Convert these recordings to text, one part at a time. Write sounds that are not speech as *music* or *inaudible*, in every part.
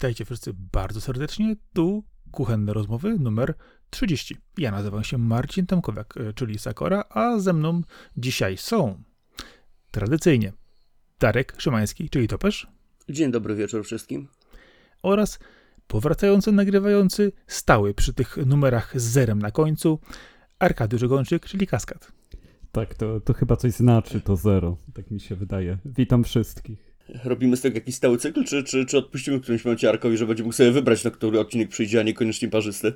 Witajcie wszyscy bardzo serdecznie. Tu kuchenne rozmowy numer 30. Ja nazywam się Marcin Tomkowiak, e, czyli Sakora, a ze mną dzisiaj są tradycyjnie Darek Szymański, czyli Topesz. Dzień dobry wieczór wszystkim. Oraz powracający, nagrywający, stały przy tych numerach z zerem na końcu, Arkadiusz Gończyk, czyli Kaskad. Tak, to, to chyba coś znaczy, to zero. Tak mi się wydaje. Witam wszystkich. Robimy z tego jakiś stały cykl, czy, czy, czy odpuścimy w którymś momencie Arkowi, że będzie mógł sobie wybrać, na który odcinek przyjdzie, a niekoniecznie parzysty?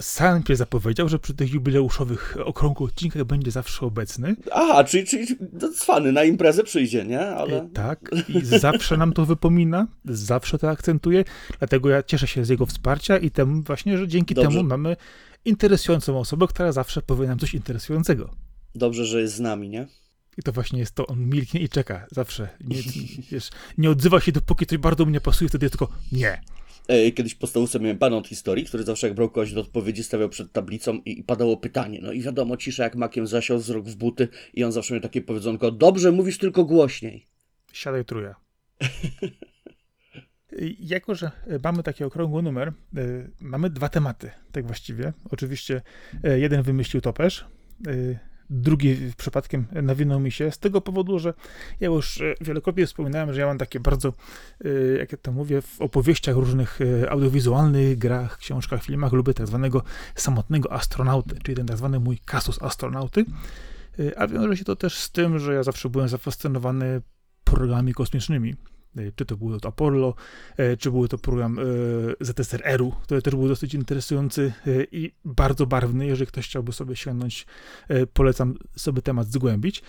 Sam się zapowiedział, że przy tych jubileuszowych okrągłych odcinkach będzie zawsze obecny. Aha, czyli, czyli no, cwany, na imprezę przyjdzie, nie? Ale... E, Tak, i zawsze nam to wypomina, zawsze to akcentuje, dlatego ja cieszę się z jego wsparcia i temu właśnie, że dzięki Dobrze. temu mamy interesującą osobę, która zawsze powie nam coś interesującego. Dobrze, że jest z nami, nie? I to właśnie jest to, on milknie i czeka, zawsze. Nie, wiesz, nie odzywa się, dopóki coś bardzo mnie pasuje, wtedy tylko nie. E, Kiedyś postał sobie pana od historii, który zawsze jak brał kogoś do odpowiedzi, stawiał przed tablicą i, i padało pytanie. No i wiadomo, cisza jak makiem zasiał wzrok w buty i on zawsze miał takie powiedzonko, dobrze, mówisz tylko głośniej. Siadaj truja. *laughs* Jako, że mamy taki okrągły numer, y, mamy dwa tematy, tak właściwie. Oczywiście y, jeden wymyślił Topesz, drugi przypadkiem nawinął mi się z tego powodu, że ja już y, wielokrotnie wspominałem, że ja mam takie bardzo, y, jak ja to mówię, w opowieściach różnych y, audiowizualnych, grach, książkach, filmach lubię tak zwanego samotnego astronauty, czyli ten tak zwany mój kasus astronauty. A wiąże się to też z tym, że ja zawsze byłem zafascynowany programami kosmicznymi. Y, Czy to było to Apollo, y, czy był to program y, ZSRR-u, który też był dosyć interesujący i bardzo barwny. Jeżeli ktoś chciałby sobie sięgnąć, polecam sobie temat zgłębić.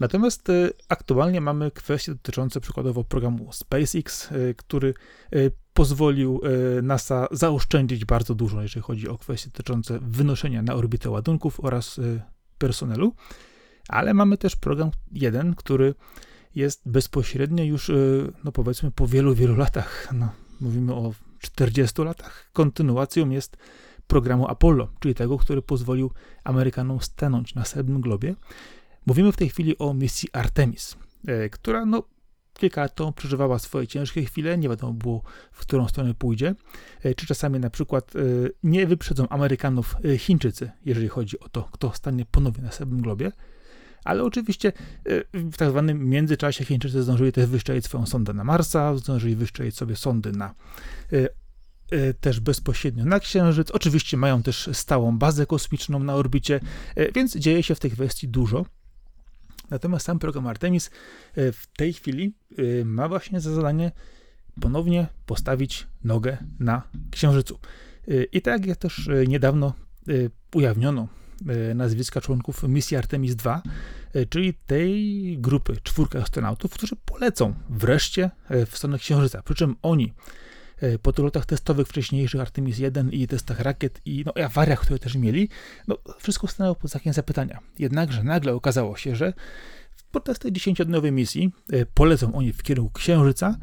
Natomiast aktualnie mamy kwestie dotyczące przykładowo programu SpaceX, który pozwolił NASA zaoszczędzić bardzo dużo, jeżeli chodzi o kwestie dotyczące wynoszenia na orbitę ładunków oraz personelu. Ale mamy też program jeden, który jest bezpośrednio już, y, no powiedzmy, po wielu, wielu latach, no, mówimy o 40 latach, kontynuacją jest programu Apollo, czyli tego, który pozwolił Amerykanom stanąć na srebrnym globie. Mówimy w tej chwili o misji Artemis, y, która no, kilka lat temu przeżywała swoje ciężkie chwile, nie wiadomo było, w którą stronę pójdzie, y, czy czasami na przykład nie wyprzedzą Amerykanów Chińczycy, jeżeli chodzi o to, kto stanie ponownie na srebrnym globie. Ale oczywiście y, w tak zwanym międzyczasie Chińczycy zdążyli też wyszczelić swoją sondę na Marsa, zdążyli wyszczelić sobie sondy na y, y, też bezpośrednio na Księżyc. Oczywiście mają też stałą bazę kosmiczną na orbicie, więc dzieje się w tej kwestii dużo. Natomiast sam program Artemis w tej chwili ma właśnie za zadanie ponownie postawić nogę na Księżycu. I tak jak też niedawno ujawniono nazwiska członków misji Artemis II, y, czyli tej grupy czwórka astronautów, którzy polecą wreszcie y, w stronę Księżyca. Przy czym oni po tych lotach testowych wcześniejszych Artemis 1 i testach rakiet i no, i awariach, które też mieli, no, wszystko stanęło pod znakiem zapytania. Jednakże nagle okazało się, że podczas tej 10-dniowej misji polecą oni w kierunku Księżyca,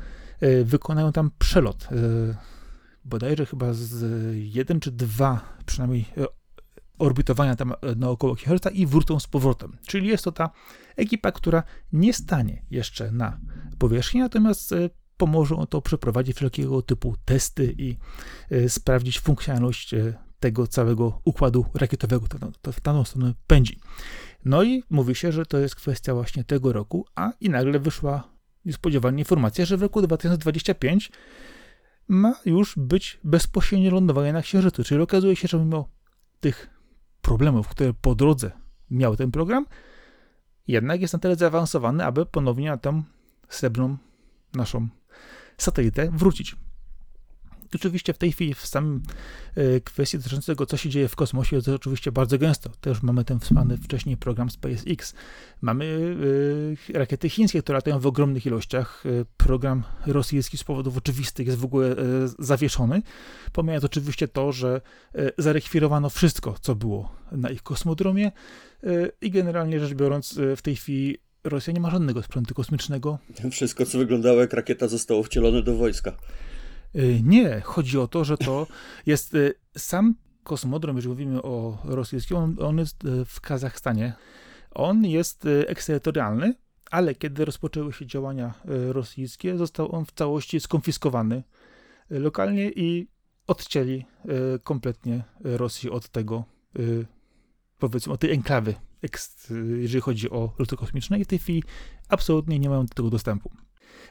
wykonają tam przelot, bodajże chyba z jeden czy dwa przynajmniej orbitowania tam e, naokoło Księżyca i wrócą z powrotem. Czyli jest to ta ekipa, która nie stanie jeszcze na powierzchni, natomiast e, pomoże to przeprowadzić wszelkiego typu testy i e, sprawdzić funkcjonalność tego całego układu rakietowego, to, to w daną stronę pędzi. No i mówi się, że to jest kwestia właśnie tego roku, a i nagle wyszła niespodziewanie informacja, że w roku 2025 ma już być bezpośrednie lądowanie na Księżycu. Czyli okazuje się, że mimo tych problemów, które po drodze miał ten program, jednak jest na tyle zaawansowany, aby ponownie na tę srebrną naszą satelitę wrócić. Oczywiście w tej chwili w samym e, kwestii dotyczącej tego, co się dzieje w kosmosie, to oczywiście bardzo gęsto. Też mamy ten wspomniany wcześniej program SpaceX. Mamy e, rakiety chińskie, które latają w ogromnych ilościach. E, program rosyjski z powodów oczywistych jest w ogóle zawieszony. Pomijając oczywiście to, że zarekwirowano wszystko, co było na ich kosmodromie i generalnie rzecz biorąc w tej chwili Rosja nie ma żadnego sprzętu kosmicznego. Wszystko, co wyglądało jak rakieta, zostało wcielone do wojska. Y, Nie, chodzi o to, że to jest y, sam kosmodrom, jeżeli mówimy o rosyjskim, on, on jest y, w Kazachstanie. On jest eksterytorialny, ale kiedy rozpoczęły się działania e, rosyjskie, został on w całości skonfiskowany e, lokalnie i odcięli e, kompletnie Rosję od tego, e, powiedzmy, od tej enklawy, jeżeli chodzi o loty kosmiczne i w tej chwili absolutnie nie mają do tego dostępu.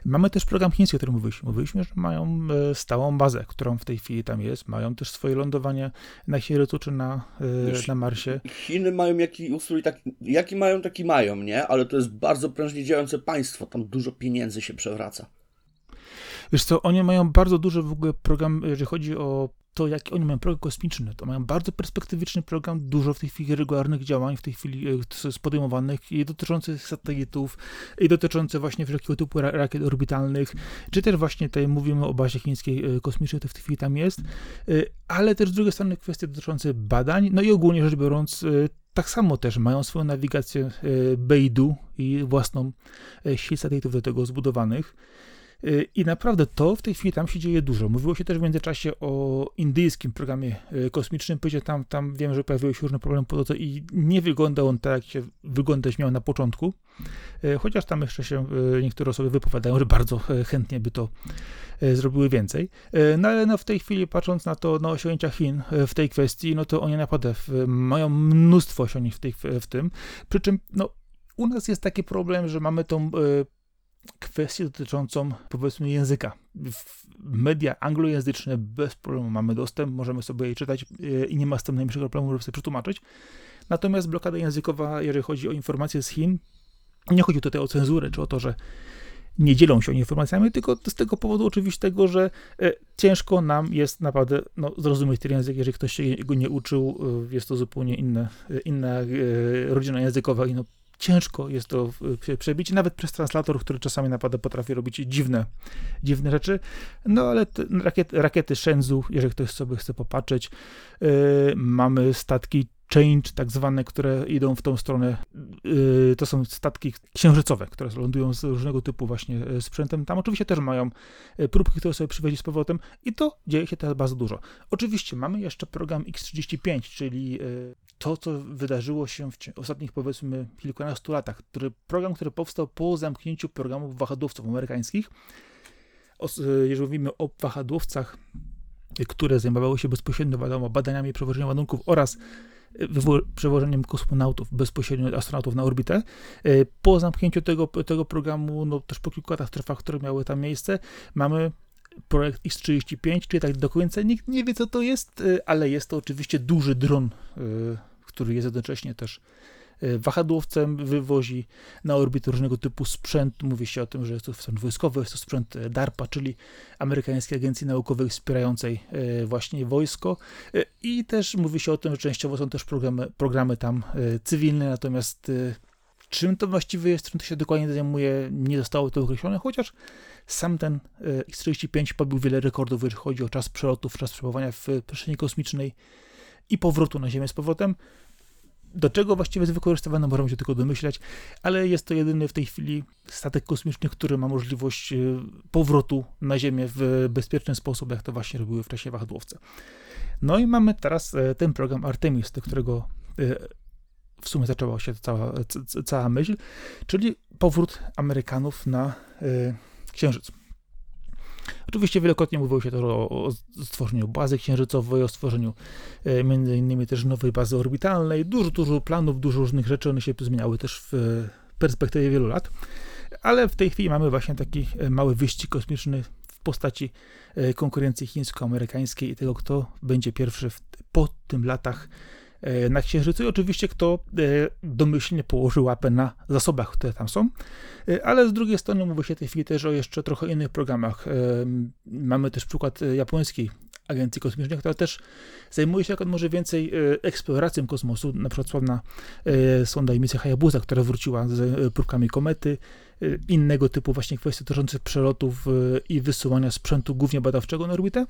Mamy też program chiński, o którym mówiliśmy. Mówiliśmy, że mają e, stałą bazę, którą w tej chwili tam jest. Mają też swoje lądowanie na Księżycu czy na, e, Wiesz, na Marsie. Chiny mają jaki ustrój, taki, jaki mają, taki mają, nie? Ale to jest bardzo prężnie działające państwo. Tam dużo pieniędzy się przewraca. Wiesz co, oni mają bardzo duży w ogóle program, jeżeli chodzi o to, jaki oni mają program kosmiczny. To mają bardzo perspektywiczny program, dużo w tej chwili regularnych działań, w tej chwili jest podejmowanych i dotyczących satelitów, i dotyczących właśnie wszelkiego typu ra- rakiet orbitalnych, czy też właśnie tutaj mówimy o bazie chińskiej e, kosmicznej, to w tej chwili tam jest, e, ale też z drugiej strony kwestie dotyczące badań, no i ogólnie rzecz biorąc, e, tak samo też mają swoją nawigację Beidou i własną sieć satelitów do tego zbudowanych. Y, I naprawdę to w tej chwili tam się dzieje dużo. Mówiło się też w międzyczasie o indyjskim programie y, kosmicznym, gdzie tam, tam wiem, że pojawiły się różne problemy po drodze i nie wygląda on tak, jak się wyglądać miał na początku. Y, Chociaż tam jeszcze się niektóre osoby wypowiadają, że bardzo chętnie by to zrobiły więcej. No ale no, w tej chwili, patrząc na to, na osiągnięcia Chin w tej kwestii, no to oni naprawdę mają mnóstwo osiągnięć w, tej, w tym. Przy czym, no, u nas jest taki problem, że mamy tą kwestię dotyczącą powiedzmy języka. W media anglojęzyczne bez problemu mamy dostęp, możemy sobie je czytać e, i nie ma z tym najmniejszego problemu, żeby sobie przetłumaczyć. Natomiast blokada językowa, jeżeli chodzi o informacje z Chin, nie chodzi tutaj o cenzurę, czy o to, że nie dzielą się informacjami, tylko z tego powodu oczywiście tego, że e, ciężko nam jest naprawdę no, zrozumieć ten język, jeżeli ktoś się go nie uczył, e, jest to zupełnie inne, inna rodzina językowa i no, ciężko jest to się przebić, nawet przez translator, który czasami naprawdę potrafi robić dziwne, dziwne rzeczy. No ale rakiety, rakiety Shenzhou, jeżeli ktoś sobie chce popatrzeć, yy, mamy statki Change, tak zwane, które idą w tą stronę. Yy, to są statki księżycowe, które lądują z różnego typu właśnie e, sprzętem. Tam oczywiście też mają e, próbki, które sobie przywieźli z powrotem i to dzieje się teraz bardzo dużo. Oczywiście mamy jeszcze program X-35, czyli to, co wydarzyło się w ostatnich powiedzmy kilkunastu latach, który, program, który powstał po zamknięciu programów wahadłowców amerykańskich. Jeżeli mówimy o wahadłowcach, które zajmowały się bezpośrednio wiadomo, badaniami przewożenia ładunków oraz przewożeniem kosmonautów bezpośrednio astronautów na orbitę. E, Po zamknięciu tego, tego programu, no też po kilku katastrofach, które miały tam miejsce, mamy projekt X-35, czyli tak do końca nikt nie wie, co to jest, e, ale jest to oczywiście duży dron, e, który jest jednocześnie też wahadłowcem, wywozi na orbitę różnego typu sprzęt. Mówi się o tym, że jest to sprzęt wojskowy, jest to sprzęt e, DARPA, czyli Amerykańskiej Agencji Naukowej wspierającej e, właśnie wojsko. I też mówi się o tym, że częściowo są też programy, programy tam cywilne, natomiast czym to właściwie jest, czym to się dokładnie zajmuje, nie zostało to określone, chociaż sam ten e, X-35 pobił wiele rekordów, jeżeli chodzi o czas przelotów, czas przebywania w przestrzeni kosmicznej i powrotu na Ziemię z powrotem. Do czego właściwie jest wykorzystywany, możemy się tylko domyślać, ale jest to jedyny w tej chwili statek kosmiczny, który ma możliwość e, powrotu na Ziemię w bezpieczny sposób, jak to właśnie robiły wcześniej wahadłowce. No i mamy teraz e, ten program Artemis, do którego e, w sumie zaczęła się cała, cała myśl, czyli powrót Amerykanów na e, Księżyc. Oczywiście wielokrotnie mówiło się też o, o stworzeniu bazy księżycowej, o stworzeniu e, między innymi też nowej bazy orbitalnej, dużo, dużo planów, dużo różnych rzeczy, one się zmieniały też w perspektywie wielu lat, ale w tej chwili mamy właśnie taki e, mały wyścig kosmiczny w postaci e, konkurencji chińsko-amerykańskiej i tego, kto będzie pierwszy w, po tym latach na Księżycu i oczywiście kto e, domyślnie położy łapę na zasobach, które tam są. E, Ale z drugiej strony mówi się w tej chwili też o jeszcze trochę innych programach. E, Mamy też przykład e, japońskiej agencji kosmicznej, która też zajmuje się jak może więcej e, eksploracją kosmosu. Na przykład sławna e, sonda i Hayabusa, która wróciła z e, próbkami komety, e, innego typu właśnie kwestie dotyczące przelotów e, i wysyłania sprzętu głównie badawczego na orbitę,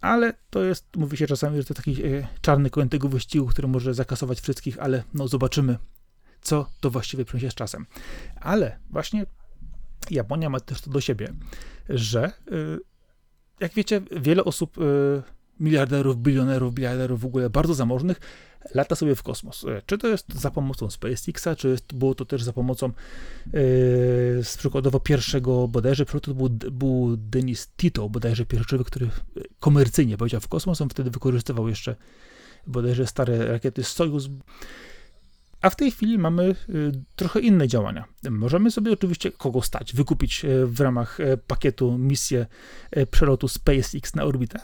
ale to jest, mówi się czasami, że to taki e, czarny koń tego wyścigu, który może zakasować wszystkich, ale no zobaczymy, co to właściwie przyniesie z czasem. Ale właśnie Japonia ma też to do siebie, że y, jak wiecie, wiele osób, y, miliarderów, bilionerów, biliarderów w ogóle bardzo zamożnych, lata sobie w kosmos. E, Czy to jest za pomocą SpaceXa, czy jest, było to też za pomocą e, z przykładowo pierwszego bodajże, to był, był Denis Tito, bodajże pierwszy który e, komercyjnie powiedział w kosmos, on wtedy wykorzystywał jeszcze bodajże stare rakiety Sojus. A w tej chwili mamy y, trochę inne działania. Możemy sobie oczywiście kogo stać, wykupić w ramach pakietu misję przelotu SpaceX na orbitę,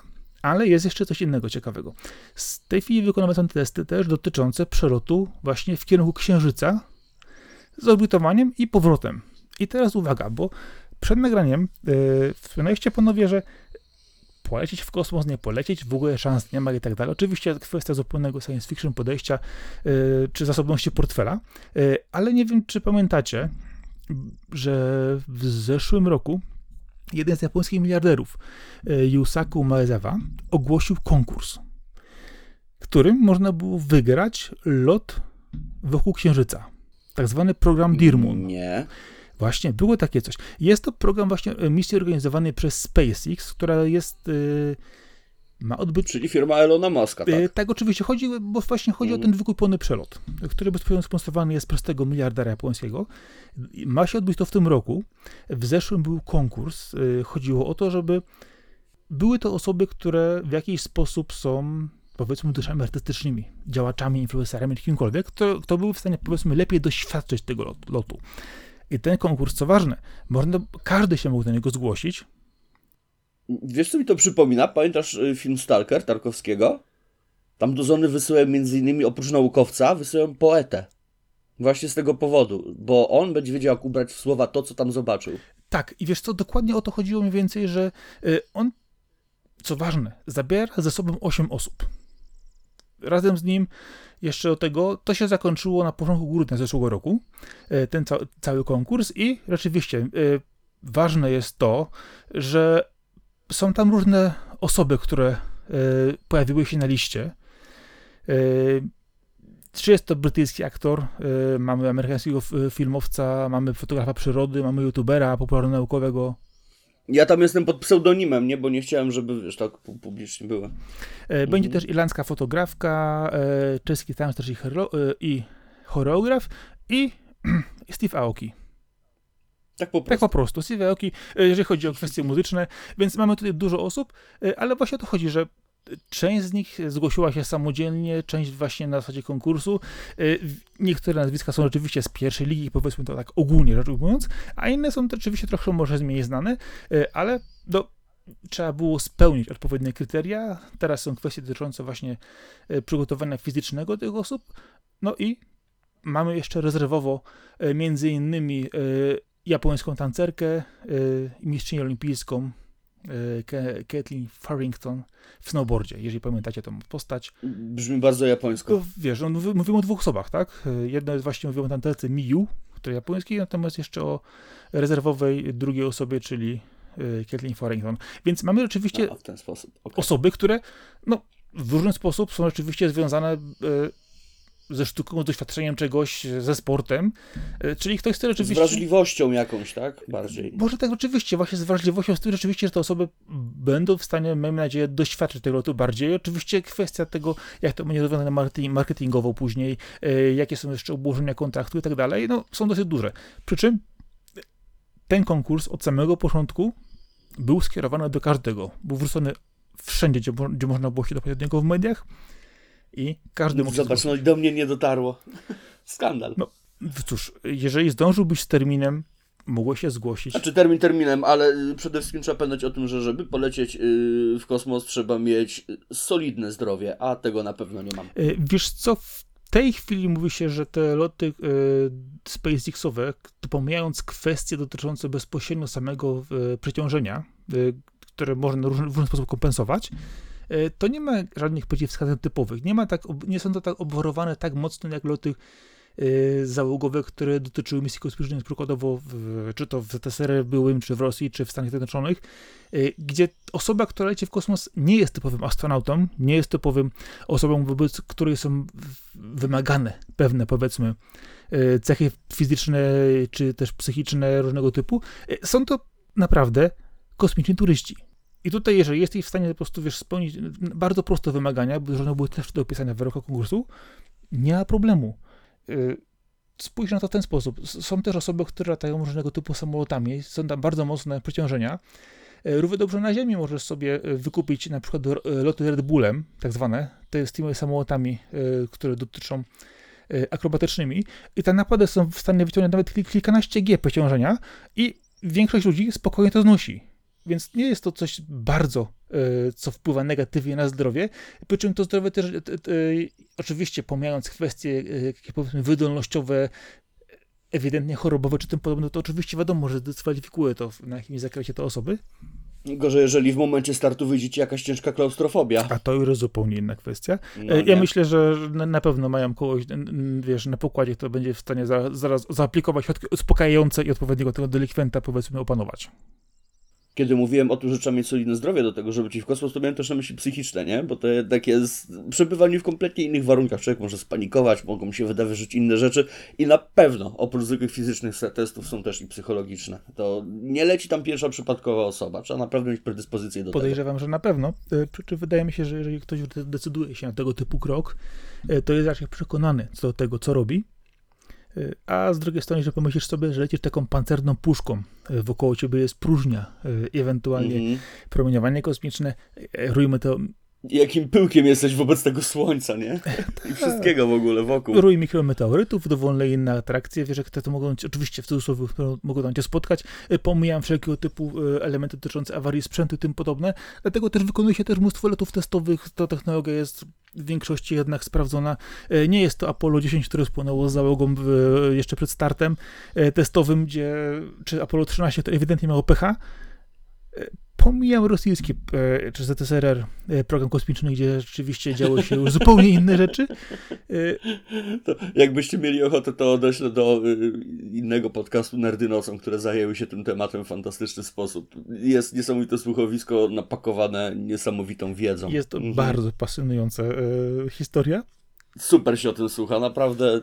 ale jest jeszcze coś innego ciekawego. Z tej chwili wykonamy są testy też dotyczące przelotu właśnie w kierunku Księżyca z orbitowaniem i powrotem. I teraz uwaga, bo przed nagraniem yy, wspomnieliście panowie, że polecieć w kosmos, nie polecieć, w ogóle szans nie ma i tak dalej. Oczywiście kwestia zupełnego science fiction podejścia yy, czy zasobności portfela, yy, ale nie wiem, czy pamiętacie, że w zeszłym roku jeden z japońskich miliarderów, yy, Yusaku Maezawa, ogłosił konkurs, którym można było wygrać lot wokół Księżyca. Tak zwany program Dirmun. Nie. Właśnie, było takie coś. Jest to program właśnie e, misji organizowanej przez SpaceX, która jest. Yy, ma odbyć. Czyli firma Elona Muska, tak? Yy, tak, oczywiście, chodzi, bo właśnie chodzi Mhm. o ten wykupiony przelot, który bezpośrednio sponsorowany jest przez tego miliardera japońskiego. Ma się odbyć to w tym roku. W zeszłym był konkurs. Yy, chodziło o to, żeby były to osoby, które w jakiś sposób są powiedzmy duszami artystycznymi, działaczami, influencerami, kimkolwiek, kto, kto był w stanie powiedzmy lepiej doświadczyć tego lot, lotu. I ten konkurs, co ważne, można, każdy się mógł do niego zgłosić. Wiesz, co mi to przypomina? Pamiętasz y, film Stalker Tarkowskiego? Tam do Zony wysyłają między innymi, oprócz naukowca, wysyłają poetę. Właśnie z tego powodu, bo on będzie wiedział, jak ubrać w słowa to, co tam zobaczył. Tak, i wiesz co, dokładnie o to chodziło mniej więcej, że y, on, co ważne, zabiera ze sobą 8 osób. Razem z nim jeszcze do tego, to się zakończyło na początku grudnia zeszłego roku, y, ten ca cały konkurs i rzeczywiście ważne jest to, że są tam różne osoby, które y, pojawiły się na liście. Y, czy jest to brytyjski aktor, y, mamy amerykańskiego filmowca, mamy fotografa przyrody, mamy youtubera popularno-naukowego. Ja tam jestem pod pseudonimem, nie? Bo nie chciałem, żeby, wiesz, tak pu- publicznie było. E, Będzie też irlandzka fotografka, e, czeski e, i choreograf i *clears throat* Steve Aoki. Tak po Tak prostu. po prostu, Steve Aoki, e, jeżeli chodzi o kwestie muzyczne, więc mamy tutaj dużo osób, e, ale właśnie o to chodzi, że część z nich zgłosiła się samodzielnie, część właśnie na zasadzie konkursu. E, Niektóre nazwiska są rzeczywiście z pierwszej ligi, powiedzmy to tak ogólnie rzecz ujmując, a inne są to oczywiście trochę może mniej znane, e, ale do, trzeba było spełnić odpowiednie kryteria. Teraz są kwestie dotyczące właśnie e, przygotowania fizycznego tych osób. No i mamy jeszcze rezerwowo e, między innymi e, japońską tancerkę, e, mistrzynię olimpijską Ke- Kathleen Farrington w snowboardzie, jeżeli pamiętacie tą postać. Brzmi bardzo japońsko. To wiesz, no, mówi- mówimy o dwóch osobach, tak? E, Jedno jest właśnie, mówimy o tancerce Miyu, która japońskiej, natomiast jeszcze o rezerwowej drugiej osobie, czyli Kathleen Farrington. Więc mamy rzeczywiście A, okej. osoby, które no, w różny sposób są rzeczywiście związane ze sztuką, z doświadczeniem czegoś, ze sportem. E, Czyli ktoś chce Z rzeczywiście. wrażliwością jakąś, tak? Bardziej. Może tak rzeczywiście, właśnie z wrażliwością, z tym rzeczywiście, że te osoby będą w stanie, mamy nadzieję, doświadczyć tego lotu bardziej. Oczywiście kwestia tego, jak to będzie rozwiązane marketing, marketingowo później, e, jakie są jeszcze obłożenia kontraktu i tak dalej, no są dosyć duże. Przy czym ten konkurs od samego początku był skierowany do każdego. Był wrzucony wszędzie, gdzie, gdzie można było się dopaść do niego w mediach i każdy mógł Zobacz, no i do mnie nie dotarło. *laughs* Skandal. No. Cóż, jeżeli zdążyłbyś z terminem, mogłeś się zgłosić. Znaczy termin terminem, ale y, przede wszystkim trzeba pamiętać o tym, że żeby polecieć y, w kosmos trzeba mieć y, solidne zdrowie, a tego na pewno nie mam. Wiesz co, w tej chwili mówi się, że te loty SpaceXowe, tu pomijając kwestie dotyczące bezpośrednio samego przeciążenia, które można na różny, w różny sposób kompensować, to nie ma żadnych przeciwwskazań typowych. Nie, ma tak, nie są to tak obwarowane tak mocno jak loty e, załogowe, które dotyczyły misji kosmicznej, przykładowo w, czy to w ZSRR byłym, czy w Rosji, czy w Stanach Zjednoczonych, e, gdzie osoba, która leci w kosmos nie jest typowym astronautą, nie jest typowym osobą, wobec której są wymagane pewne, powiedzmy, e, cechy fizyczne czy też psychiczne różnego typu. E, Są to naprawdę kosmiczni turyści. I tutaj, jeżeli jesteś w stanie po prostu, wiesz, spełnić bardzo proste wymagania, bo one były też do opisania w wyroku konkursu, nie ma problemu. Y, spójrz na to w ten sposób. Są też osoby, które latają różnego typu samolotami, są tam bardzo mocne przeciążenia. Y, równie dobrze na ziemi możesz sobie y, wykupić na przykład loty Red Bullem, tak zwane, to jest tymi samolotami, które dotyczą akrobatycznymi i te napady są w stanie wyciągnąć nawet kilkanaście G przeciążenia i większość ludzi spokojnie to znosi. Więc nie jest to coś bardzo, e, co wpływa negatywnie na zdrowie. Przy czym to zdrowie też, e, oczywiście pomijając kwestie e, powiedzmy wydolnościowe, ewidentnie chorobowe czy tym podobne, to oczywiście wiadomo, że dyskwalifikuje to na jakimś zakresie te osoby. Gorzej, jeżeli w momencie startu wyjdzie ci jakaś ciężka klaustrofobia. A to już zupełnie inna kwestia. No ja myślę, że na pewno mają kogoś, wiesz, na pokładzie, kto będzie w stanie za, zaraz zaaplikować środki uspokajające i odpowiedniego tego delikwenta, powiedzmy, opanować kiedy mówiłem o tym, że trzeba mieć solidne zdrowie do tego, żeby ci w kosmos, to miałem też na myśli psychiczne, nie? Bo to jednak jest przebywanie w kompletnie innych warunkach. Człowiek może spanikować, mogą się wydarzyć inne rzeczy i na pewno oprócz zwykłych fizycznych testów są też i psychologiczne. To nie leci tam pierwsza przypadkowa osoba. Trzeba naprawdę mieć predyspozycję do Podejrzewam, tego. że na pewno. E, czym wydaje mi się, że jeżeli ktoś decyduje się na tego typu krok, e, to jest raczej przekonany co do tego, co robi Y, a z drugiej strony, że pomyślisz sobie, że lecisz taką pancerną puszką, wokoło ciebie jest próżnia, y, ewentualnie mm -hmm. promieniowanie kosmiczne, rójmy to jakim pyłkiem jesteś wobec tego słońca, nie? I wszystkiego w ogóle wokół. Rój mikrometeorytów, dowolne inne atrakcje, wiesz, jak to mogą, oczywiście w cudzysłowie mogą tam cię spotkać, pomijam wszelkiego typu elementy dotyczące awarii sprzętu i tym podobne, dlatego też wykonuje się też mnóstwo lotów testowych, ta technologia jest w większości jednak sprawdzona. Nie jest to Apollo 10, które spłynęło z załogą jeszcze przed startem testowym, gdzie, czy Apollo 13 to ewidentnie miało pecha, pomijam rosyjski e, czy ZSRR e, program kosmiczny, gdzie rzeczywiście działy się już *laughs* zupełnie inne rzeczy. E, to jakbyście mieli ochotę, to odeślę do innego podcastu Nerdy Nocą, które zajęły się tym tematem w fantastyczny sposób. Jest niesamowite słuchowisko napakowane niesamowitą wiedzą. Jest to mhm. bardzo pasjonująca historia. Super się o tym słucha, naprawdę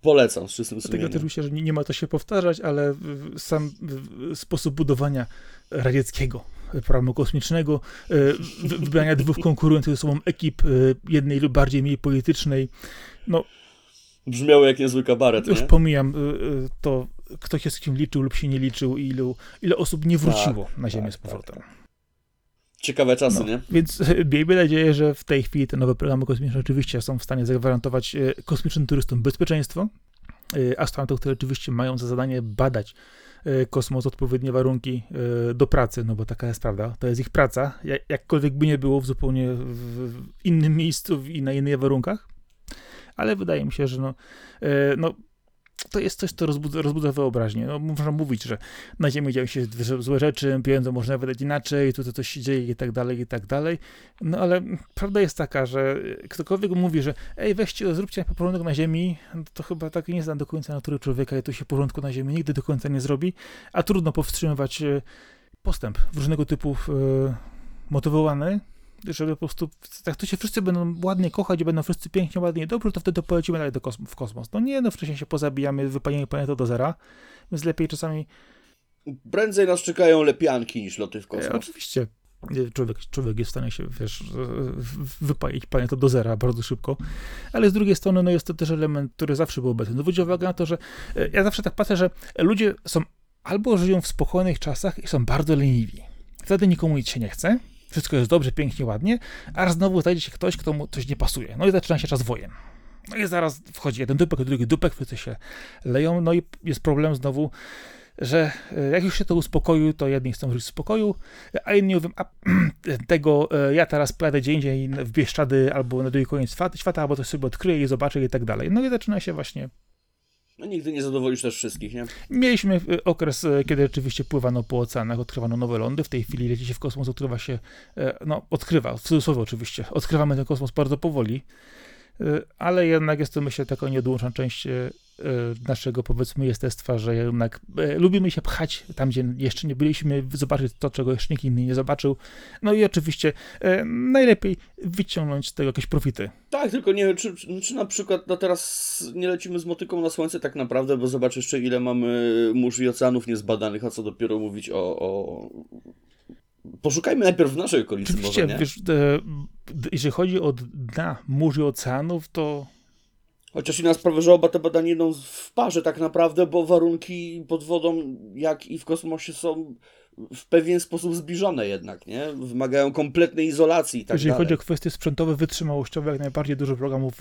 polecam z czystym sumieniem. Dlatego też myślę, że nie, nie ma to się powtarzać, ale sam sposób budowania radzieckiego programu kosmicznego, e, wybrania dwóch konkurujących ze sobą ekip, e, jednej lub bardziej mniej politycznej, no... Brzmiało jak niezły kabaret, Już nie? pomijam e, to, kto się z kim liczył lub się nie liczył, ilu, ile osób nie wróciło tak, na Ziemię tak, z powrotem. Tak, tak. Ciekawe czasy, no, nie? Więc miejmy nadzieję, że w tej chwili te nowe programy kosmiczne oczywiście są w stanie zagwarantować kosmicznym turystom bezpieczeństwo, astronautów, które oczywiście mają za zadanie badać kosmos odpowiednie warunki e, do pracy, no bo taka jest prawda, to jest ich praca, jakkolwiek by nie było w zupełnie w innym miejscu i na innych warunkach, ale wydaje mi się, że no, e, no to jest coś, co rozbudza, rozbudza wyobraźnię. No, można mówić, że na Ziemi dzieją się złe rzeczy, pieniądze można wydać inaczej, tutaj coś się dzieje i tak dalej, i tak dalej. No ale prawda jest taka, że ktokolwiek mówi, że ej, weźcie, zróbcie porządek na Ziemi, to chyba tak nie zna do końca natury człowieka i tu się porządku na Ziemi nigdy do końca nie zrobi, a trudno powstrzymywać e, postęp w różnego typu e, motywowany żeby po prostu, jak to się wszyscy będą ładnie kochać i będą wszyscy pięknie, ładnie dobrze, to wtedy polecimy dalej do kosmos, w kosmos. No nie, no wcześniej się pozabijamy, wypalimy planetę do zera, więc lepiej czasami... Prędzej nas czekają lepianki niż loty w kosmos. E, oczywiście. Człowiek, człowiek jest w stanie się, wiesz, wypalić planetę do zera bardzo szybko, ale z drugiej strony, no jest to też element, który zawsze był obecny. Zwróćcie uwagę na to, że e, ja zawsze tak patrzę, że ludzie są albo żyją w spokojnych czasach i są bardzo leniwi. Wtedy nikomu nic się nie chce, wszystko jest dobrze, pięknie, ładnie, a znowu znajdzie się ktoś, kto mu coś nie pasuje. No i zaczyna się czas wojen. No i zaraz wchodzi jeden dupek, drugi dupek, wszyscy się leją, no i jest problem znowu, że e, jak już się to uspokoił, to jedni chcą żyć w spokoju, a inni mówią, a *clears throat* tego e, ja teraz pojadę gdzie indziej w Bieszczady albo na drugi koniec świata, albo to sobie odkryję i zobaczę i tak dalej. No i zaczyna się właśnie no nigdy nie zadowolisz też wszystkich, nie? Mieliśmy e, okres, e, kiedy rzeczywiście pływano po oceanach, odkrywano nowe lądy. W tej chwili leci się w kosmos, odkrywa się, e, no odkrywa, w cudzysłowie oczywiście, odkrywamy ten kosmos bardzo powoli, ale jednak jest to myślę taką nieodłączną część naszego powiedzmy jestestwa, że jednak e, lubimy się pchać tam, gdzie jeszcze nie byliśmy, zobaczyć to, czego jeszcze nikt inny nie zobaczył. No i oczywiście e, najlepiej wyciągnąć z tego jakieś profity. Tak, tylko nie wiem, czy, czy na przykład no teraz nie lecimy z motyką na słońce tak naprawdę, bo zobacz jeszcze ile mamy mórz i oceanów niezbadanych, a co dopiero mówić o, o poszukajmy najpierw w naszej okolicy Oczywiście, może, nie? wiesz, e, jeżeli chodzi o dna mórz i oceanów, to Chociaż inna sprawa, że oba te badania idą w parze tak naprawdę, bo warunki pod wodą, jak i w kosmosie są w pewien sposób zbliżone jednak, nie? Wymagają kompletnej izolacji i tak jeżeli dalej. chodzi o kwestie sprzętowe, wytrzymałościowe, jak najbardziej dużo programów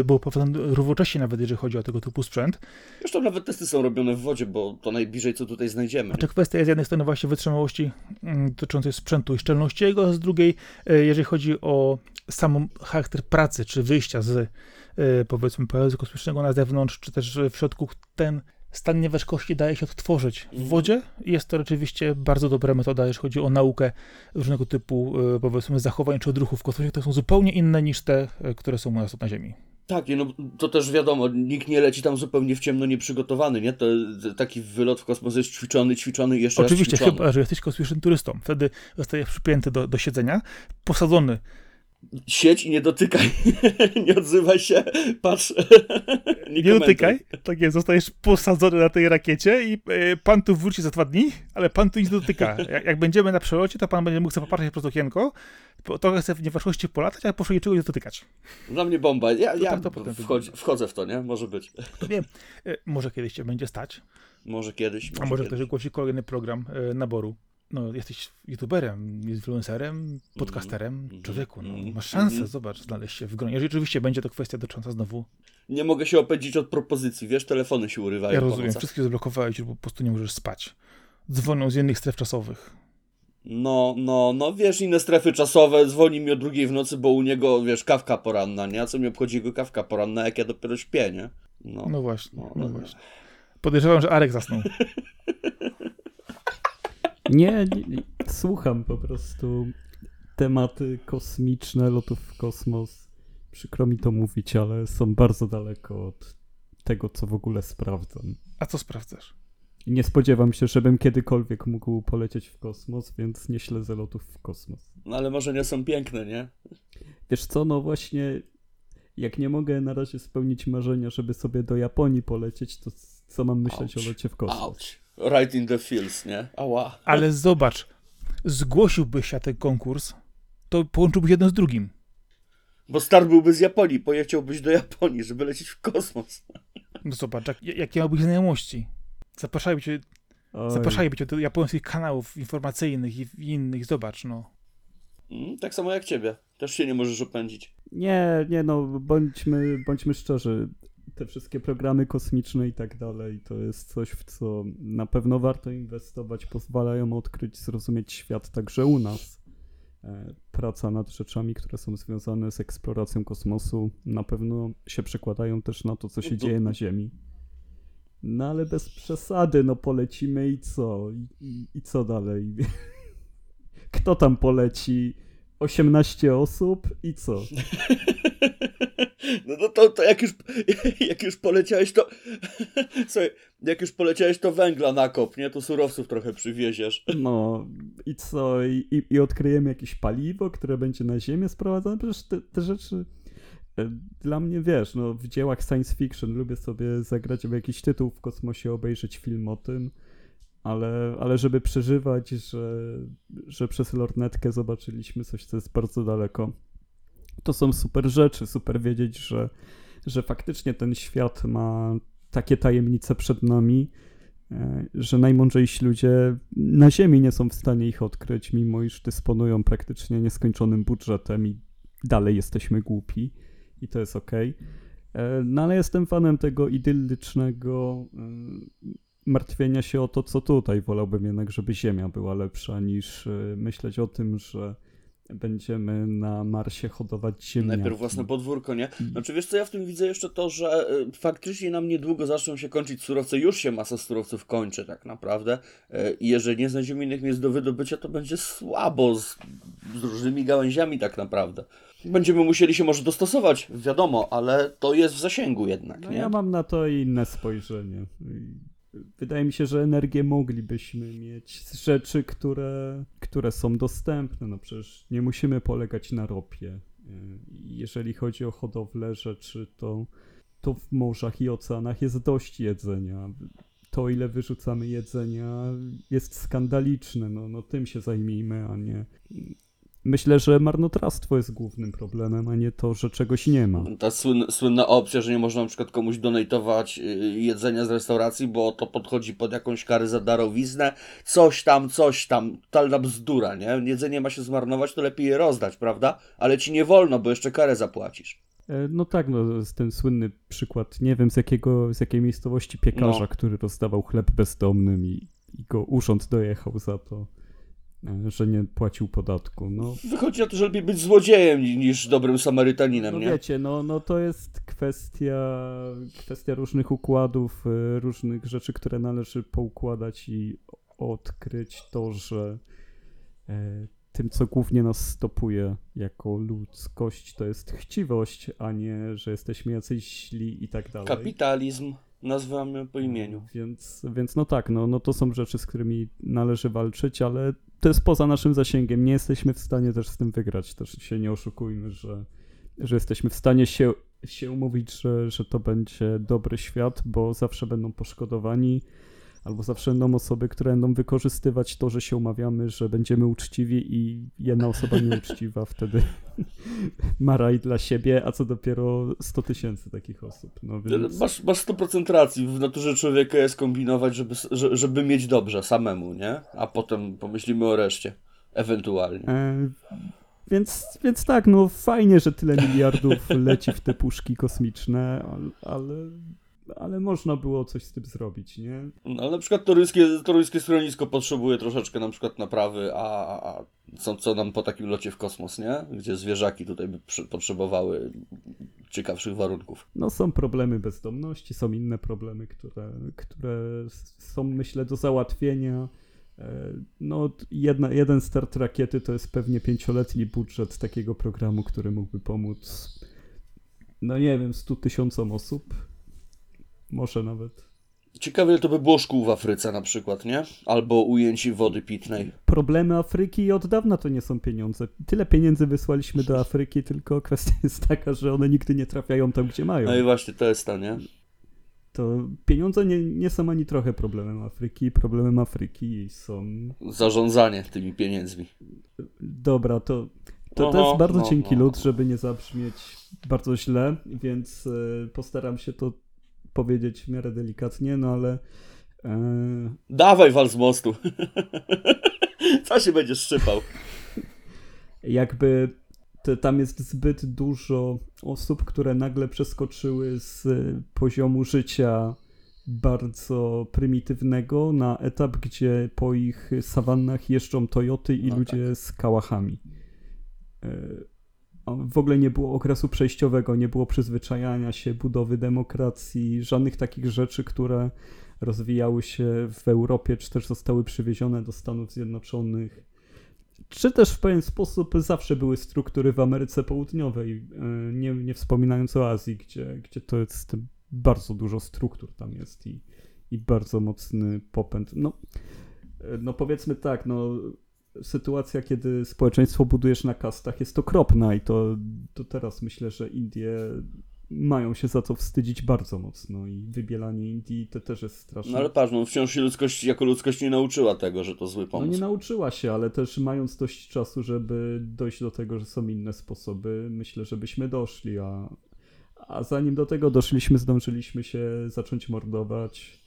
e, było powstane równocześnie nawet, jeżeli chodzi o tego typu sprzęt. Zresztą nawet testy są robione w wodzie, bo to najbliżej, co tutaj znajdziemy. A to kwestia jest z jednej strony właśnie wytrzymałości mm, dotyczącej sprzętu i szczelności jego, a z drugiej, e, jeżeli chodzi o sam charakter pracy, czy wyjścia z powiedzmy pojazdu kosmicznego na zewnątrz, czy też w środku, ten stan nieważkości daje się odtworzyć w Mhm. wodzie. Jest to rzeczywiście bardzo dobra metoda, jeżeli chodzi o naukę różnego typu, e, powiedzmy, zachowań czy odruchów w kosmosie, które są zupełnie inne niż te, e, które są u nas na Ziemi. Tak, no to też wiadomo, nikt nie leci tam zupełnie w ciemno nieprzygotowany, nie? To, to taki wylot w kosmos jest ćwiczony, ćwiczony i jeszcze Oczywiście, raz ćwiczony. chyba, że jesteś kosmicznym turystą. Wtedy zostajesz przypięty do, do siedzenia, posadzony Siedź i nie dotykaj, *laughs* nie odzywaj się, patrz. *laughs* Nie komentuj. dotykaj, tak jest, zostajesz posadzony na tej rakiecie i e, pan tu wróci za dwa dni, ale pan tu nic nie dotyka. Jak, jak będziemy na przelocie, to pan będzie mógł sobie popatrzeć przez okienko, trochę chce w nieważkości polatać, ale proszę niczego nie dotykać. Dla mnie bomba. Ja, ja tak to potem wchodzi, wchodzę w to, nie? Może być. To wiem, e, może kiedyś cię będzie stać, Może kiedyś. a może kiedyś. ktoś ogłosi kolejny program e, naboru. No, jesteś youtuberem, influencerem, podcasterem, Mhm. człowieku, no, Mhm. masz szansę, Mhm. zobacz, znaleźć się w gronie. Jeżeli oczywiście będzie to kwestia dotycząca znowu, Nie mogę się opędzić od propozycji, wiesz, telefony się urywają. ja rozumiem, wszystkie zablokowałeś, bo po prostu nie możesz spać. Dzwonią z innych stref czasowych. No, no, no, wiesz, inne strefy czasowe, dzwoni mi o drugiej w nocy, bo u niego, wiesz, kawka poranna, nie? A co mi obchodzi jego kawka poranna, jak ja dopiero śpię, nie? No, No właśnie, No, no no. właśnie. Podejrzewam, że Arek zasnął. *laughs* Nie, nie, nie, słucham po prostu tematy kosmiczne, lotów w kosmos. Przykro mi to mówić, ale są bardzo daleko od tego, co w ogóle sprawdzam. A co sprawdzasz? Nie spodziewam się, żebym kiedykolwiek mógł polecieć w kosmos, więc nie śledzę lotów w kosmos. no ale marzenia są piękne, nie? Wiesz co, no właśnie, jak nie mogę na razie spełnić marzenia, żeby sobie do Japonii polecieć, to co mam myśleć Auć. o locie w kosmos? Ouch. Right in the fields, nie? Ała. Ale zobacz, zgłosiłbyś się na ten konkurs, to połączyłbyś jeden z drugim. Bo start byłby z Japonii, pojechałbyś do Japonii, żeby lecieć w kosmos. No zobacz, jak, jakie miałbyś znajomości. Zapraszają cię, do japońskich kanałów informacyjnych i i innych, zobacz, no. Mm, tak samo jak ciebie. Też się nie możesz opędzić. Nie, nie no, bądźmy, bądźmy szczerzy. Te wszystkie programy kosmiczne i tak dalej, to jest coś, w co na pewno warto inwestować, pozwalają odkryć, zrozumieć świat także u nas. E, Praca nad rzeczami, które są związane z eksploracją kosmosu, na pewno się przekładają też na to, co się dzieje na Ziemi. No ale bez przesady, no polecimy i co? I, i, i co dalej? *laughs* Kto tam poleci? 18 osób i co? *laughs* *laughs* No to, to, jak, już, *laughs* jak już poleciałeś, to. *laughs* Słuchaj, jak już poleciałeś, to węgla nakop, nie? To surowców trochę przywieziesz. No i co? I, i, i odkryjemy jakieś paliwo, które będzie na Ziemię sprowadzane? Przecież te, te rzeczy e, dla mnie, wiesz, no w dziełach science fiction lubię sobie zagrać w jakiś tytuł w kosmosie, obejrzeć film o tym, ale, ale żeby przeżywać, że, że przez lornetkę zobaczyliśmy coś, co jest bardzo daleko, to są super rzeczy, super wiedzieć, że, że faktycznie ten świat ma takie tajemnice przed nami, e, że najmądrzejsi ludzie na Ziemi nie są w stanie ich odkryć, mimo iż dysponują praktycznie nieskończonym budżetem i dalej jesteśmy głupi i to jest okej. E, No ale jestem fanem tego idyllycznego e, martwienia się o to, co tutaj. Wolałbym jednak, żeby Ziemia była lepsza, niż myśleć o tym, że będziemy na Marsie hodować ziemniaki. Najpierw własne podwórko, nie? Znaczy wiesz co, ja w tym widzę jeszcze to, że y, faktycznie nam niedługo zaczną się kończyć surowce. Już się masa surowców kończy tak naprawdę. Y, I jeżeli nie znajdziemy innych miejsc do wydobycia, to będzie słabo z, z różnymi gałęziami tak naprawdę. Będziemy musieli się może dostosować, wiadomo, ale to jest w zasięgu jednak, No nie? ja mam na to inne spojrzenie. Wydaje mi się, że energię moglibyśmy mieć z rzeczy, które, które są dostępne. No przecież nie musimy polegać na ropie. Y, Jeżeli chodzi o hodowlę rzeczy, to, to w morzach i oceanach jest dość jedzenia. to, ile wyrzucamy jedzenia, jest skandaliczne. No, no tym się zajmijmy, a nie. Myślę, że marnotrawstwo jest głównym problemem, a nie to, że czegoś nie ma. Ta słyn, słynna opcja, że nie można na przykład komuś donatować y, jedzenia z restauracji, bo to podchodzi pod jakąś karę za darowiznę. Coś tam, coś tam. Totalna bzdura, nie? Jedzenie ma się zmarnować, to lepiej je rozdać, prawda? Ale ci nie wolno, bo jeszcze karę zapłacisz. E, No tak, no ten słynny przykład, nie wiem z jakiego, z jakiej miejscowości piekarza, No. który rozdawał chleb bezdomnym i, i go urząd dojechał za to, że nie płacił podatku. No, Wychodzi na to, że lepiej być złodziejem ni- niż dobrym Samarytaninem, no nie? wiecie, no, no to jest kwestia, kwestia różnych układów, e, różnych rzeczy, które należy poukładać i odkryć to, że e, tym, co głównie nas stopuje jako ludzkość, to jest chciwość, a nie, że jesteśmy jacyś źli i tak dalej. Kapitalizm. Nazywamy po imieniu. Więc, więc no tak, no, no to są rzeczy, z którymi należy walczyć, ale to jest poza naszym zasięgiem. Nie jesteśmy w stanie też z tym wygrać. Też się nie oszukujmy, że, że jesteśmy w stanie się, się umówić, że, że to będzie dobry świat, bo zawsze będą poszkodowani, albo zawsze będą osoby, które będą wykorzystywać to, że się umawiamy, że będziemy uczciwi i jedna osoba nieuczciwa *laughs* wtedy ma raj dla siebie, a co dopiero 100 tysięcy takich osób. No więc... Masz, masz 100% racji. W naturze człowieka jest kombinować, żeby, że- żeby mieć dobrze samemu, nie? A potem pomyślimy o reszcie. Ewentualnie. E, więc, więc tak, no fajnie, że tyle miliardów leci w te puszki kosmiczne, al- ale, ale można było coś z tym zrobić, nie? No, ale na przykład toruńskie, toruńskie schronisko potrzebuje troszeczkę na przykład naprawy, a, a co, co nam po takim locie w kosmos, nie? Gdzie zwierzaki tutaj by przy, potrzebowały ciekawszych warunków. No są problemy bezdomności, są inne problemy, które, które są myślę do załatwienia. E, No jedna, jeden start rakiety to jest pewnie pięcioletni budżet takiego programu, który mógłby pomóc, no nie wiem, 100 tysiącom osób. Może nawet. Ciekawe to by było szkół w Afryce na przykład, nie? Albo ujęci wody pitnej. problemy Afryki od dawna to nie są pieniądze. Tyle pieniędzy wysłaliśmy do Afryki, tylko kwestia jest taka, że one nigdy nie trafiają tam, gdzie mają. No i właśnie to jest to, nie? To pieniądze nie, nie są ani trochę problemem Afryki. Problemem Afryki są. Zarządzanie tymi pieniędzmi. Dobra, to. To, to jest bardzo no, cienki no. lód, żeby nie zabrzmieć bardzo źle, więc e, postaram się to powiedzieć w miarę delikatnie, no ale e, Dawaj wal z mostu. *laughs* Co się będziesz szczypał? jakby te, tam jest zbyt dużo osób, które nagle przeskoczyły z y, poziomu życia bardzo prymitywnego na etap, gdzie po ich sawannach jeżdżą Toyoty i No ludzie z kałachami. A W ogóle nie było okresu przejściowego, nie było przyzwyczajania się, budowy demokracji, żadnych takich rzeczy, które rozwijały się w Europie, czy też zostały przywiezione do Stanów Zjednoczonych czy też w pewien sposób zawsze były struktury w Ameryce Południowej, e, nie, nie wspominając o Azji, gdzie, gdzie to jest bardzo dużo struktur tam jest i, i bardzo mocny popęd. No, e, no powiedzmy tak, no sytuacja, kiedy społeczeństwo budujesz na kastach jest okropna i to, to teraz myślę, że Indie mają się za to wstydzić bardzo mocno i wybielanie Indii to też jest straszne. No ale patrz, no wciąż się ludzkość jako ludzkość nie nauczyła tego, że to zły No pomysł. nie nauczyła się, ale też mając dość czasu, żeby dojść do tego, że są inne sposoby, myślę, żebyśmy doszli, a, a zanim do tego doszliśmy, zdążyliśmy się zacząć mordować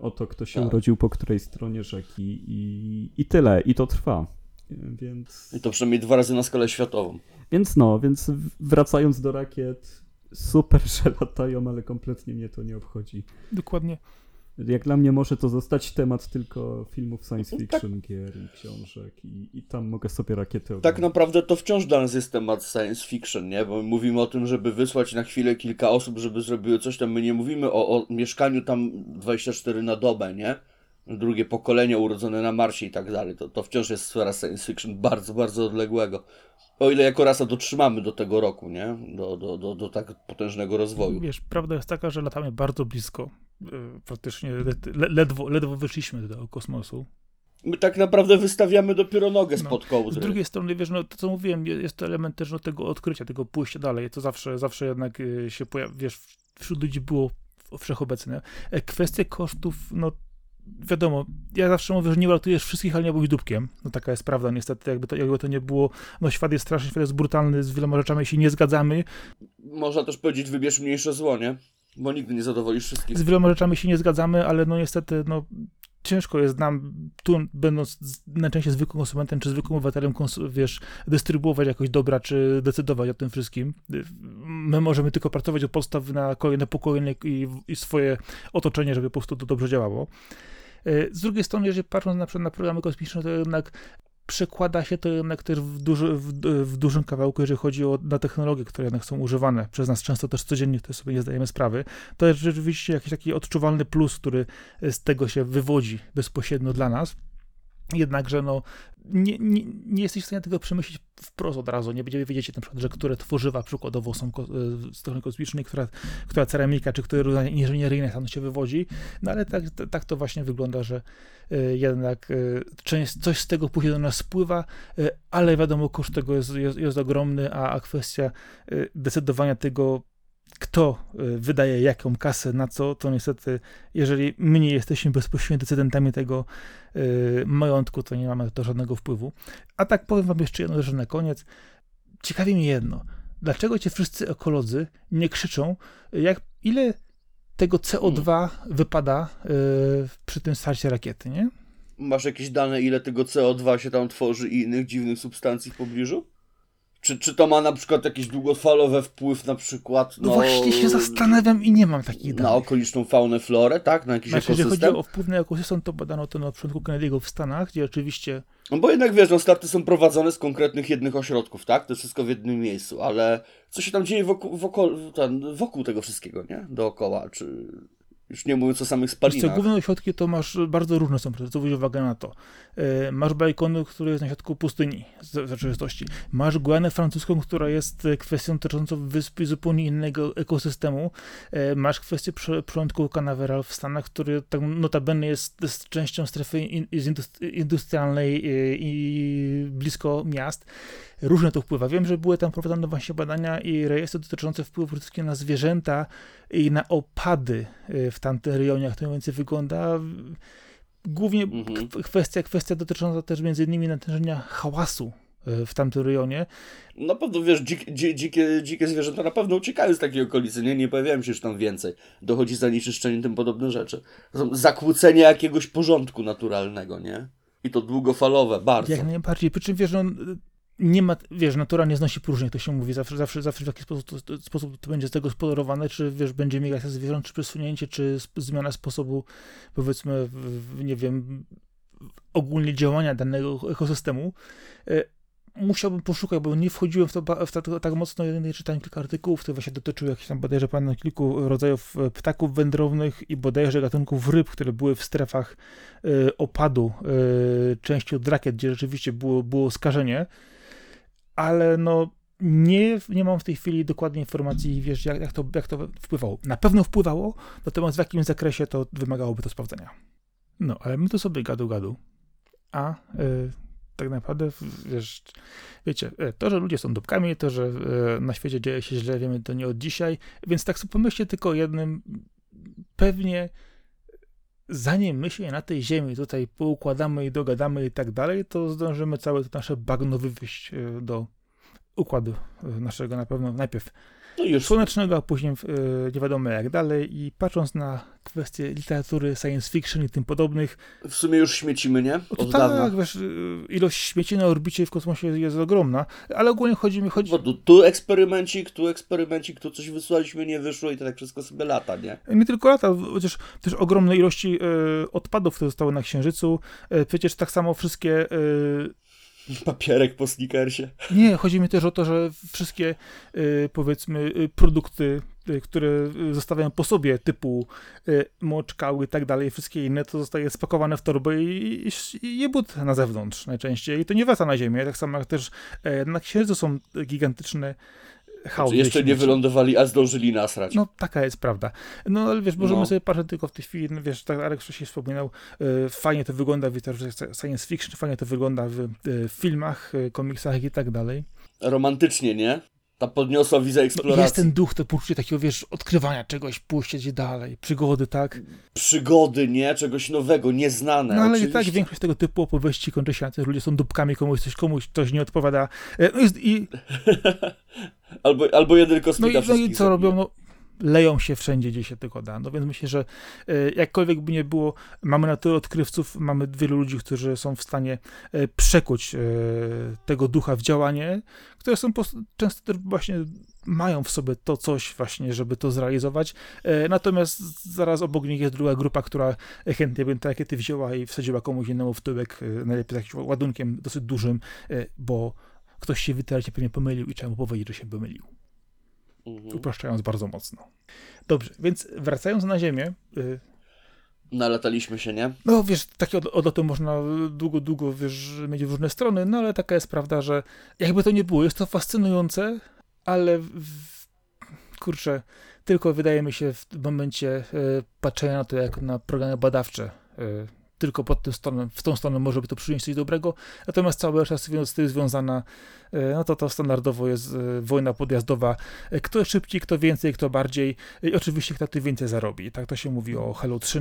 o to, kto się Tak. urodził po której stronie rzeki i, i tyle, i to trwa. E, Więc, I to przynajmniej dwa razy na skalę światową. więc no, więc wracając do rakiet, super, *laughs* że latają, ale kompletnie mnie to nie obchodzi. Dokładnie. Jak dla mnie może to zostać temat tylko filmów science Tak. fiction, gier i książek i, i tam mogę sobie rakiety Tak oglądać. naprawdę to wciąż dla nas jest temat science fiction, nie? Bo my mówimy o tym, żeby wysłać na chwilę kilka osób, żeby zrobiły coś tam. My nie mówimy o, o mieszkaniu tam 24 na dobę, nie? Drugie pokolenie urodzone na Marsie i tak dalej. To, to wciąż jest sfera science fiction bardzo, bardzo odległego. O ile jako rasa dotrzymamy do tego roku, nie? Do, do, do, do tak potężnego rozwoju. Wiesz, prawda jest taka, że latamy bardzo blisko. Praktycznie le, ledwo, ledwo wyszliśmy do kosmosu. My tak naprawdę wystawiamy dopiero nogę No. spod Z kołdry. drugiej strony, wiesz, no to co mówiłem, je- jest to element też no, tego odkrycia, tego pójścia dalej. To zawsze, zawsze jednak y, się pojawia, wiesz, wśród ludzi było wszechobecne. E, Kwestie kosztów, no wiadomo, ja zawsze mówię, że nie uratujesz wszystkich, ale nie byłeś dupkiem. No taka jest prawda, niestety, jakby to, jakby to nie było, no świat jest straszny, świat jest brutalny, z wieloma rzeczami się nie zgadzamy, Można też powiedzieć, wybierz mniejsze zło, nie? Bo nigdy nie zadowolisz wszystkich. z wieloma rzeczami się nie zgadzamy, ale no niestety, no ciężko jest nam, tu będąc najczęściej zwykłym konsumentem, czy zwykłym obywatelem, wiesz, dystrybuować jakoś dobra, czy decydować o tym wszystkim. My możemy tylko pracować od podstaw na kolejne pokolenie i, i swoje otoczenie, żeby po prostu to dobrze działało. E, Z drugiej strony, jeżeli patrząc na przykład na programy kosmiczne, to jednak przekłada się to jednak też w, duży, w, w dużym kawałku, jeżeli chodzi o na technologie, które jednak są używane przez nas często też codziennie, to sobie nie zdajemy sprawy. To jest rzeczywiście jakiś taki odczuwalny plus, który z tego się wywodzi bezpośrednio dla nas. Jednakże no, nie, nie, nie jesteś w stanie tego przemyśleć wprost od razu. Nie będziemy wiedzieć na przykład, że które tworzywa przykładowo są ko- e, technologii kosmicznej, która, która ceramika, czy które różne inżynieryjne tam się wywodzi. No ale tak, tak to właśnie wygląda, że e, jednak e, część, coś z tego później do nas spływa, ale wiadomo, koszt tego jest, jest, jest ogromny, a, a kwestia decydowania tego, kto e, wydaje jaką kasę na co, to niestety, jeżeli my nie jesteśmy bezpośrednio decydentami tego e, majątku, to nie mamy na to żadnego wpływu. A tak powiem wam jeszcze jedno rzecz na koniec. Ciekawi mnie jedno. Dlaczego ci wszyscy ekolodzy nie krzyczą, jak ile tego CO2 wypada e, przy tym starcie rakiety, nie? Masz jakieś dane, ile tego CO2 się tam tworzy i innych dziwnych substancji w pobliżu? Czy, czy to ma na przykład jakiś długofalowy wpływ na przykład No właśnie się zastanawiam i nie mam takich na danych. okoliczną faunę, florę, tak? Na jakiś Znaczy, jeżeli chodzi o wpływ na ekosystem, to badano to na początku Kennedy'ego w Stanach, gdzie oczywiście No bo jednak wiesz, no starty są prowadzone z konkretnych jednych ośrodków, tak? To jest wszystko w jednym miejscu, ale co się tam dzieje wokół, wokół, ten, wokół tego wszystkiego, nie? Dookoła, czy... Już nie mówiąc o samych Wiesz co, spalinach. główne ośrodki to masz bardzo różne są, zwróć uwagę na to. E, Masz Bajkonu, który jest na środku pustyni z rzeczywistości. Masz Guanę francuską, która jest e, kwestią dotyczącą wyspy zupełnie innego ekosystemu. E, Masz kwestię przylądku Canaveral w Stanach, który tak notabene jest, jest częścią strefy in, z industri- industrialnej i blisko miast. Różne to wpływa. Wiem, że były tam prowadzone właśnie badania i rejestry dotyczące wpływu przede wszystkim na zwierzęta i na opady y, w tamtym rejonie, jak to mniej więcej wygląda. Głównie Mhm. kwestia, kwestia dotycząca też między innymi natężenia hałasu y, w tamtym rejonie. Na pewno, wiesz, dzik, dzi, dzikie, dzikie zwierzęta na pewno uciekają z takiej okolicy, nie? Nie pojawiają się już tam więcej. Dochodzi zanieczyszczenie i tym podobne rzeczy. To są zakłócenia jakiegoś porządku naturalnego, nie? I to długofalowe, bardzo. Jak najbardziej. Przy czym wiesz, no, nie ma, wiesz, natura nie znosi próżni, to się mówi, zawsze, zawsze, zawsze w jakiś sposób to, to, sposób to będzie zagospodarowane, czy wiesz, będzie migracja zwierząt, czy przesunięcie, czy zmiana sposobu, powiedzmy, w, nie wiem, ogólnie działania danego ekosystemu. E, Musiałbym poszukać, bo nie wchodziłem w to, w to tak mocno, nie czytałem kilka artykułów, które właśnie dotyczyły jakichś tam bodajże pan kilku rodzajów e, ptaków wędrownych i bodajże gatunków ryb, które były w strefach e, opadu części od rakiet, gdzie rzeczywiście było, było skażenie, ale no nie, nie mam w tej chwili dokładnej informacji, wiesz, jak, jak, to, jak to wpływało. Na pewno wpływało, natomiast w jakim zakresie to wymagałoby to sprawdzenia. No, ale my to sobie gadu gadu, a y, tak naprawdę, wiesz, wiecie, e, to, że ludzie są dupkami, to, że e, na świecie dzieje się źle, wiemy to nie od dzisiaj, więc tak sobie pomyślcie tylko o jednym, pewnie zanim my się na tej ziemi tutaj poukładamy i dogadamy i tak dalej, to zdążymy całe to nasze bagno wywieźć e, do układu e, naszego na pewno najpierw No już słonecznego, a później e, nie wiadomo jak dalej i patrząc na kwestie literatury, science fiction i tym podobnych, w sumie już śmiecimy, nie? Od dawna. tak, wiesz, y, ilość śmieci na orbicie w kosmosie jest ogromna, ale ogólnie chodzi mi, chodzi, Bo tu, tu eksperymencik, tu eksperymencik, tu coś wysłaliśmy, nie wyszło i to tak wszystko sobie lata, nie? nie tylko lata, chociaż też ogromne ilości e, odpadów, które zostały na Księżycu, e, przecież tak samo wszystkie e, Papierek po sneakersie. Nie, chodzi mi też o to, że wszystkie y, powiedzmy y, produkty, y, które zostawiają po sobie, typu moczkały i tak dalej, wszystkie inne, to zostaje spakowane w torbę i, i, i jebut na zewnątrz najczęściej. I to nie wraca na ziemię. Tak samo jak też e, na księżycu są gigantyczne hałdy. Znaczy, jeszcze nie wylądowali, a zdążyli nasrać. No, taka jest prawda. No, ale wiesz, możemy No. sobie patrzeć tylko w tej chwili, no, wiesz, tak jak wcześniej wspominał, e, fajnie to wygląda w science fiction, fajnie to wygląda w e, filmach, e, komiksach i tak dalej. Romantycznie, nie? Ta podniosła wizę No, eksploracji. jest ten duch, to poczucie takiego, wiesz, odkrywania czegoś, pójście gdzieś dalej, przygody, tak? Przygody, nie? Czegoś nowego, nieznane. No ale i oczywiście. tak większość tego typu opowieści kończy się na tym, że ludzie są dupkami, komuś coś, komuś coś nie odpowiada. E, No i, i, *laughs* Albo, albo jeden no kosmita i, no i co robią? No, leją się wszędzie, gdzie się tylko da. No więc myślę, że e, jakkolwiek by nie było, mamy na tyle odkrywców, mamy wielu ludzi, którzy są w stanie e, przekuć e, tego ducha w działanie, które są często też właśnie mają w sobie to coś właśnie, żeby to zrealizować. Natomiast zaraz obok nich jest druga grupa, która chętnie by te rakiety wzięła i wsadziła komuś innemu w tyłek, najlepiej z jakimś ładunkiem dosyć dużym, bo ktoś się wyteracie pewnie pomylił i trzeba mu powiedzieć, że się pomylił Mhm. upraszczając bardzo mocno. Dobrze, więc wracając na Ziemię, y, Nalataliśmy się, nie? no wiesz, takie od- odloty można długo, długo, wiesz, mieć w różne strony, no ale taka jest prawda, że jakby to nie było, jest to fascynujące, ale w, kurczę, tylko wydaje mi się w momencie y, patrzenia na to jak na programy badawcze, y, tylko pod tym stroną, w tą stronę może by to przynieść coś dobrego, natomiast cała reszta z tym związana, y, no to to standardowo jest y, wojna podjazdowa, y, kto szybciej, kto więcej, kto bardziej i oczywiście kto ty więcej zarobi, tak to się mówi o Hello 3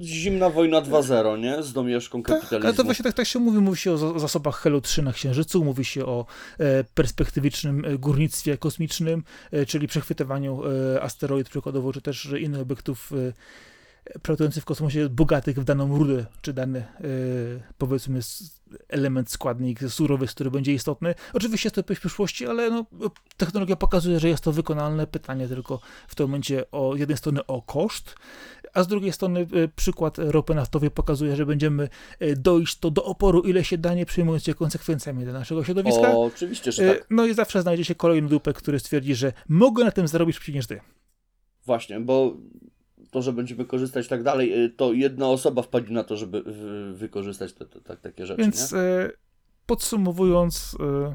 Zimna wojna 2.0, nie? Z domieszką tak, kapitalizmu. ale to właśnie tak, tak się mówi. Mówi się o za- zasobach Hello 3 na Księżycu, mówi się o e, perspektywicznym e, górnictwie kosmicznym, e, czyli przechwytywaniu e, asteroid przykładowo, czy też innych obiektów przelatujących w kosmosie bogatych w daną rudę, czy dany, e, powiedzmy, element, składnik surowy, który będzie istotny. Oczywiście jest to w przyszłości, ale no, technologia pokazuje, że jest to wykonalne. Pytanie tylko w tym momencie o z jednej strony o koszt, a z drugiej strony e, przykład ropy naftowej pokazuje, że będziemy e, dojść to do oporu, ile się da, nie przejmując się konsekwencjami dla naszego środowiska. O, oczywiście, że tak. No i zawsze znajdzie się kolejny dupek, który stwierdzi, że mogę na tym zarobić niż ty. Właśnie, bo to, że będziemy korzystać tak dalej, y, to jedna osoba wpadnie na to, żeby wy- wykorzystać te, te, tak- takie rzeczy, Więc nie? e, podsumowując, e,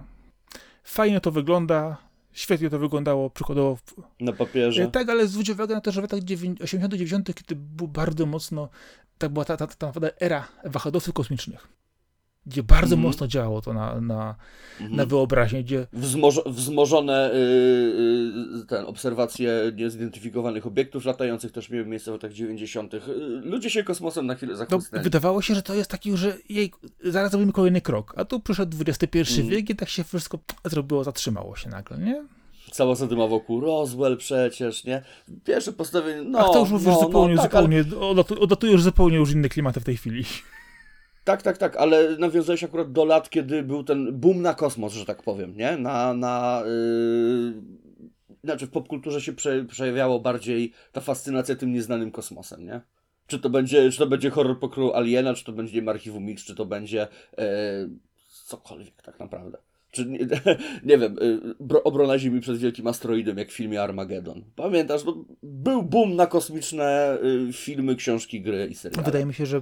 fajnie to wygląda, świetnie to wyglądało, przykładowo Na papierze. Tak, ale zwróć uwagę na to, że w latach 80-90, kiedy był bardzo mocno, tak była ta, ta, ta, ta era wahadłowców kosmicznych, gdzie bardzo Mhm. mocno działało to na, na, Mhm. na wyobraźnię, gdzie Wzmoż, wzmożone y, y, ten, obserwacje niezidentyfikowanych obiektów latających też miały miejsce w latach 90. Y, Ludzie się kosmosem na chwilę to zachłysnęli. wydawało się, że to jest taki, że jej, zaraz zrobimy kolejny krok, a tu przyszedł XXI Mhm. wiek i tak się wszystko zrobiło, zatrzymało się nagle, nie? Cała zadyma wokół Roswell przecież, nie? Pierwsze postawienie, no, a to już mówisz no, zupełnie, no, tak, ale, zupełnie, już zupełnie już inne klimaty w tej chwili. Tak, tak, tak, ale nawiązałeś akurat do lat, kiedy był ten boom na kosmos, że tak powiem, nie? Na, na yy... znaczy w popkulturze się prze, przejawiało bardziej ta fascynacja tym nieznanym kosmosem, nie? Czy to będzie, czy to będzie horror pokroju Aliena, czy to będzie Archiwum Mix, czy to będzie e, cokolwiek tak naprawdę. Czy nie, *laughs* nie wiem, y, bro- obrona Ziemi przed wielkim asteroidem, jak w filmie Armageddon. Pamiętasz, no, był boom na kosmiczne y, filmy, książki, gry i seriale. Wydaje mi się, że y,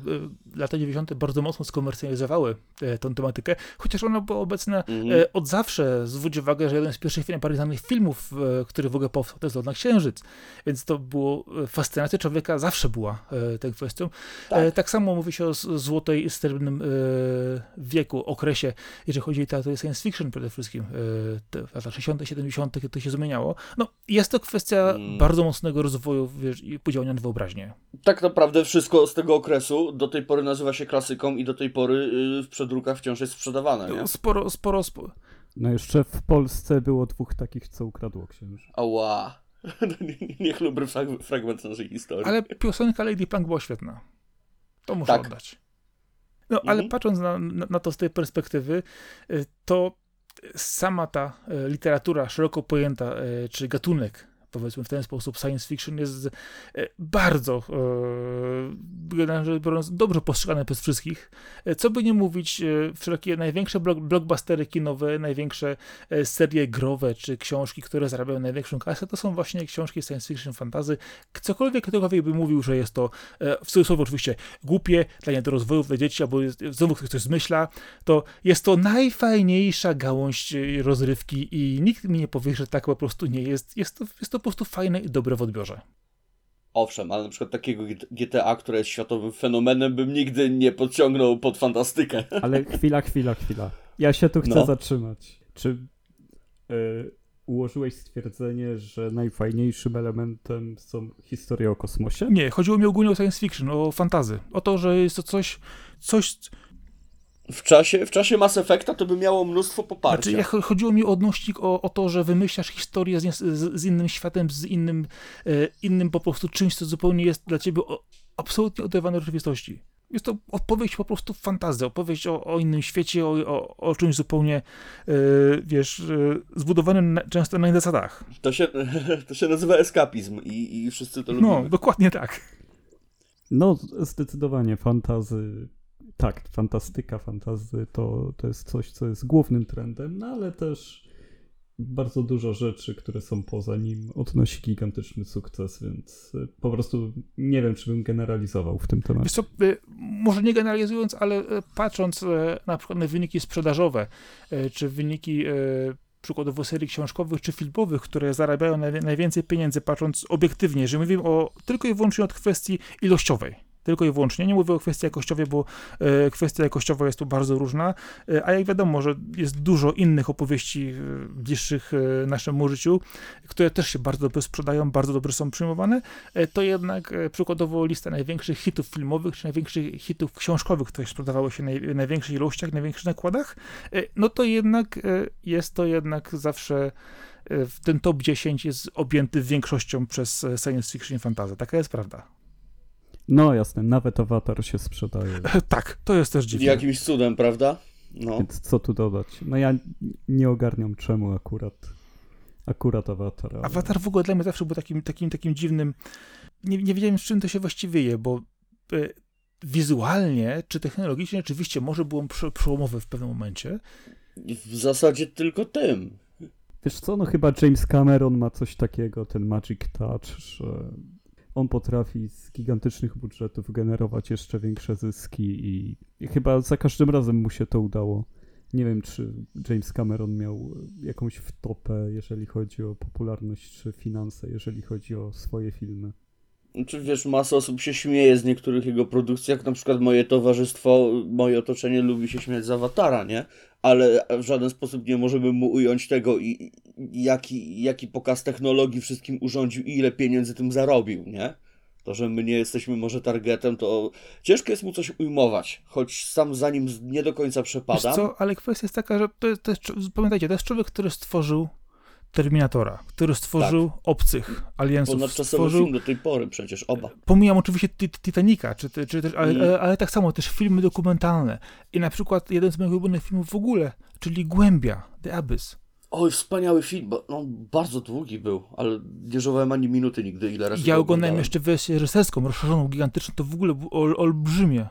lata 90. bardzo mocno skomercjalizowały tą tematykę, chociaż ona była obecna Mhm. od zawsze. Zwróć uwagę, że jeden z pierwszych najbardziej znanych filmów, który w ogóle powstał, to jest Lot na Księżyc. Więc to było, fascynacja człowieka zawsze była tą kwestią. Tak. Tak samo mówi się o złotej, srebrnym e, wieku, okresie, jeżeli chodzi o literatury science fiction przede wszystkim, e, te lata 60., 70., kiedy to się zmieniało. No, jest to kwestia Mm. bardzo mocnego rozwoju wiesz, i podziałania na wyobraźnię. Tak naprawdę wszystko z tego okresu do tej pory nazywa się klasyką i do tej pory y, w przedrukach wciąż jest sprzedawane, nie? Sporo, sporo, sporo. No jeszcze w Polsce było dwóch takich, co ukradło księżyc. Ała. *laughs* Niechlubny frag- fragment naszej historii. Ale piosenka Lady Punk była świetna. To muszę Tak. oddać. No, ale Mhm. patrząc na, na, na to z tej perspektywy, y, to sama ta y, literatura szeroko pojęta, y, czy gatunek, powiedzmy w ten sposób, science fiction jest y, bardzo, rzecz biorąc, dobrze postrzegane przez wszystkich. Y, Co by nie mówić, wszelkie największe blockbustery kinowe, największe serie growe, czy książki, które zarabiają największą kasę, to są właśnie książki science fiction, fantazy. Cokolwiek ktokolwiek by mówił, że jest to, e, w cudzysłowie oczywiście, głupie, dla niedorozwojów, dla dzieci, albo znowu ktoś coś zmyśla, to jest to najfajniejsza gałąź e, rozrywki i nikt mi nie powie, że tak po prostu nie jest. Jest to, jest to po prostu fajne i dobre w odbiorze. Owszem, ale na przykład takiego GTA, które jest światowym fenomenem, bym nigdy nie podciągnął pod fantastykę. *laughs* Ale chwila, chwila, chwila. Ja się tu chcę No. zatrzymać. Czy y, ułożyłeś stwierdzenie, że najfajniejszym elementem są historie o kosmosie? Nie, chodziło mi ogólnie o science fiction, o fantazy. O to, że jest to coś, coś W czasie, w czasie Mass Effecta to by miało mnóstwo poparcia. Znaczy, ja, chodziło mi o odnośnik, o, o to, że wymyślasz historię z, z, z innym światem, z innym, e, innym po prostu czymś, co zupełnie jest dla ciebie o, absolutnie oderwane od rzeczywistości. Jest to opowieść po prostu fantazja, opowieść o, o innym świecie, o, o, o czymś zupełnie, e, wiesz, e, zbudowanym na, często na innych zasadach. To, się, *laughs* to się nazywa eskapizm i, i wszyscy to No, lubimy. dokładnie tak. No, zdecydowanie fantazy. Tak, fantastyka, fantazy to, to jest coś, co jest głównym trendem, no ale też bardzo dużo rzeczy, które są poza nim, odnosi gigantyczny sukces, więc y, po prostu nie wiem, czy bym generalizował w tym Wiesz temacie. co, e, może nie generalizując, ale e, patrząc na przykład na wyniki sprzedażowe, czy wyniki przykładowo serii książkowych czy filmowych, które zarabiają naj, najwięcej pieniędzy, patrząc obiektywnie, że mówimy o tylko i wyłącznie od kwestii ilościowej. Tylko i wyłącznie. Nie mówię o kwestii jakościowej, bo e, kwestia jakościowa jest tu bardzo różna, e, a jak wiadomo, że jest dużo innych opowieści bliższych e, naszemu życiu, które też się bardzo dobrze sprzedają, bardzo dobrze są przyjmowane, to jednak przykładowo lista największych hitów filmowych, czy największych hitów książkowych, które sprzedawały się w największych ilościach, największych nakładach, no to jednak jest to jednak zawsze ten top 10 jest objęty większością przez science fiction i fantasy. Taka jest prawda. No jasne, nawet awatar się sprzedaje, E, Tak, to jest też dziwne. Jakimś cudem, prawda? No. więc co tu dodać? No ja nie ogarniam czemu akurat akurat awatar. ale- Awatar w ogóle dla mnie zawsze był takim, takim, takim dziwnym. Nie, nie wiedziałem, z czym to się właściwie je, bo e, wizualnie czy technologicznie oczywiście może było prze, przełomowe w pewnym momencie. W zasadzie tylko tym. Wiesz co, no chyba James Cameron ma coś takiego, ten Magic Touch, że on potrafi z gigantycznych budżetów generować jeszcze większe zyski i, chyba za każdym razem mu się to udało. Nie wiem, czy James Cameron miał jakąś wtopę, jeżeli chodzi o popularność, czy finanse, jeżeli chodzi o swoje filmy. Czy wiesz, masa osób się śmieje z niektórych jego produkcji, jak na przykład moje towarzystwo, moje otoczenie lubi się śmiać z Awatara, nie? Ale w żaden sposób nie możemy mu ująć tego, i, i jaki, jaki pokaz technologii wszystkim urządził i ile pieniędzy tym zarobił, nie? To, że my nie jesteśmy może targetem, to ciężko jest mu coś ujmować, choć sam za nim nie do końca Wiesz co, ale kwestia jest taka, że to, jest- to jest, pamiętajcie, to jest człowiek, który stworzył Terminatora, który stworzył Obcych, Aliensów, Ponadczasowy stworzył film do tej pory przecież, oba. Pomijam oczywiście Tit- Titanica, czy, czy też, ale, Mm. ale, ale tak samo też filmy dokumentalne. I na przykład jeden z moich ulubionych filmów w ogóle, czyli Głębia, The Abyss. Oj, wspaniały film, bo no, bardzo długi był, ale nie żałowałem ani minuty nigdy, ile razy Ja go oglądałem jeszcze wersję reżyserską, rozszerzoną, gigantyczną, to w ogóle było ol, olbrzymie.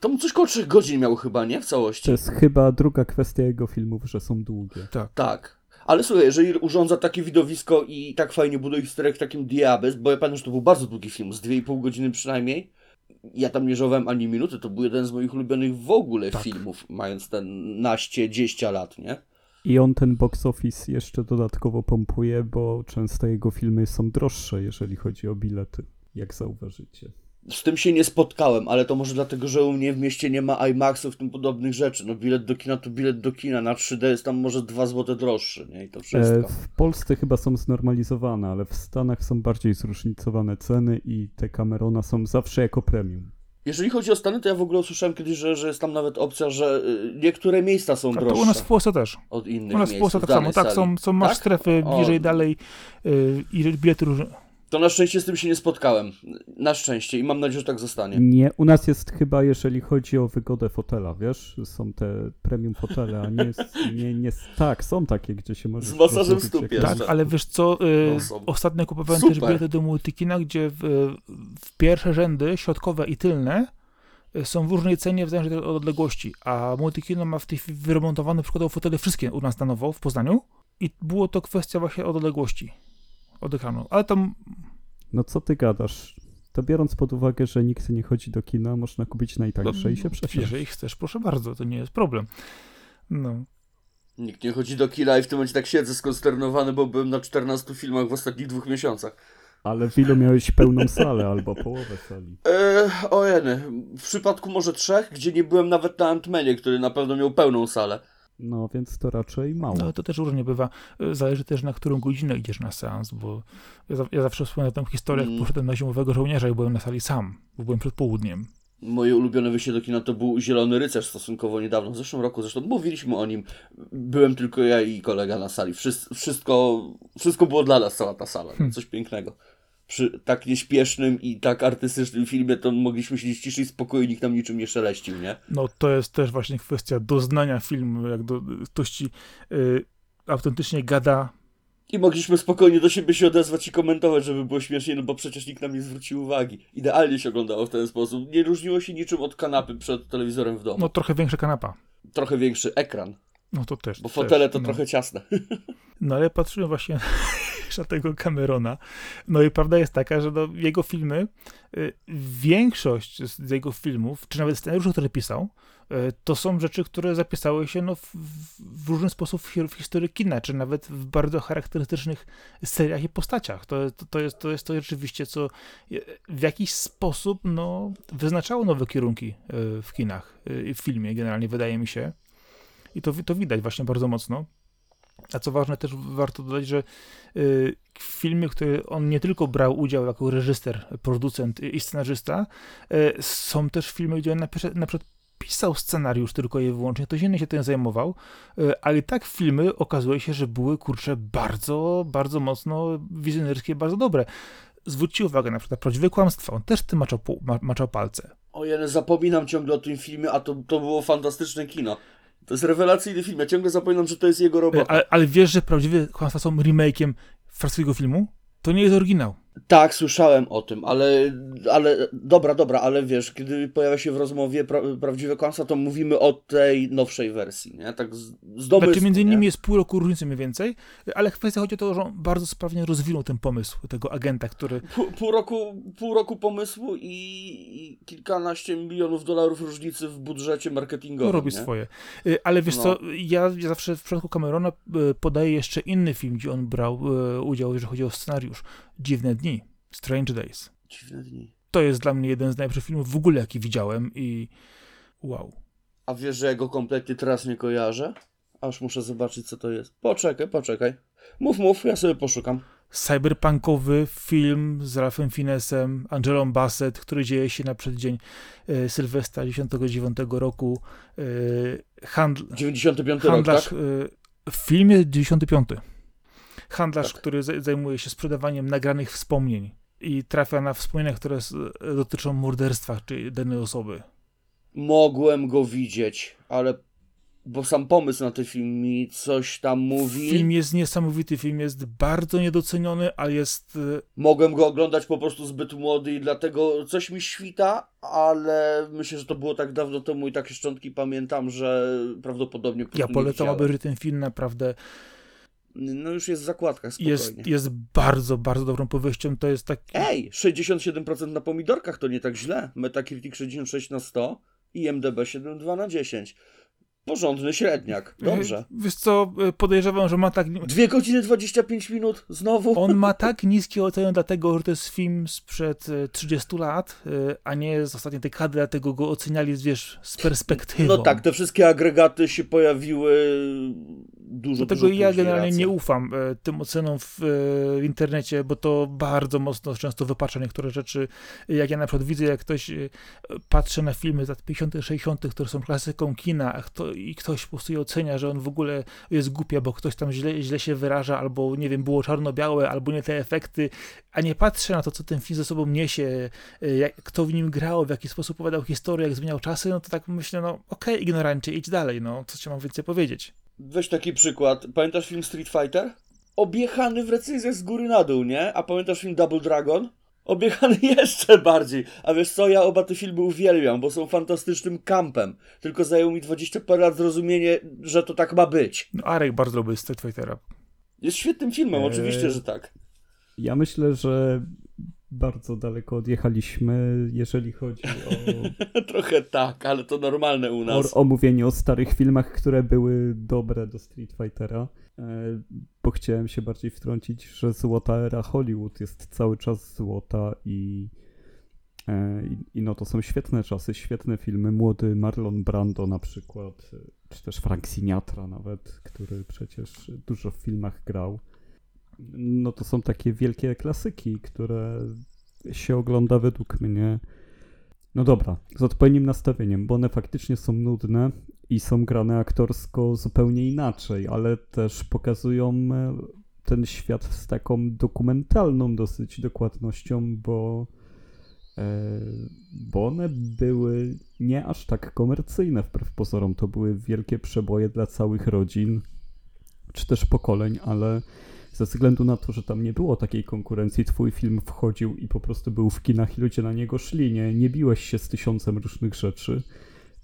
Tam coś koło 3 godzin miał chyba, nie? W całości. To jest chyba druga kwestia jego filmów, że są długie. Tak. Tak. Ale słuchaj, jeżeli urządza takie widowisko i tak fajnie buduje historię w takim Diabez, bo ja pamiętam, że to był bardzo długi film, z 2,5 godziny przynajmniej. Ja tam nie żałowałem ani minuty, to był jeden z moich ulubionych w ogóle Tak. filmów, mając ten naście, 10 lat, nie? I on ten box office jeszcze dodatkowo pompuje, bo często jego filmy są droższe, jeżeli chodzi o bilety, jak zauważycie. Z tym się nie spotkałem, ale to może dlatego, że u mnie w mieście nie ma IMAXów, tym podobnych rzeczy. No bilet do kina to bilet do kina, na 3D jest tam może 2 zł droższy, nie? I to E, wszystko. w Polsce chyba są znormalizowane, ale w Stanach są bardziej zróżnicowane ceny i te Camerona są zawsze jako premium. Jeżeli chodzi o Stany, to ja w ogóle usłyszałem kiedyś, że, że jest tam nawet opcja, że y, niektóre miejsca są A to droższe u nas w Polsce też. od innych U nas w. Polsce tak samo. Tak, są, są masz Tak? strefy O. bliżej, dalej yy, i bilety różne. To na szczęście z tym się nie spotkałem. Na szczęście i mam nadzieję, że tak zostanie. Nie, u nas jest chyba, jeżeli chodzi o wygodę fotela, wiesz, są te premium fotele, a nie, nie, nie, tak, są takie, gdzie się może... Z masażem stóp jest. Tak, ale wiesz co, yy, No ostatnio kupowałem Super. też bilety do Multikina, gdzie w, w pierwsze rzędy, środkowe i tylne, y, są w różnej cenie w zależności od odległości, a Multikino ma w tej chwili wyremontowane przykładowo fotele wszystkie u nas na nowo w Poznaniu i było to kwestia właśnie od odległości, od ekranu, ale tam No co ty gadasz? To biorąc pod uwagę, że nikt nie chodzi do kina, można kupić najtańsze i się przesiąść. jeżeli chcesz, proszę bardzo, to nie jest problem. No. Nikt nie chodzi do kina i w tym momencie tak siedzę skonsternowany, bo byłem na 14 filmach w ostatnich dwóch miesiącach. Ale w ilu miałeś pełną salę albo połowę sali? Eee, ojeny, w przypadku może trzech, gdzie nie byłem nawet na Antmenie, który na pewno miał pełną salę. No, więc to raczej mało. No to też różnie bywa. E, Zależy też na którą godzinę idziesz na seans, bo ja, za- ja zawsze wspominam tę historię, jak Mm. poszedłem na Zimowego Żołnierza i byłem na sali sam, bo byłem przed południem. Moje ulubione wyjście do kina to był Zielony Rycerz stosunkowo niedawno, w zeszłym roku zresztą mówiliśmy o nim. Byłem tylko ja i kolega na sali. Wszys- Wszystko, wszystko było dla nas, cała ta sala. Hmm. Coś pięknego. Przy tak nieśpiesznym i tak artystycznym filmie to mogliśmy siedzieć ciszy i spokojnie, nikt nam niczym nie szeleścił, nie? No to jest też właśnie kwestia doznania filmu, jak do, ktoś ci y, autentycznie gada. I mogliśmy spokojnie do siebie się odezwać i komentować, żeby było śmiesznie, no bo przecież nikt nam nie zwrócił uwagi. Idealnie się oglądało w ten sposób. Nie różniło się niczym od kanapy przed telewizorem w domu. No trochę większa kanapa. Trochę większy ekran, No to też. bo też, fotele to no. trochę ciasne. *laughs* No ale patrzyłem właśnie *laughs* tego Camerona. No i prawda jest taka, że no, jego filmy, y, większość z jego filmów, czy nawet scenariuszy, które pisał, y, to są rzeczy, które zapisały się no, w, w- różny sposób w, hi- w historii kina, czy nawet w bardzo charakterystycznych seriach i postaciach. To, to, to, jest, to jest to rzeczywiście, co y, w jakiś sposób no, wyznaczało nowe kierunki w kinach i w filmie generalnie, wydaje mi się. I to, to widać właśnie bardzo mocno. A co ważne, też warto dodać, że y, filmy, w których on nie tylko brał udział jako reżyser, producent i scenarzysta, y, są też filmy, gdzie on na, przykład- pisał scenariusz tylko i wyłącznie, ktoś inny się tym zajmował, y, ale tak filmy okazuje się, że były, kurczę, bardzo, bardzo mocno wizjonerskie, bardzo dobre. Zwróćcie uwagę na przykład prawdziwe kłamstwa, on też tym maczał, maczał palce. Ojej, zapominam ciągle o tym filmie, a to, to było fantastyczne kino. To jest rewelacyjny film, ja ciągle zapominam, że to jest jego robota. Ale, ale wiesz, że prawdziwe kłamstwa są remake'iem francuskiego filmu? To nie jest oryginał. Tak, słyszałem o tym, ale, ale dobra, dobra, ale wiesz, kiedy pojawia się w rozmowie pra, prawdziwe kłamstwa, to mówimy o tej nowszej wersji, nie? Tak z, z domysłu, Znaczy między nie? innymi jest pół roku różnicy mniej więcej, ale kwestia chodzi o to, że on bardzo sprawnie rozwinął ten pomysł tego agenta, który... Pół, pół, roku, pół roku pomysłu i, i kilkanaście milionów dolarów różnicy w budżecie marketingowym. No, robi nie? swoje. Y, Ale wiesz No. co, ja ja zawsze w przypadku Camerona y, podaję jeszcze inny film, gdzie on brał y, udział, jeżeli chodzi o scenariusz. Dziwne dni. Strange Days. Dziwne dni. To jest dla mnie jeden z najlepszych filmów w ogóle, jaki widziałem i wow. A wiesz, że ja go kompletnie teraz nie kojarzę? Aż muszę zobaczyć, co to jest. Poczekaj, poczekaj. Mów, mów, ja sobie poszukam. Cyberpunkowy film z Ralphem Fiennesem, Angelą Bassett, który dzieje się na przeddzień y, Sylwestra 99 roku. Y, handl, 95 rok, handlarz, tak? y, w filmie 95. Handlarz, Tak. który zaj- zajmuje się sprzedawaniem nagranych wspomnień i trafia na wspomnienia, które dotyczą morderstwa czy danej osoby. Mogłem go widzieć, ale... Bo sam pomysł na ten film mi coś tam mówi. Film jest niesamowity, film jest bardzo niedoceniony, ale jest y, Mogłem go oglądać po prostu zbyt młody i dlatego coś mi świta, ale myślę, że to było tak dawno temu i takie szczątki pamiętam, że prawdopodobnie po ja polecam, aby ten film naprawdę No już jest w zakładkach, spokojnie. jest, jest bardzo, bardzo dobrą powieścią. To jest tak. Ej, 67% na pomidorkach to nie tak źle. Metacritic 66 na 100 i MDB 7,2 na 10. Porządny średniak. Dobrze. Wiesz co, y, podejrzewam, że ma tak. 2 godziny 25 minut znowu. On ma *laughs* tak niskie oceny, dlatego że to jest film sprzed y, 30 lat, y, a nie z ostatniej dekady, dlatego go oceniali, wiesz, z perspektywą. No tak, te wszystkie agregaty się pojawiły dużo, Dlatego dużo ja generalnie racja. nie ufam e, tym ocenom w, e, w internecie, bo to bardzo mocno często wypacza niektóre rzeczy. Jak ja na przykład widzę, jak ktoś e, patrzy na filmy z lat 50., 60., które są klasyką kina, a kto, i ktoś po prostu je ocenia, że on w ogóle jest głupia, bo ktoś tam źle, źle się wyraża, albo nie wiem, było czarno-białe, albo nie te efekty, a nie patrzę na to, co ten film ze sobą niesie, e, jak, kto w nim grał, w jaki sposób opowiadał historię, jak zmieniał czasy, no to tak myślę, no okej, ignorancie, idź dalej, no, co ci mam więcej powiedzieć. Weź taki przykład. Pamiętasz film Street Fighter? Objechany w recenzjach z góry na dół, nie? A pamiętasz film Double Dragon? Objechany *laughs* jeszcze bardziej. A wiesz co, ja oba te filmy uwielbiam, bo są fantastycznym kampem. Tylko zajęło mi 20 parę lat zrozumienie, że to tak ma być. No, Arek bardzo lubi Street Fightera. Jest świetnym filmem, Eee. oczywiście, że tak. Ja myślę, że bardzo daleko odjechaliśmy, jeżeli chodzi o, *laughs* Trochę tak, ale to normalne u o nas. omówienie o starych filmach, które były dobre do Street Fightera. E, Bo chciałem się bardziej wtrącić, że złota era Hollywood jest cały czas złota i E, I, I no to są świetne czasy, świetne filmy. Młody Marlon Brando na przykład, e, czy też Frank Sinatra nawet, który przecież dużo w filmach grał. No to są takie wielkie klasyki, które się ogląda według mnie. No dobra, z odpowiednim nastawieniem, bo one faktycznie są nudne i są grane aktorsko zupełnie inaczej, ale też pokazują e, ten świat z taką dokumentalną dosyć dokładnością, bo, e, bo one były nie aż tak komercyjne wbrew pozorom. To były wielkie przeboje dla całych rodzin, czy też pokoleń, ale ze względu na to, że tam nie było takiej konkurencji, twój film wchodził i po prostu był w kinach i ludzie na niego szli, nie, nie biłeś się z tysiącem różnych rzeczy.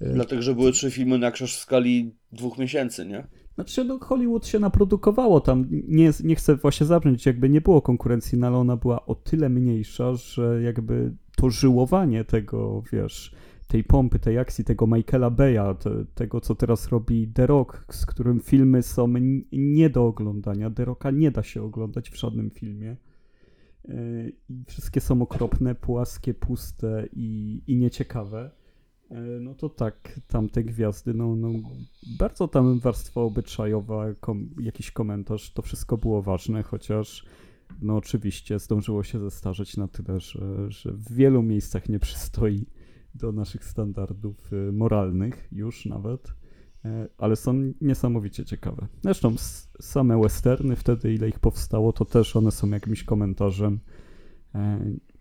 E, Dlatego, że były trzy filmy na krzyż w skali dwóch miesięcy, nie? Znaczy, no Hollywood się naprodukowało tam, nie, nie chcę właśnie zabrzmieć, jakby nie było konkurencji, no ale ona była o tyle mniejsza, że jakby to żyłowanie tego, wiesz, tej pompy, tej akcji, tego Michaela Beya, te, tego co teraz robi The Rock, z którym filmy są nie do oglądania. The Rocka nie da się oglądać w żadnym filmie. E, I wszystkie są okropne, płaskie, puste i, i nieciekawe. E, no to tak, tamte gwiazdy, no, no bardzo tam warstwa obyczajowa, kom, jakiś komentarz, to wszystko było ważne, chociaż no oczywiście zdążyło się zestarzeć na tyle, że, że w wielu miejscach nie przystoi do naszych standardów y, moralnych już nawet, e, ale są niesamowicie ciekawe. Zresztą same westerny wtedy, ile ich powstało, to też one są jakimś komentarzem e,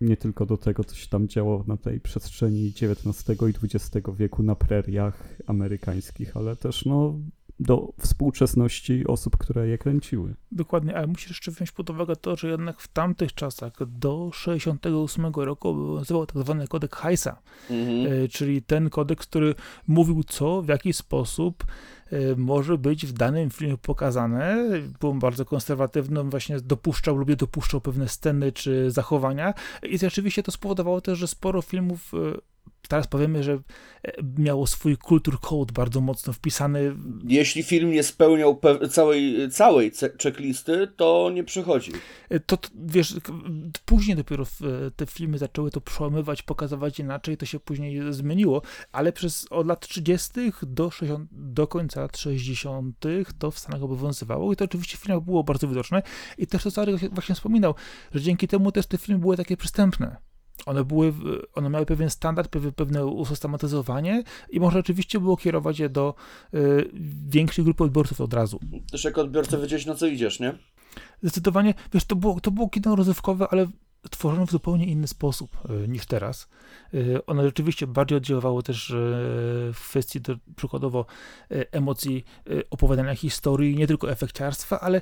nie tylko do tego, co się tam działo na tej przestrzeni XIX i XX wieku na preriach amerykańskich, ale też no, do współczesności osób, które je kręciły. Dokładnie, ale musisz jeszcze wziąć pod uwagę to, że jednak w tamtych czasach do 68 roku obowiązywał tak zwany kodek Heisa, mhm. E, czyli ten kodek, który mówił co, w jaki sposób e, może być w danym filmie pokazane. Był bardzo konserwatywny, właśnie dopuszczał lub nie dopuszczał pewne sceny czy zachowania i rzeczywiście to spowodowało też, że sporo filmów e, teraz powiemy, że e, miało swój kultur code bardzo mocno wpisany. Jeśli film nie spełniał całej, całej checklisty, to nie przechodzi. E, to, to, wiesz, później dopiero e, te filmy zaczęły to przełamywać, pokazywać inaczej, to się później zmieniło, ale przez od lat 30. do, 60, do końca lat 60. to w Stanach obowiązywało i to oczywiście w filmach było bardzo widoczne i też to, co właśnie wspominał, że dzięki temu też te filmy były takie przystępne one, były, one miały pewien standard, pewne usystematyzowanie i można oczywiście było kierować je do y, większej grupy odbiorców od razu. Też jako odbiorca wiedzieć na co idziesz, nie? Zdecydowanie, wiesz, to było, to było kino rozrywkowe, ale tworzone w zupełnie inny sposób y, niż teraz. Y, one rzeczywiście bardziej oddziaływały też y, w kwestii do, przykładowo y, emocji, y, opowiadania historii, nie tylko efekciarstwa, ale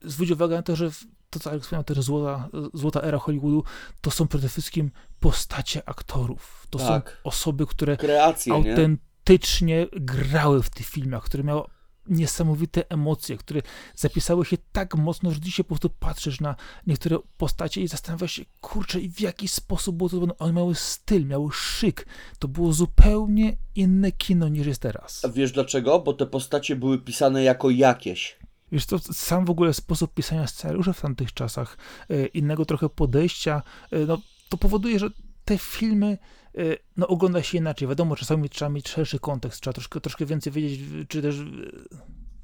zwróć uwagę na to, że to, co jak wspomniał, też złota, złota era Hollywoodu, to są przede wszystkim postacie aktorów. To tak. są osoby, które Kreacje, autentycznie nie? grały w tych filmach, które miały niesamowite emocje, które zapisały się tak mocno, że dzisiaj po prostu patrzysz na niektóre postacie i zastanawiasz się, kurczę, i w jaki sposób było to zrobione. One miały styl, miały szyk. To było zupełnie inne kino niż jest teraz. A wiesz dlaczego? Bo te postacie były pisane jako jakieś. Wiesz, to sam w ogóle sposób pisania scenariuszy w tamtych czasach, e, innego trochę podejścia, e, no, to powoduje, że te filmy e, no, ogląda się inaczej. Wiadomo, czasami trzeba mieć szerszy kontekst, trzeba troszkę, troszkę więcej wiedzieć, czy też.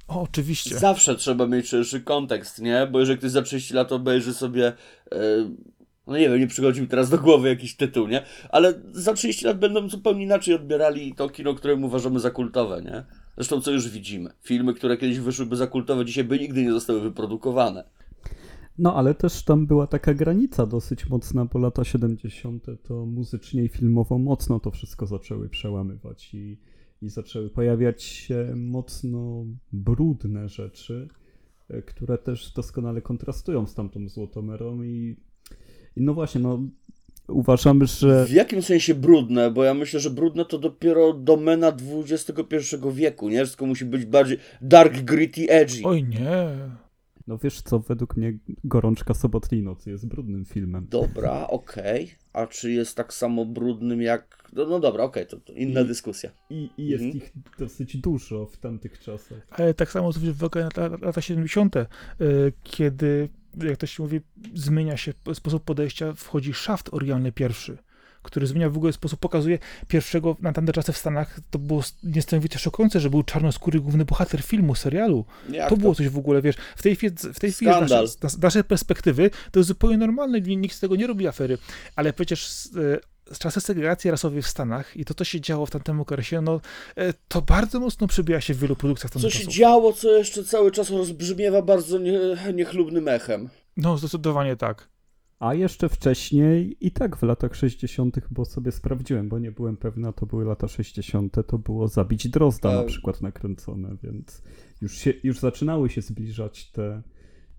O, oczywiście. Zawsze trzeba mieć szerszy kontekst, nie? Bo jeżeli ktoś za 30 lat obejrzy sobie. No nie wiem, nie przychodzi mi teraz do głowy jakiś tytuł, nie? Ale za 30 lat będą zupełnie inaczej odbierali to kino, które uważamy za kultowe, nie? Zresztą co już widzimy. Filmy, które kiedyś wyszłyby za kultowe, dzisiaj by nigdy nie zostały wyprodukowane. No, ale też tam była taka granica dosyć mocna, bo lata 70. to muzycznie i filmowo mocno to wszystko zaczęły przełamywać i, i zaczęły pojawiać się mocno brudne rzeczy, e, które też doskonale kontrastują z tamtą złotomerą i, i no właśnie, no uważamy, że... W jakim sensie brudne? Bo ja myślę, że brudne to dopiero domena XXI wieku, nie? Wszystko musi być bardziej dark, gritty, edgy. Oj nie. No wiesz co, według mnie Gorączka Sobotniej Nocy jest brudnym filmem. Dobra, okej. Okay. A czy jest tak samo brudnym jak... No, no dobra, okej, okay, to, to, inna I, dyskusja. I, i jest mhm. ich dosyć dużo w tamtych czasach. Ale tak samo zwróć uwagę na lata 70., y, kiedy jak to się mówi, zmienia się sposób podejścia, wchodzi szaft oryginalny pierwszy, który zmienia w ogóle sposób, pokazuje pierwszego na tamte czasy w Stanach, to było niesamowicie szokujące, że był czarnoskóry główny bohater filmu, serialu. Jak to było coś w ogóle, wiesz, w tej chwili, w tej chwili z naszej, z naszej perspektywy to jest zupełnie normalne, nikt z tego nie robi afery, ale przecież e, czasy segregacji rasowej w Stanach i to, co się działo w tamtym okresie, no e, to bardzo mocno przebija się w wielu produkcjach Co tamtych się czasów. działo, co jeszcze cały czas rozbrzmiewa bardzo nie, niechlubnym echem. No, zdecydowanie tak. A jeszcze wcześniej i tak w latach 60., bo sobie sprawdziłem, bo nie byłem pewna, to były lata 60., to było Zabić Drozda na Tak. przykład nakręcone, więc już, się, już zaczynały się zbliżać te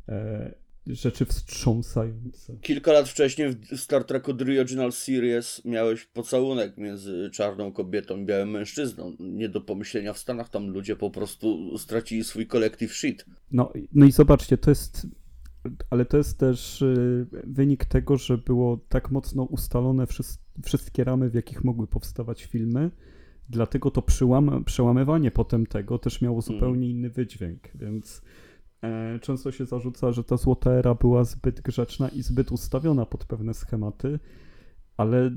e, rzeczy wstrząsające. Kilka lat wcześniej w Star Treku The Original Series miałeś pocałunek między czarną kobietą i białym mężczyzną. Nie do pomyślenia w Stanach, tam ludzie po prostu stracili swój collective shit. No, i- no i zobaczcie, to jest. Ale to jest też y, wynik tego, że było tak mocno ustalone wszys- wszystkie ramy, w jakich mogły powstawać filmy. Dlatego to przyłam- przełamywanie potem tego też miało zupełnie inny wydźwięk, więc często się zarzuca, że ta złota era była zbyt grzeczna i zbyt ustawiona pod pewne schematy, ale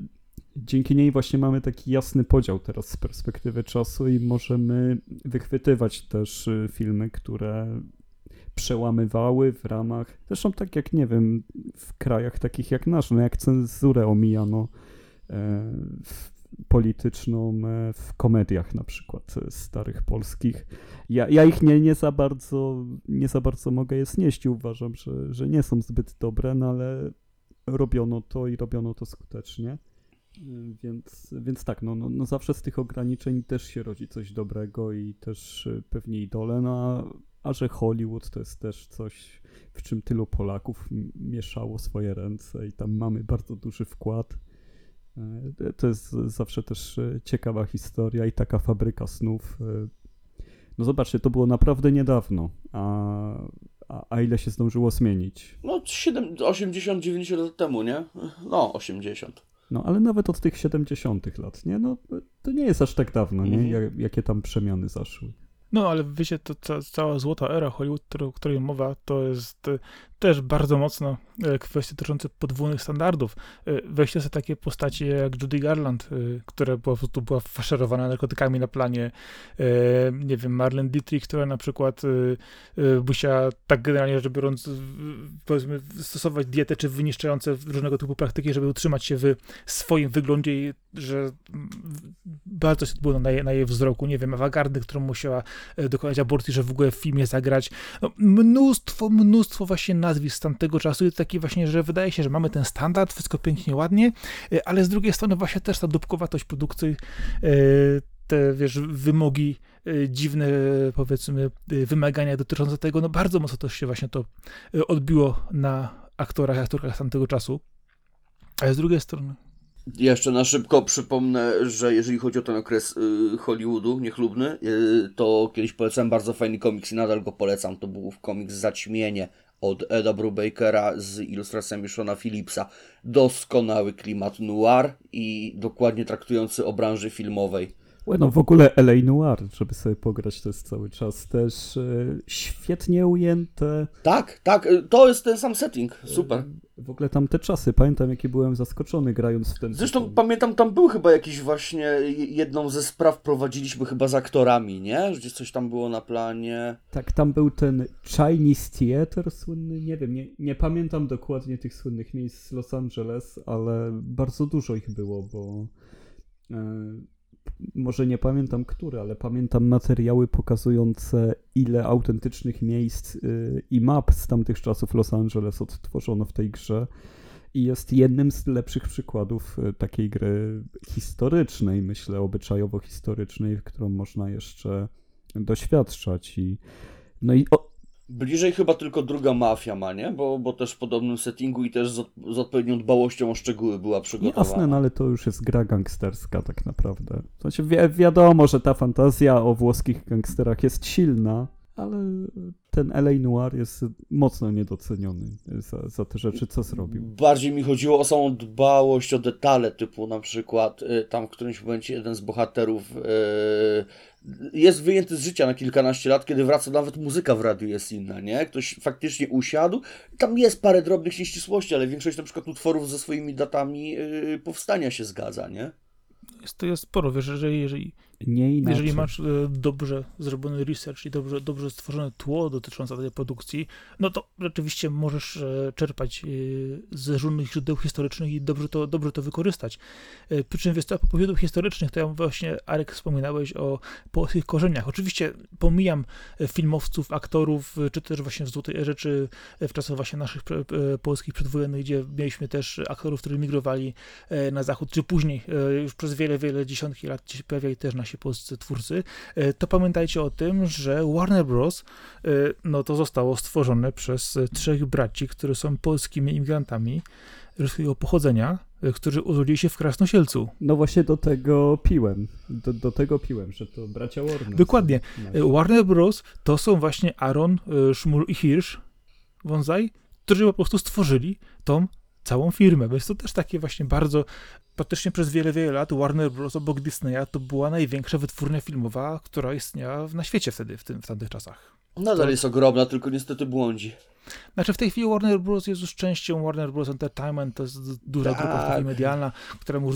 dzięki niej właśnie mamy taki jasny podział teraz z perspektywy czasu i możemy wychwytywać też y, filmy, które przełamywały w ramach, zresztą tak jak, nie wiem, w krajach takich jak nasz, no jak cenzurę omijano e, w, polityczną e, w komediach na przykład e, starych polskich. Ja, ja ich nie, nie, za bardzo, nie za bardzo mogę je znieść i uważam, że, że nie są zbyt dobre, no ale robiono to i robiono to skutecznie. Y, Więc, więc tak, no, no, no zawsze z tych ograniczeń też się rodzi coś dobrego i też pewnie idole, no a, a że Hollywood to jest też coś, w czym tylu Polaków mieszało swoje ręce i tam mamy bardzo duży wkład. Y, To jest zawsze też y, ciekawa historia i taka fabryka snów. y. No zobaczcie, to było naprawdę niedawno, a, a, a ile się zdążyło zmienić. No 80-90 lat temu, nie? No 80. No, ale nawet od tych 70. lat, nie? No, to nie jest aż tak dawno, nie? Mhm. Jak, jakie tam przemiany zaszły. No, ale wiecie, to ca cała złota era Hollywood, o której mowa, to jest e, też bardzo mocno e, kwestie dotyczące podwójnych standardów. E, Weźcie sobie takie postacie jak Judy Garland, która po prostu była faszerowana narkotykami na planie. Nie wiem, Marlene Dietrich, która na przykład musiała tak generalnie rzecz biorąc, powiedzmy, stosować dietę czy wyniszczające różnego typu praktyki, żeby utrzymać się w swoim wyglądzie i że bardzo się było na jej, na jej wzroku. Nie wiem, awagardy, którą musiała dokonać aborcji, że w ogóle w filmie zagrać. No, mnóstwo, mnóstwo właśnie nazwisk z tamtego czasu i taki właśnie, że wydaje się, że mamy ten standard, wszystko pięknie, ładnie, e, ale z drugiej strony właśnie też ta dupkowatość produkcji, e, te, wiesz, wymogi e, dziwne, powiedzmy, e, wymagania dotyczące tego, no bardzo mocno też się właśnie to e, odbiło na aktorach, aktorkach z tamtego czasu. Ale z drugiej strony, Jeszcze na szybko przypomnę, że jeżeli chodzi o ten okres y, Hollywoodu niechlubny, y, to kiedyś polecałem bardzo fajny komiks i nadal go polecam. To był komiks Zaćmienie od Eda Brubakera z ilustracjami Shona Phillipsa. Doskonały klimat noir i dokładnie traktujący o branży filmowej. No w ogóle LA Noir, żeby sobie pograć, to jest cały czas też e, świetnie ujęte. Tak, tak, y, to jest ten sam setting. Super. W ogóle tam te czasy, pamiętam jakie byłem zaskoczony grając w ten Zresztą pamiętam, tam był chyba jakiś właśnie, jedną ze spraw prowadziliśmy chyba z aktorami, nie? Gdzieś coś tam było na planie. Tak, tam był ten Chinese Theater słynny, nie wiem, nie, nie pamiętam dokładnie tych słynnych miejsc z Los Angeles, ale bardzo dużo ich było, bo e, może nie pamiętam które, ale pamiętam materiały pokazujące ile autentycznych miejsc y, i map z tamtych czasów Los Angeles odtworzono w tej grze. I jest jednym z lepszych przykładów y, takiej gry historycznej, myślę, obyczajowo-historycznej, którą można jeszcze doświadczać. I, no i o, Bliżej chyba tylko druga mafia ma, nie? Bo, bo też w podobnym settingu i też z, od, z odpowiednią dbałością o szczegóły była przygotowana. jasne, no ale to już jest gra gangsterska tak naprawdę. W sensie wi- wiadomo, że ta fantazja o włoskich gangsterach jest silna, ale ten LA Noir jest mocno niedoceniony za, za te rzeczy, co zrobił. Bardziej mi chodziło o samą dbałość o detale, typu na przykład y, tam w którymś momencie jeden z bohaterów y, jest wyjęty z życia na kilkanaście lat, kiedy wraca, nawet muzyka w radiu jest inna, nie? Ktoś faktycznie usiadł, tam jest parę drobnych nieścisłości, ale większość na przykład utworów ze swoimi datami y, powstania się zgadza, nie? Jest, to jest sporo, wiesz, jeżeli, jeżeli Nie inaczej. Jeżeli masz e, dobrze zrobiony research i dobrze, dobrze stworzone tło dotyczące tej produkcji, no to rzeczywiście możesz e, czerpać e, z różnych źródeł historycznych i dobrze to, dobrze to wykorzystać. Przy czym wiesz, propos źródeł historycznych, to ja właśnie, Arek, wspominałeś o polskich korzeniach. Oczywiście pomijam filmowców, aktorów, czy też właśnie w Złotej Erze, czy w czasach właśnie naszych polskich przedwojennych, gdzie mieliśmy też aktorów, którzy migrowali na zachód, czy później, już przez wiele, wiele dziesiątki lat pojawiali też nasi polscy twórcy, e, to pamiętajcie o tym, że Warner Bros. e, no to zostało stworzone przez e, trzech braci, którzy są polskimi imigrantami ruskiego pochodzenia, którzy urodzili się w Krasnosielcu. No właśnie do tego piłem. Do, do tego piłem, że to bracia Warner. Dokładnie. E, Warner Bros. to są właśnie Aaron, Szmul i Hirsch, Wązaj, którzy po prostu stworzyli tą całą firmę, więc to też takie właśnie bardzo, praktycznie przez wiele, wiele lat Warner Bros. obok Disneya to była największa wytwórnia filmowa, która istniała na świecie wtedy, w, tym, w tamtych czasach. Nadal jest ogromna, tylko niestety błądzi. Znaczy w tej chwili Warner Bros. jest już częścią Warner Bros. Entertainment, to jest duża Tak. grupa medialna, która już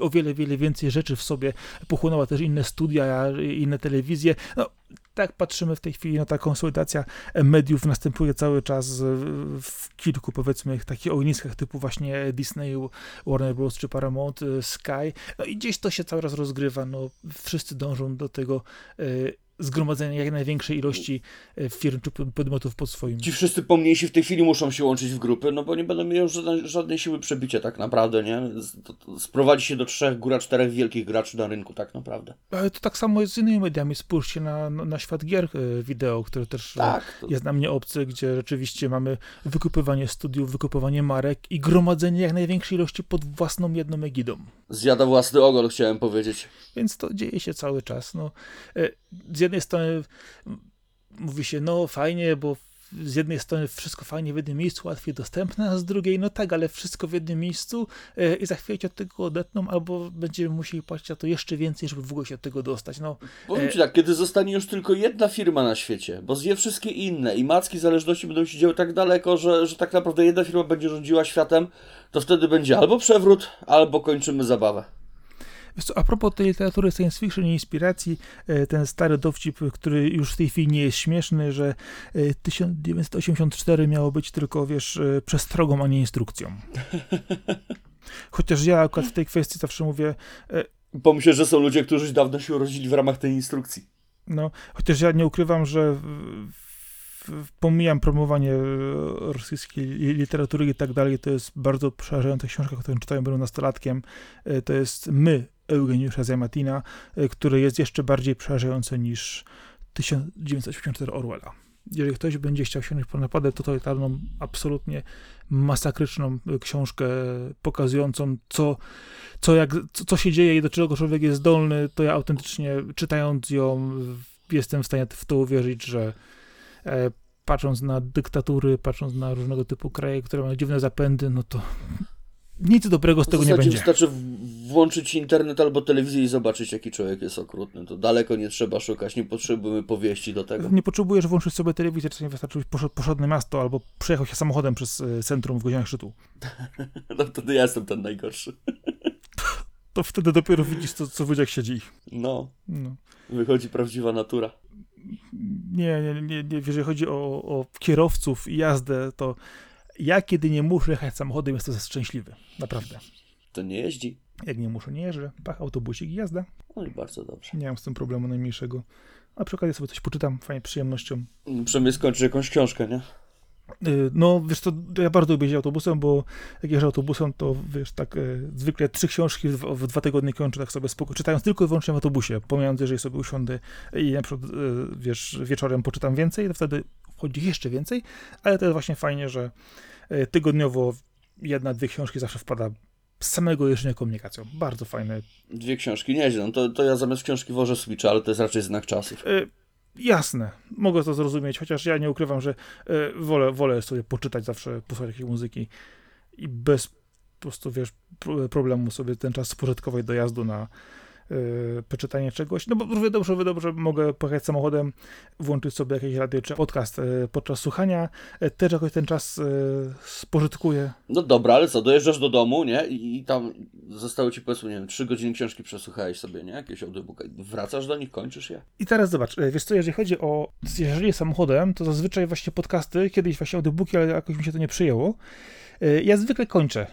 o wiele, wiele więcej rzeczy w sobie pochłonęła też inne studia, inne telewizje. No, tak patrzymy w tej chwili, no ta konsolidacja mediów następuje cały czas w- w kilku powiedzmy takich ogniskach typu właśnie Disney, Warner Bros. czy Paramount, y, Sky. No i gdzieś to się cały czas rozgrywa, no wszyscy dążą do tego zgromadzenia jak największej ilości y, firm czy podmiotów pod swoim. Ci wszyscy pomniejsi w tej chwili muszą się łączyć w grupy, no bo nie będą mieli już żadnej, żadnej siły przebicia tak naprawdę, nie? Sprowadzi się do trzech, góra czterech wielkich graczy na rynku tak naprawdę. Ale to tak samo jest z innymi mediami. Spójrzcie na, na, świat gier e, wideo, który też e, Tak. To... jest na mnie obcy, gdzie rzeczywiście mamy wykupywanie studiów, wykupywanie marek i gromadzenie jak największej ilości pod własną jedną egidą. Zjada własny ogon, chciałem powiedzieć. Więc to dzieje się cały czas. No, e, z jednej strony mówi się, no fajnie, bo z jednej strony wszystko fajnie w jednym miejscu, łatwiej dostępne, a z drugiej, no tak, ale wszystko w jednym miejscu e, i za chwilę cię od tego odetną, albo będziemy musieli płacić za to jeszcze więcej, żeby w ogóle się od tego dostać. No, Powiem Ci tak, kiedy zostanie już tylko jedna firma na świecie, bo zje wszystkie inne i macki zależności będą się działy tak daleko, że, że tak naprawdę jedna firma będzie rządziła światem, to wtedy będzie albo przewrót, albo kończymy zabawę. A propos tej literatury science fiction i inspiracji, e, ten stary dowcip, który już w tej chwili nie jest śmieszny, że e, 1984 miało być tylko, wiesz, e, przestrogą, a nie instrukcją. *laughs* Chociaż ja akurat w tej kwestii zawsze mówię, Pomyślę, że są ludzie, którzy dawno się urodzili w ramach tej instrukcji. no, chociaż ja nie ukrywam, że pomijam promowanie e, rosyjskiej li- literatury i tak dalej, to jest bardzo przerażająca książka, którą czytałem, byłem nastolatkiem. E, To jest My, Eugeniusza Zajmatina, e, który jest jeszcze bardziej przerażający niż 1984 Orwella. Jeżeli ktoś będzie chciał sięgnąć po napadę totalitarną, absolutnie masakryczną e, książkę pokazującą, co, co, jak, co, co się dzieje i do czego człowiek jest zdolny, to ja autentycznie czytając ją jestem w stanie w to uwierzyć, że e, patrząc na dyktatury, patrząc na różnego typu kraje, które mają dziwne zapędy, no to nic dobrego z tego nie będzie. wystarczy włączyć internet albo telewizję i zobaczyć, jaki człowiek jest okrutny. To daleko nie trzeba szukać, nie potrzebujemy powieści do tego. Nie potrzebujesz włączyć sobie telewizję, czasami wystarczy, poszedł, na miasto albo przejechał się samochodem przez e, centrum w godzinach szczytu. *laughs* No wtedy ja jestem ten najgorszy. *laughs* To wtedy dopiero widzisz, co, co w siedzi. No, No. wychodzi prawdziwa natura. Nie, nie, nie, nie, jeżeli chodzi o, o kierowców i jazdę, to ja kiedy nie muszę jechać samochodem, jestem szczęśliwy. Naprawdę. To nie jeździ. Jak nie muszę, nie jeżdżę. Pach, autobusik i jazda. No i bardzo dobrze. Nie mam z tym problemu najmniejszego. A przy okazji sobie coś poczytam, fajnie, przyjemnością. Przynajmniej skończyć jakąś książkę, nie? Y, No, wiesz to ja bardzo lubię jeździć autobusem, bo jak jeżdżę autobusem, to wiesz, tak e, zwykle trzy książki w, w dwa tygodnie kończę tak sobie spoko, czytając tylko i wyłącznie w autobusie, pomijając, jeżeli sobie usiądę i na przykład, e, wiesz, wieczorem poczytam więcej, to wtedy wchodzi jeszcze więcej, ale to jest właśnie fajnie, że e, tygodniowo jedna, dwie książki zawsze wpada z samego jeżdżenia komunikacją. Bardzo fajne. Dwie książki, nieźle. No to, to ja zamiast książki wożę Switcha, ale to jest raczej znak czasów. E, Jasne, mogę to zrozumieć, chociaż ja nie ukrywam, że e, wolę, wolę sobie poczytać zawsze, posłuchać jakiejś muzyki i bez po prostu, wiesz, pro- problemu sobie ten czas spożytkować dojazdu na e, poczytanie czegoś. No bo równie dobrze, równie dobrze mogę pojechać samochodem, włączyć sobie jakieś radio czy podcast e, podczas słuchania, e, też jakoś ten czas spożytkuję. No dobra, ale co, dojeżdżasz do domu, nie? I, i tam zostały ci powiedzmy, nie wiem, trzy godziny książki przesłuchałeś sobie, nie? Jakieś audiobooka. Wracasz do nich, kończysz je? I teraz zobacz, wiesz co, jeżeli chodzi o jeżeli samochodem, to zazwyczaj właśnie podcasty, kiedyś właśnie audiobooki, ale jakoś mi się to nie przyjęło. Ja zwykle kończę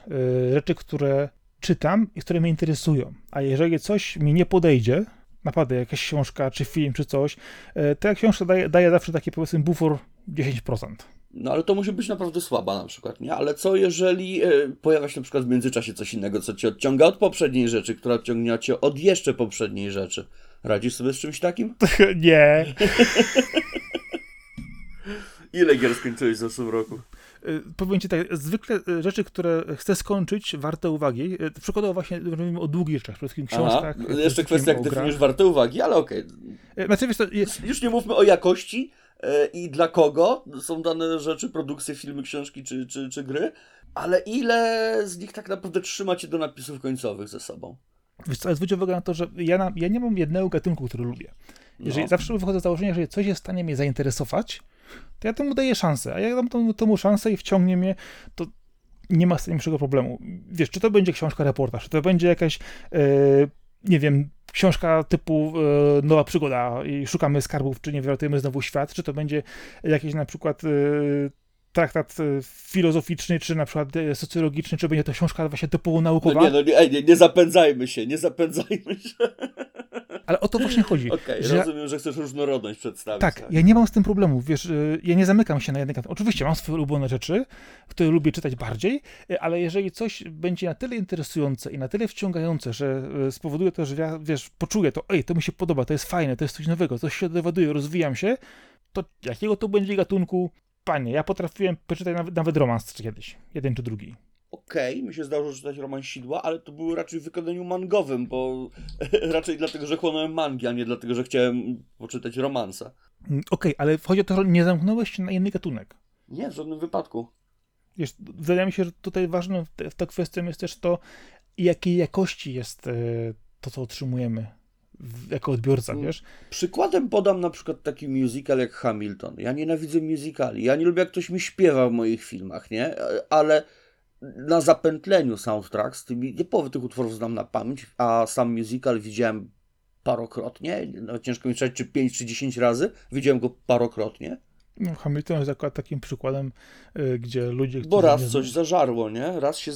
rzeczy, które czytam i które mnie interesują. A jeżeli coś mi nie podejdzie, naprawdę jakaś książka, czy film, czy coś, e, to ja książka daje, daje zawsze taki powiedzmy bufor 10%. No ale to musi być naprawdę słaba na przykład, nie? Ale co jeżeli e, pojawia się na przykład w międzyczasie coś innego, co cię odciąga od poprzedniej rzeczy, która odciągnie cię od jeszcze poprzedniej rzeczy? Radzisz sobie z czymś takim? *laughs* nie. *laughs* Ile gier skończyłeś w zeszłym roku? Y, Powiem ci tak, zwykle y, rzeczy, które chcę skończyć, warte uwagi. y, Przykładowo właśnie mówimy o długich rzeczach, przede wszystkim Aha, książkach. przede jeszcze wszystkim kwestia, jak definiujesz warte uwagi, ale okej. Y, Znaczy, wiesz, to, jest, Już nie mówmy o jakości i dla kogo są dane rzeczy, produkcje, filmy, książki czy, czy, czy gry, ale ile z nich tak naprawdę trzyma cię do napisów końcowych ze sobą? wiesz co, ale zwróć uwagę na to, że ja, na, ja nie mam jednego gatunku, który lubię. Jeżeli No. zawsze wychodzę z założenia, że coś jest w stanie mnie zainteresować, to ja temu daję szansę, a jak dam temu, temu szansę i wciągnie mnie, to nie ma z tym większego problemu. Wiesz, czy to będzie książka, reportaż, czy to będzie jakaś, e, nie wiem, książka typu e, Nowa Przygoda i szukamy skarbów, czy nie wyratujemy znowu świat, czy to będzie jakiś na przykład e, traktat filozoficzny, czy na przykład socjologiczny, czy będzie to książka właśnie typowo naukowa. No nie, no nie, nie, nie zapędzajmy się, nie zapędzajmy się. *laughs* Ale o to właśnie chodzi. Okej, rozumiem, że chcesz różnorodność przedstawić. Tak, ja nie mam z tym problemu, wiesz, y, ja nie zamykam się na jednej kategorii. Oczywiście mam swoje ulubione rzeczy, które lubię czytać bardziej, y, ale jeżeli coś będzie na tyle interesujące i na tyle wciągające, że y, spowoduje to, że ja, wiesz, poczuję to, ej, to mi się podoba, to jest fajne, to jest coś nowego, coś się dowiaduję, rozwijam się, to jakiego to będzie gatunku? Panie, ja potrafiłem przeczytać nawet, nawet romans kiedyś, jeden czy drugi. Okej, mi się zdarzyło czytać roman Sidła, ale to był raczej w wykonaniu mangowym, bo *laughs* raczej dlatego, że chłonąłem mangi, a nie dlatego, że chciałem poczytać romansa. Mm, Okej, ale chodzi o to, że nie zamknąłeś się na inny gatunek. Nie, w żadnym wypadku. Wiesz, wydaje mi się, że tutaj ważną w tą kwestią jest też to, jakiej jakości jest e, to, co otrzymujemy jako odbiorca, Mm. wiesz? Przykładem podam na przykład taki musical jak Hamilton. Ja nienawidzę musicali. Ja nie lubię, jak ktoś mi śpiewa w moich filmach, nie? Ale na zapętleniu soundtrack z tymi, nie połowy tych utworów znam na pamięć, a sam musical widziałem parokrotnie. No, ciężko mi czytać, czy 5 czy 10 razy. Widziałem go parokrotnie. No, Hamilton jest akurat takim przykładem, e, gdzie ludzie, Bo raz nie coś zażarło, nie? Raz się,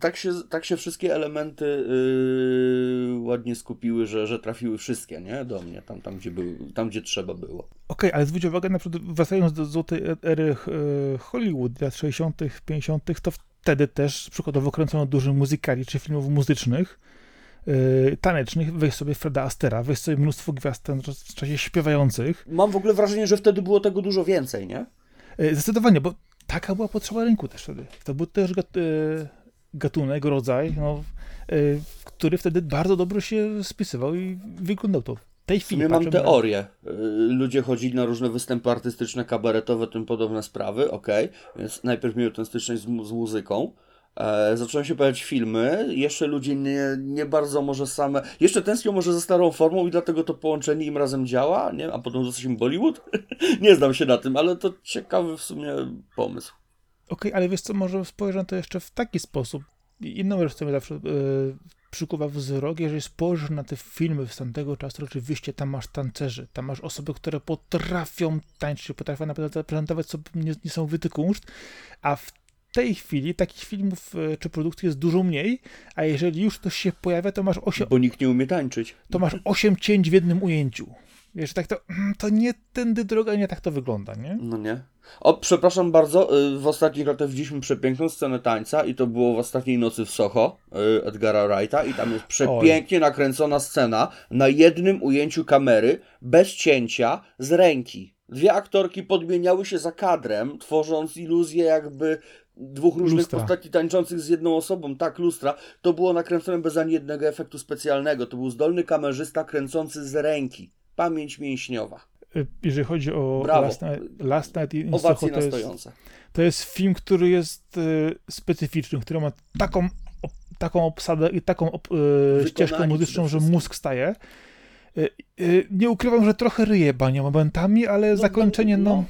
tak się, tak się wszystkie elementy yy, ładnie skupiły, że, że trafiły wszystkie, nie? Do mnie, tam, tam, gdzie, był, tam gdzie trzeba było. Okej, ale zwróć uwagę, na przykład wracając do złotej ery e, Hollywood lat 60., 50., to wtedy też przykładowo kręcono dużo muzykali czy filmów muzycznych, e, tanecznych. Weź sobie Freda Astera, weź sobie mnóstwo gwiazd w czasie śpiewających. Mam w ogóle wrażenie, że wtedy było tego dużo więcej, nie? E, Zdecydowanie, bo taka była potrzeba rynku też wtedy. To był też gat, e, gatunek, rodzaj, no, e, który wtedy bardzo dobrze się spisywał i wyglądał to. W tej W chwili sumie mam patrzę na- teorię. Y, Ludzie chodzili na różne występy artystyczne, kabaretowe, tym podobne sprawy, okej. Więc najpierw mieli tę styczność z, z muzyką. E, zaczęły się pojawiać filmy, jeszcze ludzie nie, nie bardzo może same, jeszcze tęsknią może za starą formą i dlatego to połączenie im razem działa, nie? A potem zostaliśmy Bollywood? *laughs* nie znam się na tym, ale to ciekawy w sumie pomysł. Okej, ale wiesz co, może spojrzę na to jeszcze w taki sposób. Inną rzecz, co mnie zawsze e, przykuwa wzrok, jeżeli spojrzysz na te filmy z tamtego czasu, to oczywiście tam masz tancerzy, tam masz osoby, które potrafią tańczyć, potrafią naprawdę zaprezentować sobie nies- niesamowity kunszt, a w tej chwili takich filmów e, czy produkcji jest dużo mniej, a jeżeli już coś się pojawia, to masz 8, Bo nikt nie umie tańczyć. to masz 8 cięć w jednym ujęciu. Wiesz, tak to, *clears throat* to nie tędy droga, nie tak to wygląda, nie? No nie. O, przepraszam bardzo, y, w ostatnich latach widzieliśmy przepiękną scenę tańca i to było w ostatniej nocy w Soho y, Edgara Wrighta i tam jest przepięknie nakręcona scena na jednym ujęciu kamery, bez cięcia, z ręki. Dwie aktorki podmieniały się za kadrem, tworząc iluzję jakby dwóch różnych Lustra. postaci tańczących z jedną osobą, tak, lustra. To było nakręcone bez ani jednego efektu specjalnego. To był zdolny kamerzysta kręcący z ręki. Pamięć mięśniowa. y, jeżeli chodzi o Brawo. Last Night, Last Night in Soho, to jest, stojące. to jest film, który jest y, specyficzny, który ma taką, taką obsadę i taką y, ścieżkę muzyczną, że mózg staje. Nie ukrywam, że trochę ryje bania momentami, ale zakończenie, no, no,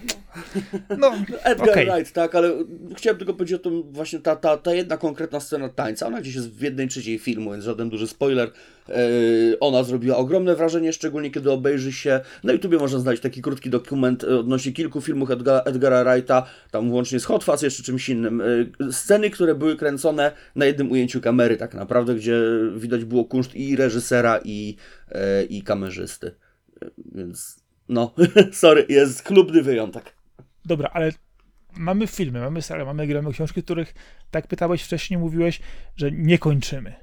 *laughs* Edgar Okej. Wright, tak, ale chciałem tylko powiedzieć o tym właśnie ta, ta, ta jedna konkretna scena tańca, ona gdzieś jest w jednej trzeciej filmu, więc żaden duży spoiler. Yy, ona zrobiła ogromne wrażenie, szczególnie kiedy obejrzy się, na YouTubie można znaleźć taki krótki dokument odnośnie kilku filmów Edga, Edgara Wrighta, tam włącznie z Hot Fuzz, jeszcze czymś innym. Yy, sceny, które były kręcone na jednym ujęciu kamery tak naprawdę, gdzie widać było kunszt i reżysera i, e, i kamerzysty. Yy, Więc no, *laughs* sorry, jest chlubny wyjątek. Dobra, ale mamy filmy, mamy serial, mamy gry, mamy książki, których, tak pytałeś wcześniej, mówiłeś, że nie kończymy.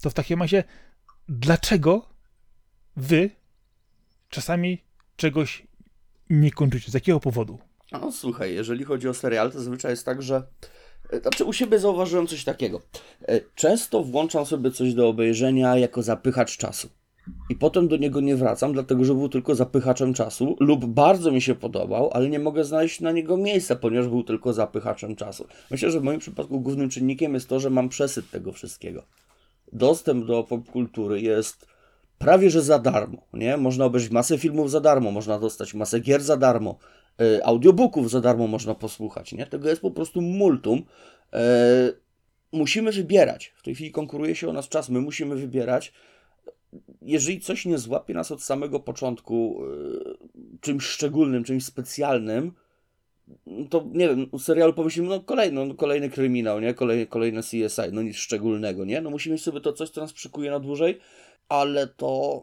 To w takim razie, dlaczego wy czasami czegoś nie kończycie? Z jakiego powodu? No słuchaj, jeżeli chodzi o serial, to zazwyczaj jest tak, że. e, Znaczy, u siebie zauważyłem coś takiego. E, Często włączam sobie coś do obejrzenia jako zapychacz czasu. I potem do niego nie wracam, dlatego że był tylko zapychaczem czasu, lub bardzo mi się podobał, ale nie mogę znaleźć na niego miejsca, ponieważ był tylko zapychaczem czasu. Myślę, że w moim przypadku głównym czynnikiem jest to, że mam przesyt tego wszystkiego. Dostęp do popkultury jest prawie że za darmo, nie? Można obejrzeć masę filmów za darmo, można dostać masę gier za darmo, e, audiobooków za darmo można posłuchać, nie? Tego jest po prostu multum. E, musimy wybierać. W tej chwili konkuruje się o nas czas, my musimy wybierać. Jeżeli coś nie złapie nas od samego początku e, czymś szczególnym, czymś specjalnym, to nie wiem, u serialu pomyślimy, no kolejny, no kolejny kryminał, nie? Kolej, kolejne CSI, no nic szczególnego, nie? No musimy mieć sobie to coś, co nas przykuje na dłużej, ale to,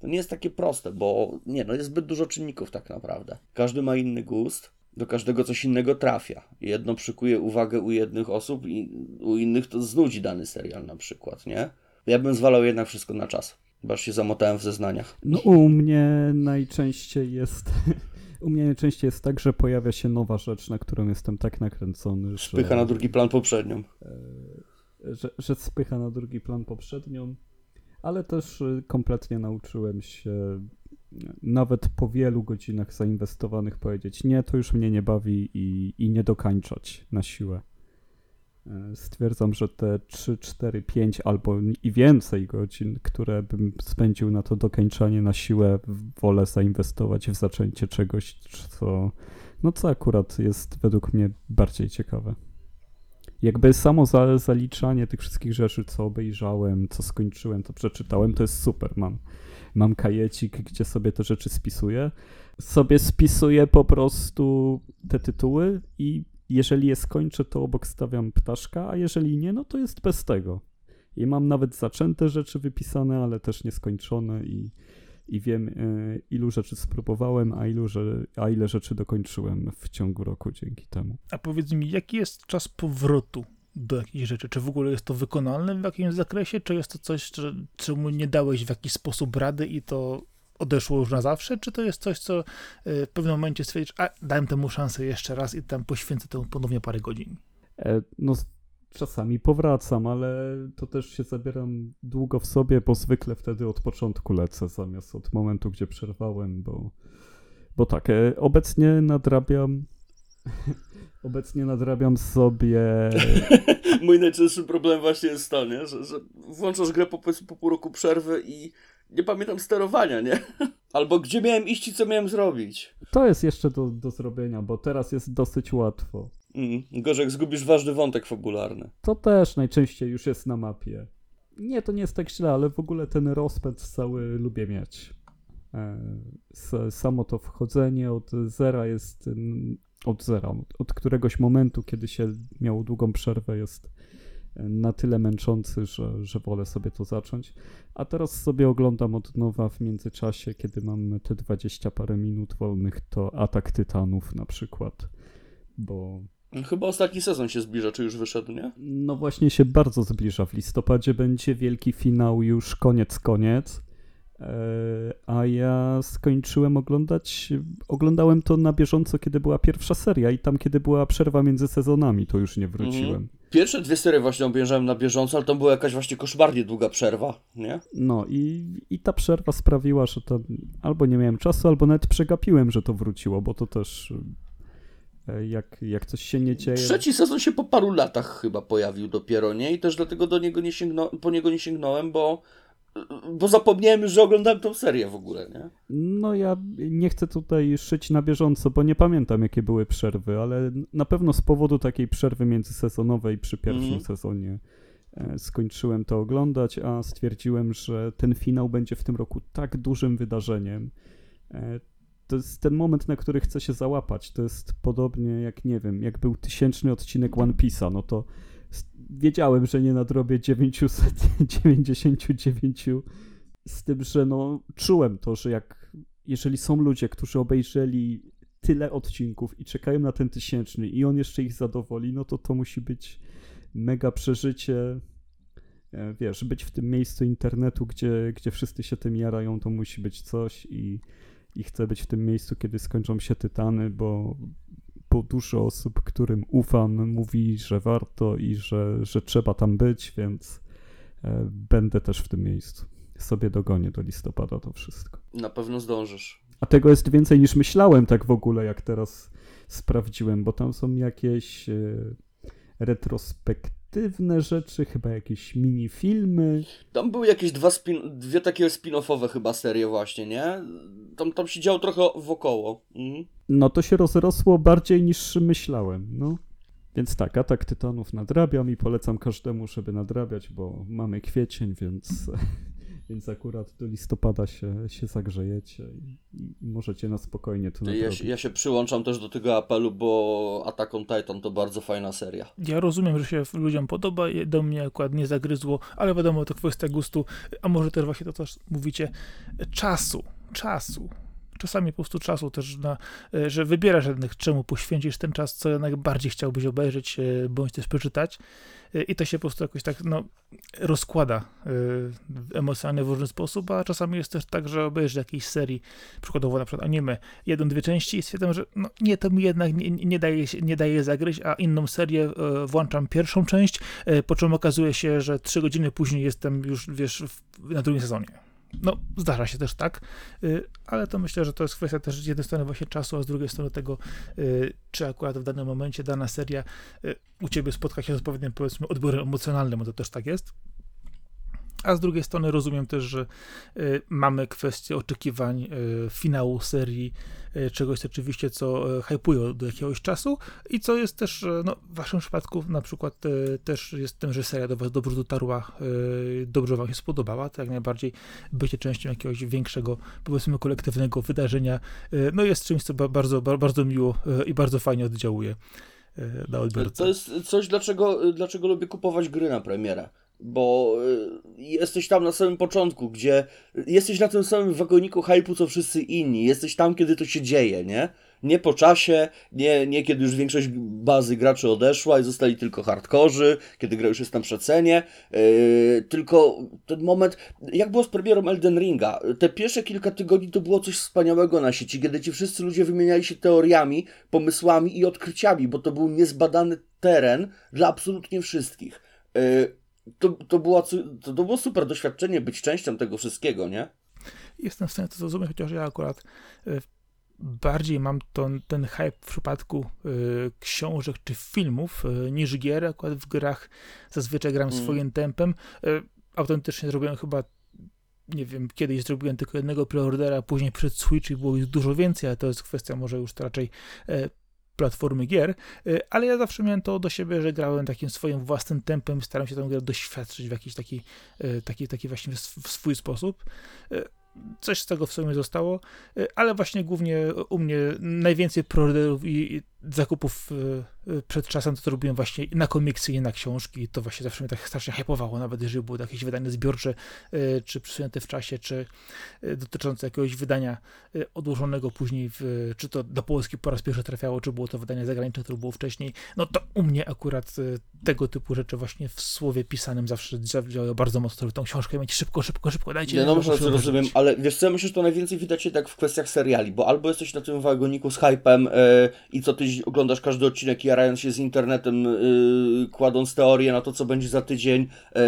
to nie jest takie proste, bo nie, no jest zbyt dużo czynników tak naprawdę. Każdy ma inny gust, do każdego coś innego trafia. Jedno przykuje uwagę u jednych osób i u innych to znudzi dany serial na przykład, nie? Ja bym zwalał jednak wszystko na czas, bo się zamotałem w zeznaniach. No u mnie najczęściej jest... *laughs* U mnie najczęściej jest tak, że pojawia się nowa rzecz, na którą jestem tak nakręcony, że... Pycha na drugi plan poprzednią. że, że spycha na drugi plan poprzednią, ale też y, kompletnie nauczyłem się y, nawet po wielu godzinach zainwestowanych powiedzieć nie, to już mnie nie bawi i, i nie dokańczać na siłę. Stwierdzam, że te 3, 4, 5 albo i więcej godzin, które bym spędził na to dokańczanie na siłę, wolę zainwestować w zaczęcie czegoś, co, no co akurat jest według mnie bardziej ciekawe. Jakby samo za, zaliczanie tych wszystkich rzeczy, co obejrzałem, co skończyłem, to przeczytałem, to jest super. Mam, mam kajecik, gdzie sobie te rzeczy spisuję. Sobie spisuję po prostu te tytuły i jeżeli je skończę, to obok stawiam ptaszka, a jeżeli nie, no to jest bez tego. I mam nawet zaczęte rzeczy wypisane, ale też nieskończone i, i wiem, y, ilu rzeczy spróbowałem, a, ilu, że, a ile rzeczy dokończyłem w ciągu roku dzięki temu. A powiedz mi, jaki jest czas powrotu do jakiejś rzeczy? Czy w ogóle jest to wykonalne w jakimś zakresie, czy jest to coś, czemu nie dałeś w jakiś sposób rady i to odeszło już na zawsze, czy to jest coś, co y, w pewnym momencie stwierdzisz, a dałem temu szansę jeszcze raz i tam poświęcę temu ponownie parę godzin? E, No, czasami powracam, ale to też się zabieram długo w sobie, bo zwykle wtedy od początku lecę, zamiast od momentu, gdzie przerwałem, bo, bo tak, e, obecnie nadrabiam. *laughs* Obecnie nadrabiam sobie. *laughs* Mój najczęstszy problem właśnie jest to, nie? Że, że włączasz grę po, po pół roku przerwy i nie pamiętam sterowania, nie? *laughs* Albo gdzie miałem iść i co miałem zrobić. To jest jeszcze do, do zrobienia, bo teraz jest dosyć łatwo. Mm, gorzej jak zgubisz ważny wątek fabularny. To też najczęściej już jest na mapie. Nie, to nie jest tak źle, ale w ogóle ten rozpęd cały lubię mieć. E, Samo to wchodzenie od zera jest. mm, Od zera, od- któregoś momentu, kiedy się miało długą przerwę, jest na tyle męczący, że, że wolę sobie to zacząć. A teraz sobie oglądam od nowa w międzyczasie, kiedy mam te 20 parę minut wolnych, to Atak Tytanów na przykład. Bo Chyba ostatni sezon się zbliża, czy już wyszedł, nie? no właśnie się bardzo zbliża. W listopadzie będzie wielki finał, już koniec, koniec. E, A ja skończyłem oglądać, oglądałem to na bieżąco, kiedy była pierwsza seria i tam, kiedy była przerwa między sezonami, to już nie wróciłem. Pierwsze dwie serie właśnie obejrzałem na bieżąco, ale to była jakaś właśnie koszmarnie długa przerwa, nie? No i, i ta przerwa sprawiła, że to albo nie miałem czasu, albo nawet przegapiłem, że to wróciło, bo to też e, jak, jak coś się nie dzieje. Trzeci sezon się po paru latach chyba pojawił dopiero, nie? I też dlatego do niego nie sięgno, po niego nie sięgnąłem, bo, bo zapomniałem już, że oglądałem tą serię w ogóle, nie? No ja nie chcę tutaj szyć na bieżąco, bo nie pamiętam jakie były przerwy, ale na pewno z powodu takiej przerwy międzysezonowej przy pierwszym Mhm. sezonie e, skończyłem to oglądać, a stwierdziłem, że ten finał będzie w tym roku tak dużym wydarzeniem. E, To jest ten moment, na który chcę się załapać. To jest podobnie jak, nie wiem, jak był tysięczny odcinek One Piece'a, no to wiedziałem, że nie nadrobię 999 *laughs* z tym, że no czułem to, że jak jeżeli są ludzie, którzy obejrzeli tyle odcinków i czekają na ten tysięczny i on jeszcze ich zadowoli, no to to musi być mega przeżycie. E, Wiesz, być w tym miejscu internetu, gdzie, gdzie wszyscy się tym jarają, to musi być coś i, i chcę być w tym miejscu, kiedy skończą się Tytany, bo, bo dużo osób, którym ufam, mówi, że warto i że, że trzeba tam być, więc e, będę też w tym miejscu. Sobie dogonię do listopada to wszystko. Na pewno zdążysz. A tego jest więcej niż myślałem tak w ogóle, jak teraz sprawdziłem, bo tam są jakieś e, retrospektywne rzeczy, chyba jakieś minifilmy. Tam były jakieś dwa spin, dwie takie spin-offowe chyba serie właśnie, nie? Tam, tam się działo trochę wokoło. Mhm. No to się rozrosło bardziej niż myślałem, no. Więc tak, Atak Tytanów nadrabiam i polecam każdemu, żeby nadrabiać, bo mamy kwiecień, więc, więc akurat do listopada się, się zagrzejecie i, i możecie na spokojnie to Ja, się- ja się przyłączam też do tego apelu, bo Attack on Titan to bardzo fajna seria. Ja rozumiem, że się ludziom podoba, je- do mnie akurat nie zagryzło, ale wiadomo, to kwestia gustu, a może też właśnie to, co mówicie, czasu, czasu. Czasami po prostu czasu też na, e, że wybierasz jednak czemu poświęcisz ten czas, co najbardziej chciałbyś obejrzeć, e, bądź też przeczytać E, i to się po prostu jakoś tak, no, rozkłada emocjonalnie w różny sposób, a czasami jest też tak, że obejrzysz jakiejś serii, przykładowo na przykład anime, jedną, dwie części i stwierdzam, że no nie, to mi jednak nie, nie, daje, nie daje zagryźć, a inną serię włączam pierwszą część, po czym okazuje się, że trzy godziny później jestem już, wiesz, w, na drugim sezonie. No, zdarza się też tak, y, ale to myślę, że to jest kwestia też z jednej strony właśnie czasu, a z drugiej strony tego, y, czy akurat w danym momencie dana seria y, u ciebie spotka się z odpowiednim, powiedzmy, odbiorem emocjonalnym, bo to też tak jest. A z drugiej strony rozumiem też, że y, mamy kwestię oczekiwań y, finału serii, y, czegoś oczywiście, co hypuje do jakiegoś czasu i co jest też, no, w waszym przypadku na przykład też jest tym, że seria do was dobrze dotarła, dobrze wam się spodobała, to jak najbardziej bycie częścią jakiegoś większego, powiedzmy, kolektywnego wydarzenia, no jest czymś, co ba- bardzo, ba- bardzo miło i bardzo fajnie oddziałuje. To jest coś, dlaczego, dlaczego lubię kupować gry na premierę. Bo y, jesteś tam na samym początku, gdzie jesteś na tym samym wagoniku hypu co wszyscy inni. Jesteś tam, kiedy to się dzieje, nie? Nie po czasie, nie, nie kiedy już większość bazy graczy odeszła i zostali tylko hardkorzy, kiedy gra już jest na przecenie, yy, tylko ten moment, jak było z premierą Elden Ringa, te pierwsze kilka tygodni to było coś wspaniałego na sieci, kiedy ci wszyscy ludzie wymieniali się teoriami, pomysłami i odkryciami, bo to był niezbadany teren dla absolutnie wszystkich. Yy, to, to, była, to, to było super doświadczenie być częścią tego wszystkiego, nie? Jestem w stanie to zrozumieć, chociaż ja akurat y, bardziej mam ton, ten hype w przypadku y, książek czy filmów y, niż gier. Akurat w grach zazwyczaj gram Mm. swoim tempem. Y, autentycznie zrobiłem chyba nie wiem, kiedyś zrobiłem tylko jednego preordera, później przed Switch i było ich dużo więcej, ale to jest kwestia może już raczej e, platformy gier, e, ale ja zawsze miałem to do siebie, że grałem takim swoim własnym tempem, staram się tę grę doświadczyć w jakiś taki, e, taki, taki właśnie w, sw- w swój sposób. E, Coś z tego w sumie zostało, ale właśnie głównie u mnie najwięcej preorderów i, i zakupów e, e, przed czasem to, robiłem właśnie na komiksy i na książki to właśnie zawsze mnie tak strasznie hypowało, nawet jeżeli były jakieś wydania zbiorcze, e, czy przesunięte w czasie, czy dotyczące jakiegoś wydania odłożonego później, w, czy to do Polski po raz pierwszy trafiało, czy było to wydanie zagraniczne, które było wcześniej. No to u mnie akurat tego typu rzeczy właśnie w słowie pisanym zawsze działają bardzo mocno, żeby tą książkę mieć szybko, szybko, szybko, dajcie Nie, mi, no może obejrzeć. rozumiem, ale wiesz co, ja myślę, że to najwięcej widać się tak w kwestiach seriali, bo albo jesteś na tym wagoniku z hypem yy, i co tydzień oglądasz każdy odcinek, jarając się z internetem, yy, kładąc teorię na to, co będzie za tydzień, yy,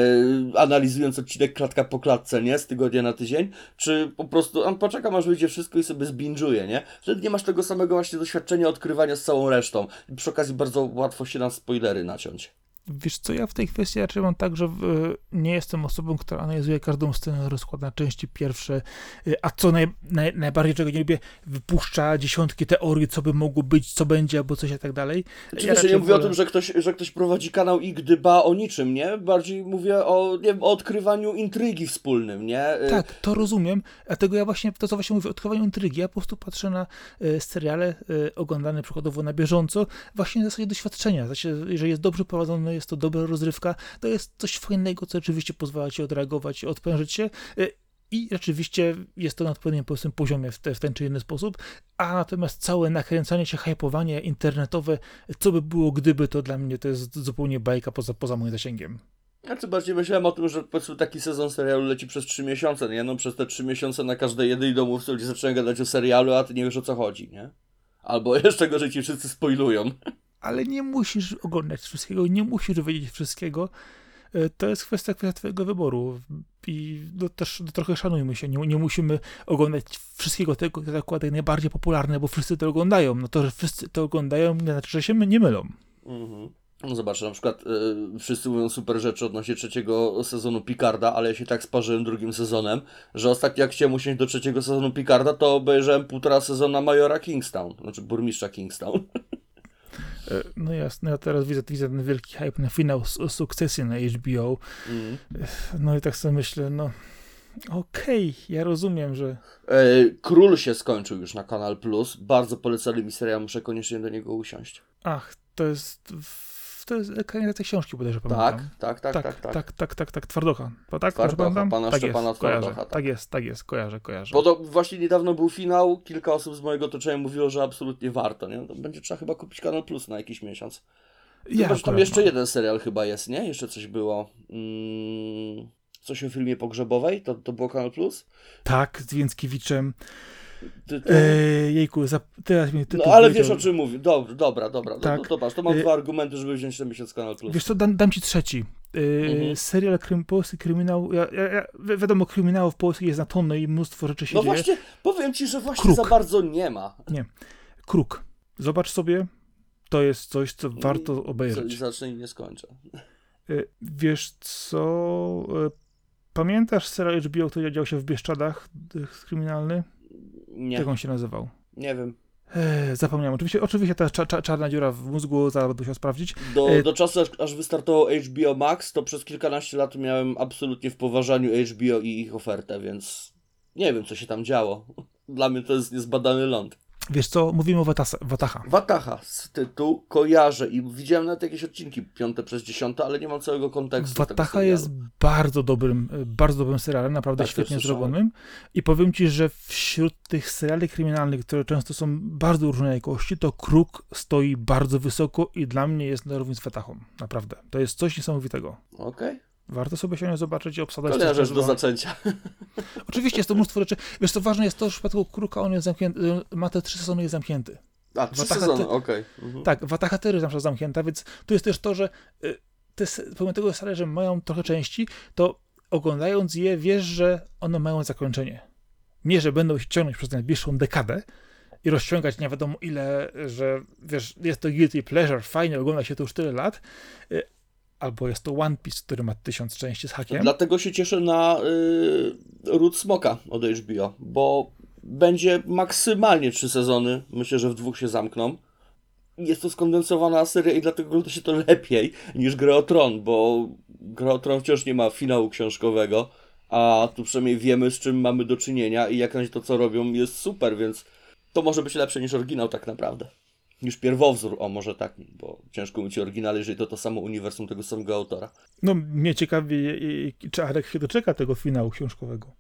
analizując odcinek klatka po klatce, nie? Z tygodnia na tydzień, czy po prostu on poczekam, aż wyjdzie wszystko i sobie zbinżuje, nie? Wtedy nie masz tego samego właśnie doświadczenia odkrywania z całą resztą. I przy okazji bardzo łatwo się na spoilery naciąć. Wiesz co, ja w tej kwestii raczej mam tak, że w, nie jestem osobą, która analizuje każdą scenę, rozkłada części pierwsze, y, a co naj, naj, najbardziej czego nie lubię, wypuszcza dziesiątki teorii, co by mogło być, co będzie, albo coś i tak dalej. Oczywiście ja nie mówię wolę... o tym, że ktoś, że ktoś prowadzi kanał i gdyba o niczym, nie? Bardziej mówię o, nie wiem, o odkrywaniu intrygi wspólnym, nie? Tak, to rozumiem, dlatego ja właśnie, to co właśnie mówię, o odkrywaniu intrygi, ja po prostu patrzę na seriale oglądane przykładowo na bieżąco, właśnie na zasadzie doświadczenia, znaczy, jeżeli jest dobrze prowadzony, jest to dobra rozrywka, to jest coś fajnego, co oczywiście pozwala ci odreagować, odprężyć się. Y, I rzeczywiście jest to na odpowiednim poziomie w, te, w ten czy inny sposób, a natomiast całe nakręcanie się, hypowanie internetowe, co by było gdyby, to dla mnie to jest zupełnie bajka poza, poza moim zasięgiem. Ja co bardziej myślałem o tym, że powiedzmy taki sezon serialu leci przez 3 miesiące, nie? No przez te 3 miesiące na każdej jednej domówce ludzie zaczynają gadać o serialu, a ty nie wiesz o co chodzi, nie? Albo *laughs* jeszcze gorzej ci wszyscy spoilują ale nie musisz oglądać wszystkiego, nie musisz wiedzieć wszystkiego. E, to jest kwestia, kwestia twojego wyboru i no, też no, trochę szanujmy się, nie, nie musimy oglądać wszystkiego tego, co zakładaj najbardziej popularne, bo wszyscy to oglądają. No to, że wszyscy to oglądają, nie znaczy, że się nie mylą. Mhm. No zobacz, na przykład y, wszyscy mówią super rzeczy odnośnie trzeciego sezonu Picarda, ale ja się tak sparzyłem drugim sezonem, że ostatnio jak chciałem usiąść do trzeciego sezonu Picarda, to obejrzałem półtora sezona Majora Kingstown, znaczy burmistrza Kingstown. *laughs* E, no jasne, ja teraz widzę, widzę ten wielki hype na finał sukcesji na HBO. Mm. No i tak sobie myślę, no okej, okay, ja rozumiem, że... E, Król się skończył już na Kanal Plus. Bardzo polecali mi serial, muszę koniecznie do niego usiąść. Ach, to jest to jest ekranizacja książki, bodajże pamiętam. Tak, tak, tak, tak, tak. Tak, tak, tak, tak, Twardocha. To tak, Twardocha, pana tak Szczepana jest, Twardocha. Tak. tak jest, tak jest, kojarzę, kojarzę. Bo to właśnie niedawno był finał, kilka osób z mojego otoczenia mówiło, że absolutnie warto, nie? To będzie trzeba chyba kupić Kanal Plus na jakiś miesiąc. Ja Chyba, tam jeszcze jeden serial chyba jest, nie? Jeszcze coś było. Mm, coś o filmie pogrzebowej? To, to było Kanal Plus? Tak, z Więckiewiczem. Ty, ty... E, jejku, teraz mi No ale wiesz o czym mówię. Dobra, dobra, dobra. Tak. No, to, to mam e... dwa argumenty, żeby wziąć ten miesiąc Kanal Plus. Wiesz co, dam, dam ci trzeci. E, mhm. Serial krym, polski kryminał. Ja, ja, ja, wiadomo, kryminałów polskich jest na tonę i mnóstwo rzeczy się no dzieje. No właśnie, powiem ci, że właśnie Kruk. za bardzo nie ma. Nie. Kruk. Zobacz sobie, to jest coś, co warto obejrzeć. Zacznę i nie skończę. E, wiesz co... Pamiętasz serial HBO, który dział się w Bieszczadach, kryminalny? Nie. Jak on się nazywał? Nie wiem. Eee, zapomniałem. Oczywiście, oczywiście ta cza, cza, czarna dziura w mózgu, zaraz będę musiał sprawdzić. Do, eee, do czasu, aż, aż wystartował HBO Max, to przez kilkanaście lat miałem absolutnie w poważaniu HBO i ich ofertę, więc nie wiem, co się tam działo. *laughs* Dla mnie to jest niezbadany ląd. Wiesz co, mówimy o Watasa, Wataha. Wataha z tytułu kojarzę i widziałem nawet jakieś odcinki piąte przez dziesiąte, ale nie mam całego kontekstu. Wataha jest bardzo dobrym, bardzo dobrym serialem, naprawdę tak, świetnie zrobionym. I powiem ci, że wśród tych seriali kryminalnych, które często są bardzo różnej jakości, to Kruk stoi bardzo wysoko i dla mnie jest na równi z Watahą. Naprawdę. To jest coś niesamowitego. Okej. Okay. Warto sobie się nie zobaczyć i obsadzać. Kolejna rzecz do zaczęcia. *laughs* Oczywiście jest to mnóstwo rzeczy. Wiesz, co ważne jest to, że w przypadku Kruka on jest zamknięty, ma te trzy sezony jest zamknięty. A, trzy Wataha sezony, okej. Okay. Mhm. Tak, Wataha jest zawsze zamknięta, więc tu jest też to, że y, te, pomimo tego stale, że mają trochę części, to oglądając je wiesz, że one mają zakończenie. Nie, że będą się ciągnąć przez najbliższą dekadę, i rozciągać nie wiadomo ile, że wiesz, jest to guilty pleasure, fajnie ogląda się to już tyle lat, y, albo jest to One Piece, który ma tysiąc części z hakiem. Dlatego się cieszę na y, Ród Smoka od HBO, bo będzie maksymalnie trzy sezony. Myślę, że w dwóch się zamkną. Jest to skondensowana seria i dlatego ogląda się to lepiej niż Gra o Tron, bo Gra o Tron wciąż nie ma finału książkowego, a tu przynajmniej wiemy z czym mamy do czynienia i jak na to co robią jest super, więc to może być lepsze niż oryginał tak naprawdę niż pierwowzór, o może tak, bo ciężko mówić o oryginale, jeżeli to to samo uniwersum tego samego autora. No, mnie ciekawi, czy Arek się doczeka tego finału książkowego.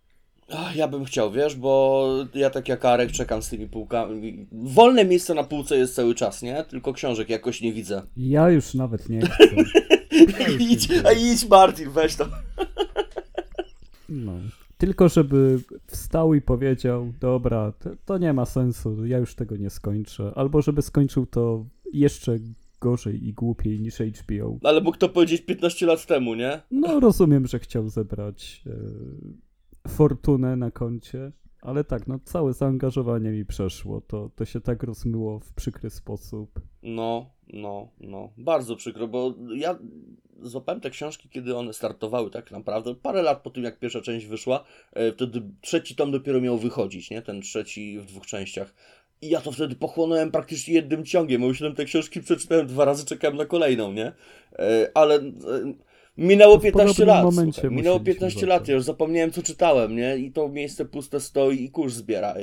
Ach, ja bym chciał, wiesz, bo ja tak jak Arek czekam z tymi półkami. Wolne miejsce na półce jest cały czas, nie? Tylko książek jakoś nie widzę. Ja już nawet nie chcę. *laughs* idź, a idź Martin, weź to. No. Tylko żeby wstał i powiedział, dobra, to, to nie ma sensu, ja już tego nie skończę. Albo żeby skończył to jeszcze gorzej i głupiej niż HBO. Ale mógł to powiedzieć 15 lat temu, nie? No rozumiem, że chciał zebrać e, fortunę na koncie, ale tak, no całe zaangażowanie mi przeszło. To, to się tak rozmyło w przykry sposób. No, no, no. Bardzo przykro, bo ja złapałem te książki, kiedy one startowały tak naprawdę. Parę lat po tym, jak pierwsza część wyszła, e, wtedy trzeci tom dopiero miał wychodzić, nie? Ten trzeci w dwóch częściach. I ja to wtedy pochłonąłem praktycznie jednym ciągiem. Myślałem, te książki przeczytałem dwa razy, czekałem na kolejną, nie? E, Ale e, minęło W 15 podobnym lat. Słuchaj, minęło musieliśmy 15 zacząć. lat, ja już zapomniałem, co czytałem, nie? I to miejsce puste stoi i kurz zbiera.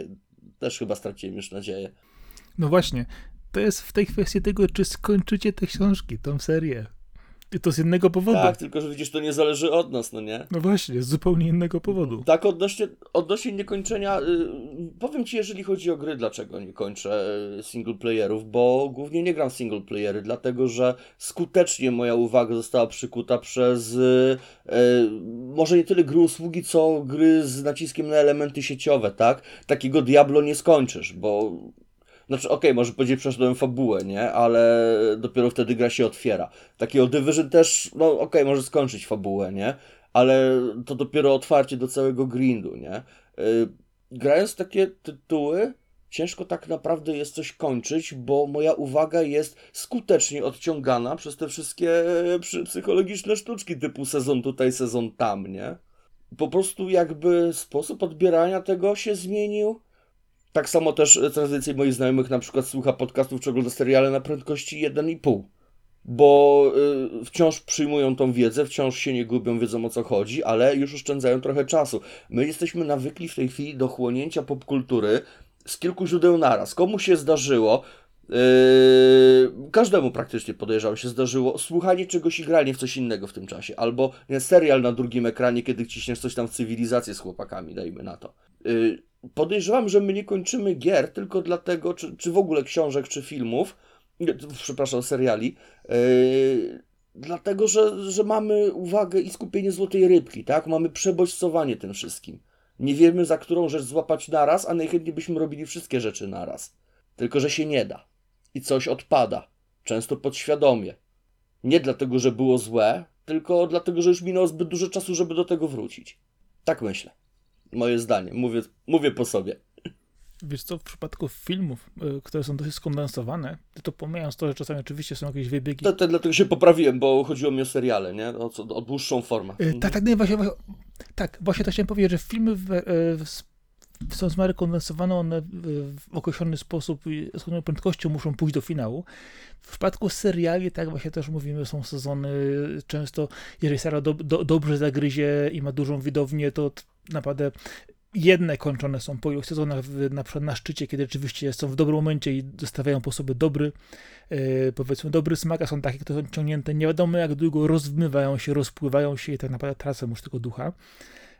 Też chyba straciłem już nadzieję. No właśnie, to jest w tej kwestii tego, czy skończycie te książki, tą serię. I to z innego powodu. Tak, tylko że widzisz, to nie zależy od nas, no nie? No właśnie, z zupełnie innego powodu. Tak, odnośnie, odnośnie niekończenia, y, powiem Ci, jeżeli chodzi o gry, dlaczego nie kończę y, single playerów, bo głównie nie gram single playery, dlatego że skutecznie moja uwaga została przykuta przez y, y, może nie tyle gry usługi, co gry z naciskiem na elementy sieciowe, tak? Takiego Diablo nie skończysz, bo znaczy, okej, może powiedzieć, przeszedłem fabułę, nie? Ale dopiero wtedy gra się otwiera. Takiego Division też, no okej, może skończyć fabułę, nie? Ale to dopiero otwarcie do całego grindu, nie? Yy, grając takie tytuły, ciężko tak naprawdę jest coś kończyć, bo moja uwaga jest skutecznie odciągana przez te wszystkie e, psychologiczne sztuczki typu sezon tutaj, sezon tam, nie? Po prostu jakby sposób odbierania tego się zmienił. Tak samo też e, więcej moich znajomych na przykład słucha podcastów czy ogląda seriale na prędkości 1,5. Bo y, wciąż przyjmują tą wiedzę, wciąż się nie gubią, wiedzą o co chodzi, ale już oszczędzają trochę czasu. My jesteśmy nawykli w tej chwili do chłonięcia popkultury z kilku źródeł naraz. Komu się zdarzyło, yy, każdemu praktycznie podejrzewam się zdarzyło, słuchanie czegoś i granie w coś innego w tym czasie. Albo nie, serial na drugim ekranie, kiedy ciśniesz coś tam w cywilizację z chłopakami, dajmy na to. Podejrzewam, że my nie kończymy gier tylko dlatego, czy, czy w ogóle książek, czy filmów, przepraszam, seriali, yy, dlatego, że, że mamy uwagę i skupienie złotej rybki, tak? Mamy przebodźcowanie tym wszystkim. Nie wiemy, za którą rzecz złapać naraz, a najchętniej byśmy robili wszystkie rzeczy naraz. Tylko, że się nie da. I coś odpada. Często podświadomie. Nie dlatego, że było złe, tylko dlatego, że już minęło zbyt dużo czasu, żeby do tego wrócić. Tak myślę. Moje zdanie. Mówię, mówię po sobie. Wiesz co, w przypadku filmów, y, które są dosyć skondensowane, to pomijając to, że czasami oczywiście są jakieś wybiegi. To, to dlatego się poprawiłem, bo chodziło mi o seriale, nie? O, co, o dłuższą formę. Y, Tak, tak, nie, właśnie, właśnie, tak, właśnie to chciałem powiedzieć, że filmy w, y, w, są w miarę kondensowane, one w, określony sposób z określoną prędkością muszą pójść do finału. W przypadku seriali, tak właśnie też mówimy, są sezony, często jeżeli serial do, do, dobrze zagryzie i ma dużą widownię, to naprawdę jedne kończone są po ilu sezonach, na przykład na szczycie, kiedy rzeczywiście są w dobrym momencie i zostawiają po sobie dobry, e, powiedzmy, dobry smak, a są takie, które są ciągnięte nie wiadomo jak długo, rozmywają się, rozpływają się i tak naprawdę tracą już tego ducha.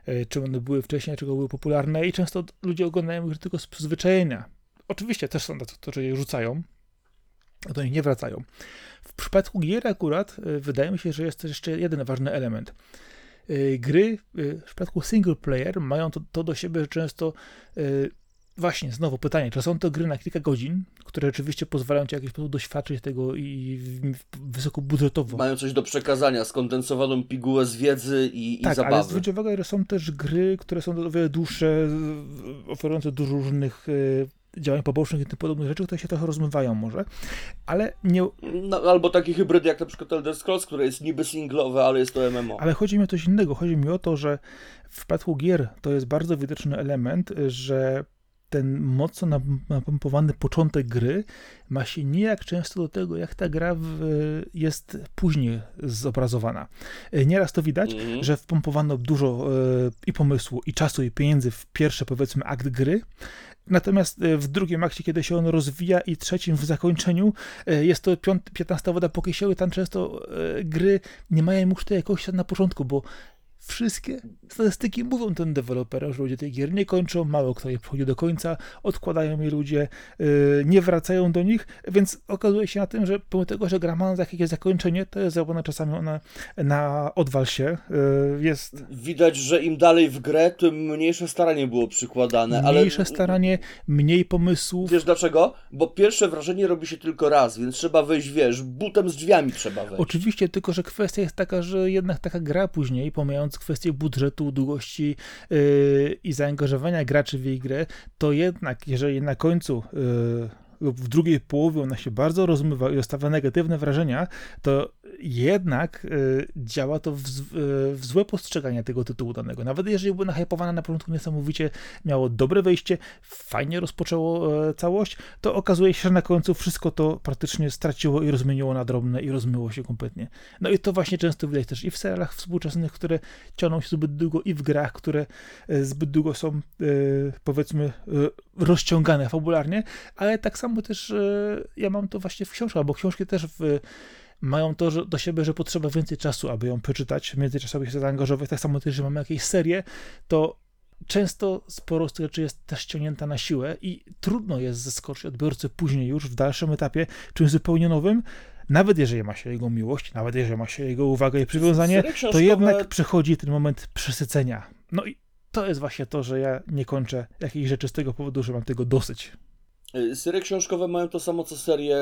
E, Czy one były wcześniej, czego były popularne i często ludzie oglądają już tylko z przyzwyczajenia. Oczywiście też są tacy, którzy je rzucają, a do nich nie wracają. W przypadku gier akurat e, wydaje mi się, że jest jeszcze jeden ważny element. E, Gry w przypadku single player mają to, to do siebie, że często właśnie znowu pytanie, czy są to gry na kilka godzin, które rzeczywiście pozwalają ci w jakiś sposób doświadczyć tego i wysokobudżetowo. Mają coś do przekazania, skondensowaną pigułę z wiedzy i, i tak, ale zabawy. zwróć uwagę, że są też gry, które są o wiele dłuższe, oferujące dużo różnych e, działań pobocznych i tym podobnych rzeczy, które się trochę rozmywają może, ale nie, No, albo takie hybrydy jak na przykład Elder Scrolls, które jest niby singlowe, ale jest to MMO. Ale chodzi mi o coś innego. Chodzi mi o to, że w przypadku gier to jest bardzo widoczny element, że ten mocno napompowany początek gry ma się nijak często do tego, jak ta gra w, jest później zobrazowana. E, Nieraz to widać, Mhm. że wpompowano dużo e, i pomysłu, i czasu, i pieniędzy w pierwszy, powiedzmy, akt gry. Natomiast e, w drugim akcie, kiedy się on rozwija, i trzecim w zakończeniu, jest to piąt, 15 woda po kisielu, tam często gry nie mają już tej jakości na początku, bo wszystkie statystyki mówią ten deweloperom, że ludzie tej gier nie kończą, mało kto je przychodzi do końca, odkładają je ludzie, yy, nie wracają do nich, więc okazuje się na tym, że pomimo tego, że gra ma jakieś zakończenie, to jest zrobione czasami ona na odwal się, yy, jest... Widać, że im dalej w grę, tym mniejsze staranie było przykładane, ale... Mniejsze staranie, mniej pomysłów. Wiesz dlaczego? Bo pierwsze wrażenie robi się tylko raz, więc trzeba wejść, wiesz, butem z drzwiami trzeba wejść. Oczywiście, tylko że kwestia jest taka, że jednak taka gra później, pomijając kwestię budżetu, długości yy, i zaangażowania graczy w jej grę, to jednak, jeżeli na końcu yy, lub w drugiej połowie ona się bardzo rozmywa i zostawia negatywne wrażenia, to jednak y, działa to w, y, w złe postrzeganie tego tytułu danego. Nawet jeżeli było nahypowane na początku niesamowicie, miało dobre wejście, fajnie rozpoczęło e, całość, to okazuje się, że na końcu wszystko to praktycznie straciło i rozmieniło na drobne i rozmyło się kompletnie. No i to właśnie często widać też i w serialach współczesnych, które ciągną się zbyt długo i w grach, które zbyt długo są powiedzmy rozciągane fabularnie, ale tak samo też e, ja mam to właśnie w książkach, bo książki też w, mają to że, do siebie, że potrzeba więcej czasu, aby ją przeczytać, w międzyczasie się zaangażować. Tak samo też, że mamy jakieś serie, to często sporo z tych rzeczy jest też ściągnięta na siłę i trudno jest zaskoczyć odbiorcę później już w dalszym etapie czymś zupełnie nowym, nawet jeżeli ma się jego miłość, nawet jeżeli ma się jego uwagę i przywiązanie, to jednak przychodzi ten moment przesycenia. No i to jest właśnie to, że ja nie kończę jakichś rzeczy z tego powodu, że mam tego dosyć. Y, Serie książkowe mają to samo co serie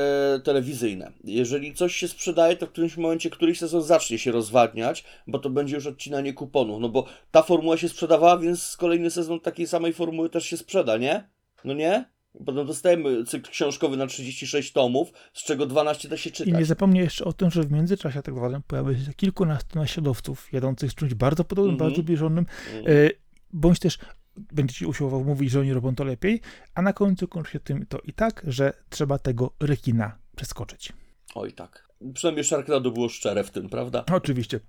telewizyjne. Jeżeli coś się sprzedaje, to w którymś momencie któryś sezon zacznie się rozwadniać, bo to będzie już odcinanie kuponów. No bo ta formuła się sprzedawała, więc kolejny sezon takiej samej formuły też się sprzeda, nie? No nie? Potem dostajemy cykl książkowy na 36 tomów, z czego 12 da się I czytać. nie zapomnij jeszcze o tym, że w międzyczasie tak zwanym pojawia się kilkunastu naśladowców jadących z czymś bardzo podobnym, Mhm. bardzo zbliżonym, Mhm. e, bądź też będzie ci usiłował mówić, że oni robią to lepiej, a na końcu kończy się tym to i tak, że trzeba tego rekina przeskoczyć. Oj tak. Przynajmniej Sharknado było szczere w tym, prawda? Oczywiście.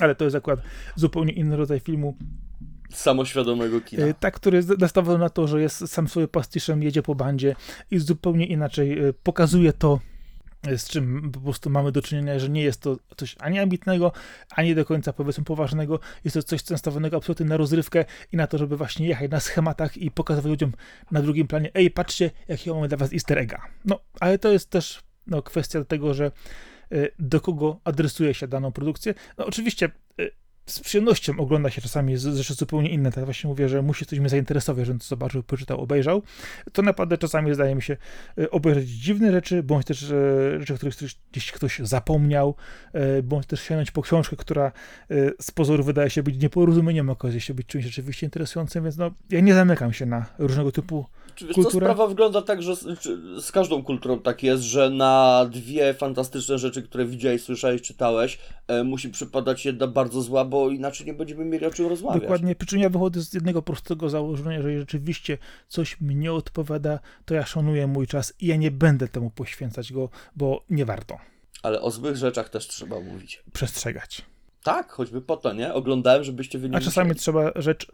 Ale to jest akurat zupełnie inny rodzaj filmu. Samoświadomego kina. E, Tak, który jest nastawiony na to, że jest sam sobie pastiszem, jedzie po bandzie i zupełnie inaczej e, pokazuje to, z czym po prostu mamy do czynienia, że nie jest to coś ani ambitnego, ani do końca powiedzmy poważnego. Jest to coś nastawionego absolutnie na rozrywkę i na to, żeby właśnie jechać na schematach i pokazywać ludziom na drugim planie, ej, patrzcie, jaki mamy dla was easter egga. No, ale to jest też no, kwestia tego, że e, do kogo adresuje się daną produkcję. No oczywiście e, z przyjemnością ogląda się czasami z- rzeczy zupełnie inne. Tak właśnie mówię, że musi coś mnie zainteresować, żebym to zobaczył, poczytał, obejrzał. To naprawdę czasami zdaje mi się e, obejrzeć dziwne rzeczy, bądź też e, rzeczy, których gdzieś ktoś zapomniał, e, bądź też sięgnąć po książkę, która z pozoru wydaje się być nieporozumieniem, okazuje się być czymś rzeczywiście interesującym, więc no, ja nie zamykam się na różnego typu Wiesz, co, kulturę? sprawa wygląda tak, że z, z każdą kulturą tak jest, że na dwie fantastyczne rzeczy, które widziałeś, słyszałeś, czytałeś, e, musi przypadać jedna bardzo zła, bo inaczej nie będziemy mieli o czym rozmawiać. Dokładnie, przy czym ja wychodzę z jednego prostego założenia, że rzeczywiście coś mi nie odpowiada, to ja szanuję mój czas i ja nie będę temu poświęcać go, bo nie warto Ale o złych rzeczach też trzeba mówić. przestrzegać. Tak, choćby po to, nie? Oglądałem, żebyście wy nie A czasami musieli. trzeba rzecz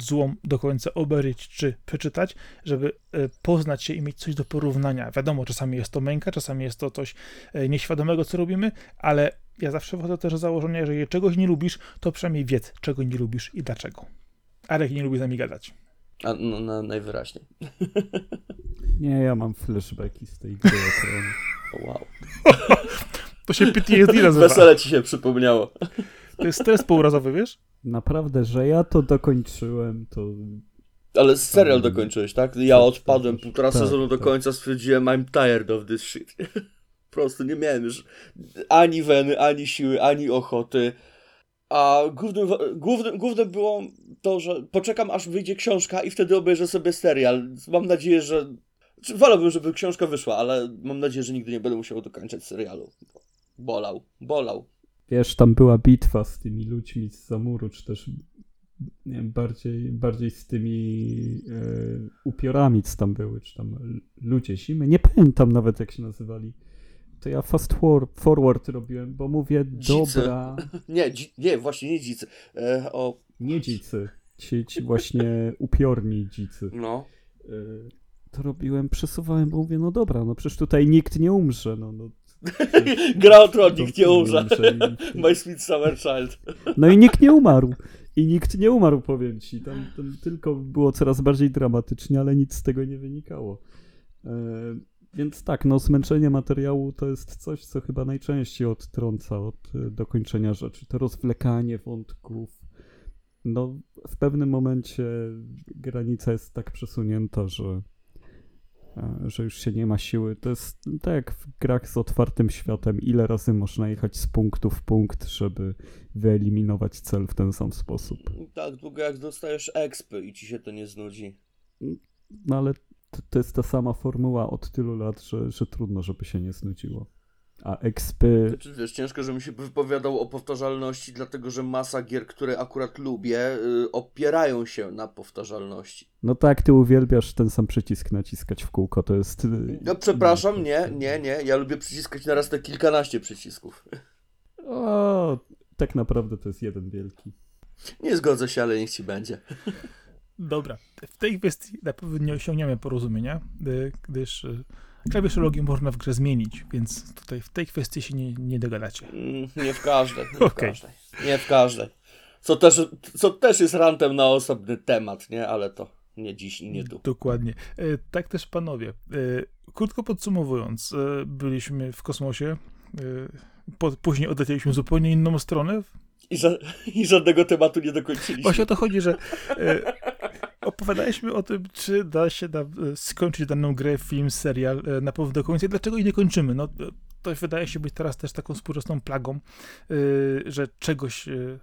złą do końca obejrzeć czy przeczytać, żeby e, poznać się i mieć coś do porównania. Wiadomo, czasami jest to męka, czasami jest to coś e, nieświadomego, co robimy, ale ja zawsze wychodzę też z założenia, że jeżeli czegoś nie lubisz, to przynajmniej wiedz, czego nie lubisz i dlaczego. Arek nie lubi z nami gadać. A, no, no, najwyraźniej. *laughs* Nie, ja mam flashbacki z tej gry. wow. *laughs* To się PTSD nazywa. *laughs* Wesele ci się przypomniało. To jest stres półrazowy, wiesz? Naprawdę, że ja to dokończyłem, to Ale serial dokończyłeś, tak? Ja Tak, odpadłem tak, półtora tak, sezonu do tak. końca, stwierdziłem I'm tired of this shit. *laughs* Po prostu nie miałem już ani weny, ani siły, ani ochoty. A głównym, głównym, głównym było to, że poczekam aż wyjdzie książka i wtedy obejrzę sobie serial. Mam nadzieję, że... Wolałbym, żeby książka wyszła, ale mam nadzieję, że nigdy nie będę musiał dokończać serialu. Bolał, bolał. wiesz, tam była bitwa z tymi ludźmi z Zamuru, czy też nie wiem, bardziej, bardziej z tymi e, upiorami, co tam były, czy tam ludzie zimy. Nie pamiętam nawet, jak się nazywali. To ja fast for, forward robiłem, bo mówię, Dzicy. dobra, *laughs* Nie, dzi- nie, właśnie nie dzicy. E, o, nie dzicy, ci, ci właśnie upiorni dzicy. no. E, to robiłem, przesuwałem, bo mówię, no dobra, no przecież tutaj nikt nie umrze, no, no *laughs* Gra o tron, nikt nie umrze. *laughs* My Sweet Summer Child. *laughs* No i nikt nie umarł. I nikt nie umarł, powiem ci. Tam, tam tylko było coraz bardziej dramatycznie, ale nic z tego nie wynikało. E, więc tak, no zmęczenie materiału to jest coś, co chyba najczęściej odtrąca od e, dokończenia rzeczy. To rozwlekanie wątków. No, w pewnym momencie granica jest tak przesunięta, że, że już się nie ma siły. To jest tak jak w grach z otwartym światem, ile razy można jechać z punktu w punkt, żeby wyeliminować cel w ten sam sposób. Tak długo jak dostajesz expy i ci się to nie znudzi. No ale to, to jest ta sama formuła od tylu lat, że, że trudno, żeby się nie znudziło. A expy... Znaczy, wiesz, ciężko, żebym się wypowiadał o powtarzalności, dlatego że masa gier, które akurat lubię, y, opierają się na powtarzalności. No tak, ty uwielbiasz ten sam przycisk naciskać w kółko, to jest... y, No przepraszam, nie, nie, nie. Ja lubię przyciskać na raz te kilkanaście przycisków. O, tak naprawdę to jest jeden wielki. Nie zgodzę się, ale niech ci będzie. Dobra, w tej kwestii na pewno nie osiągniemy porozumienia, y, gdyż y, klawiszologię można w grze zmienić, więc tutaj w tej kwestii się nie, nie dogadacie. Mm, Nie w każdej, nie w Okej. każdej. Nie w każdej. Co też, co też jest rantem na osobny temat, nie? Ale to nie dziś i nie tu. Dokładnie. Y, Tak też panowie. y, Krótko podsumowując, y, byliśmy w kosmosie, później odlecieliśmy w zupełnie inną stronę. I, ża- *laughs* I żadnego tematu nie dokończyliśmy. Właśnie o to chodzi, że y, opowiadaliśmy o tym, czy da się da, y, skończyć daną grę, film, serial y, na pewno do końca i dlaczego jej nie kończymy. No, y, to wydaje się być teraz też taką współczesną plagą, y, że czegoś przy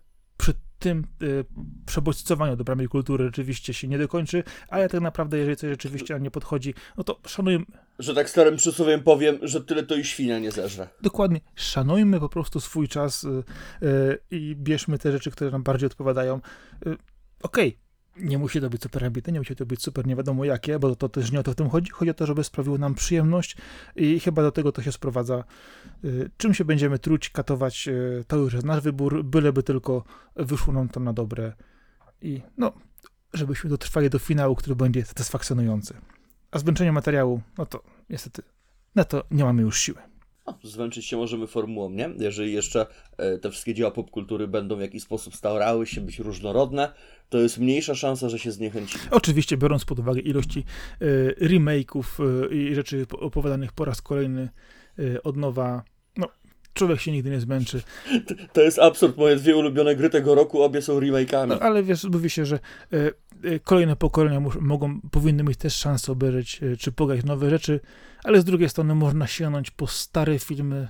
tym y, przebodźcowaniu do kultury rzeczywiście się nie dokończy, ale tak naprawdę, jeżeli coś rzeczywiście nam nie podchodzi, no to szanujmy, Że tak starym przysłowiem powiem, że tyle to i świnia nie zeżre. dokładnie, szanujmy po prostu swój czas y, y, i bierzmy te rzeczy, które nam bardziej odpowiadają. Y, Okej, nie musi to być super ambitne, nie musi to być super nie wiadomo jakie, bo to też nie o to w tym chodzi. Chodzi o to, żeby sprawiło nam przyjemność i chyba do tego to się sprowadza. Y, Czym się będziemy truć, katować, y, to już jest nasz wybór, byleby tylko wyszło nam to na dobre i no, żebyśmy dotrwali do finału, który będzie satysfakcjonujący. A zmęczenie materiału, no to niestety na to nie mamy już siły. No, zmęczyć się możemy formułą, nie? Jeżeli jeszcze e, te wszystkie dzieła popkultury będą w jakiś sposób starały się być różnorodne, to jest mniejsza szansa, że się zniechęcimy. Oczywiście, biorąc pod uwagę ilości y, remake'ów y, i rzeczy po- opowiadanych po raz kolejny od nowa, no, człowiek się nigdy nie zmęczy. To jest absurd. Moje dwie ulubione gry tego roku, obie są remake'ami. No, ale wiesz, mówi się, że y, y, kolejne pokolenia mogą, powinny mieć też szansę obejrzeć y, czy pograć nowe rzeczy, ale z drugiej strony można sięgnąć po stare filmy,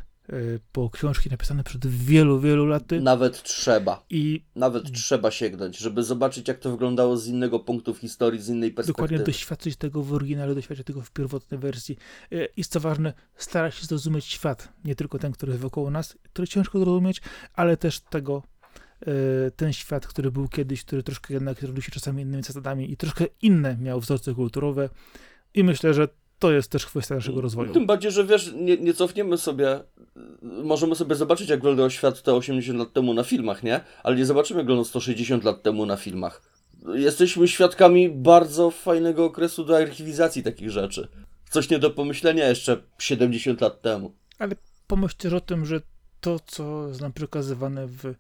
po książki napisane przed wielu, wielu laty Nawet trzeba. i Nawet trzeba sięgnąć, żeby zobaczyć, jak to wyglądało z innego punktu w historii, z innej perspektywy. dokładnie doświadczyć tego w oryginale, doświadczyć tego w pierwotnej wersji. E, I co ważne, starać się zrozumieć świat, nie tylko ten, który jest wokół nas, który ciężko zrozumieć, ale też tego, e, ten świat, który był kiedyś, który troszkę jednak rodził się czasami innymi zasadami i troszkę inne miał wzorce kulturowe. I myślę, że to jest też kwestia naszego rozwoju. Tym bardziej, że wiesz, nie, nie cofniemy sobie, możemy sobie zobaczyć, jak wyglądał świat te 80 lat temu na filmach, nie? Ale nie zobaczymy, jak wyglądał 160 lat temu na filmach. Jesteśmy świadkami bardzo fajnego okresu do archiwizacji takich rzeczy. Coś nie do pomyślenia jeszcze 70 lat temu. Pomyśl też o tym, że to, co jest nam przekazywane w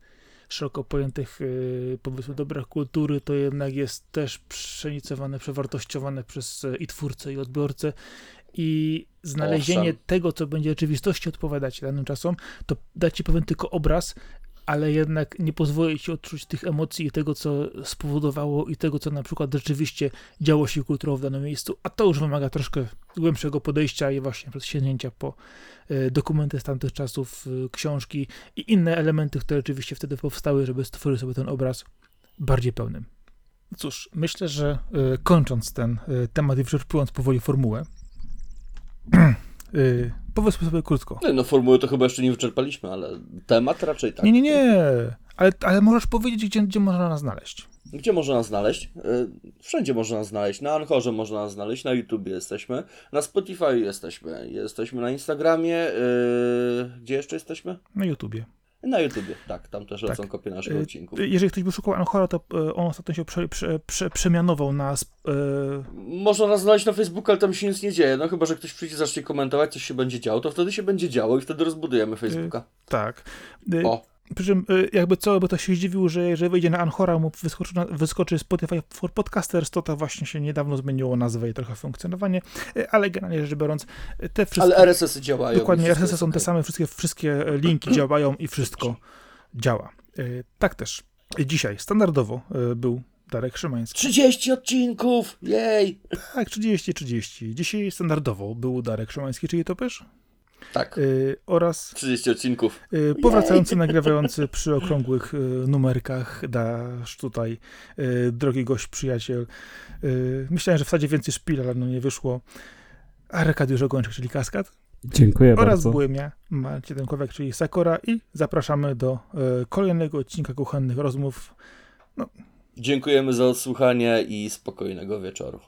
szeroko pojętych, yy, powiedzmy, dobrach kultury, to jednak jest też przenicowane, przewartościowane przez e, i twórcę, i odbiorcę. I znalezienie Owszem. tego, co będzie rzeczywistości odpowiadać danym czasom, to da ci pewien tylko obraz, ale jednak nie pozwoli ci odczuć tych emocji i tego, co spowodowało i tego, co na przykład rzeczywiście działo się kulturowo w danym miejscu, a to już wymaga troszkę głębszego podejścia i właśnie sięgnięcia po e, dokumenty z tamtych czasów, e, książki i inne elementy, które rzeczywiście wtedy powstały, żeby stworzyć sobie ten obraz bardziej pełnym. Cóż, myślę, że e, kończąc ten temat i wyczerpując powoli formułę, *clears throat* e, powiedzmy sobie krótko. No, no formuły to chyba jeszcze nie wyczerpaliśmy, ale temat raczej tak. Nie, nie, nie, ale, ale możesz powiedzieć, gdzie, gdzie można nas znaleźć. Gdzie można nas znaleźć? Y, Wszędzie można nas znaleźć. Na Anchorze można nas znaleźć, na YouTubie jesteśmy, na Spotify jesteśmy, jesteśmy na Instagramie. y, Gdzie jeszcze jesteśmy? Na YouTubie. Na YouTubie, tak, tam też lecą Tak. kopie naszych Y, odcinków. Jeżeli ktoś by szukał Anchora, to e, on ostatnio się prze, prze, prze, przemianował na... Można nas znaleźć na Facebooku, ale tam się nic nie dzieje. No chyba, że ktoś przyjdzie, zacznie komentować, coś się będzie działo, to wtedy się będzie działo i wtedy rozbudujemy Facebooka. tak. O, Przy czym y, jakby co, by to się zdziwił, że jeżeli wejdzie na Anchora, mu wyskoczy, wyskoczy Spotify for Podcasters, to to właśnie się niedawno zmieniło nazwę i trochę funkcjonowanie, y, ale generalnie rzecz biorąc, y, te wszystkie... ale RSS-y działają. Dokładnie, RSS są te okej. same, wszystkie, wszystkie linki działają i wszystko działa. Tak też. Y, Dzisiaj standardowo był Darek Szymański. 30 odcinków! Jej! Tak, 30-30. Dzisiaj standardowo był Darek Szymański, czyli topesz? Tak, Y, oraz 30 odcinków. Y, Powracający, nagrywający przy okrągłych y, numerkach, dasz tutaj, y, drogi gość, przyjaciel. Y, Myślałem, że wsadzie więcej szpil, ale no nie wyszło. Arkadiusz Ogończyk, czyli Kaskad. Dziękuję Oraz bardzo. byłem ja, Marcin Demkowiak, czyli Sakora i zapraszamy do y, kolejnego odcinka Kuchennych Rozmów. Dziękujemy za odsłuchanie i spokojnego wieczoru.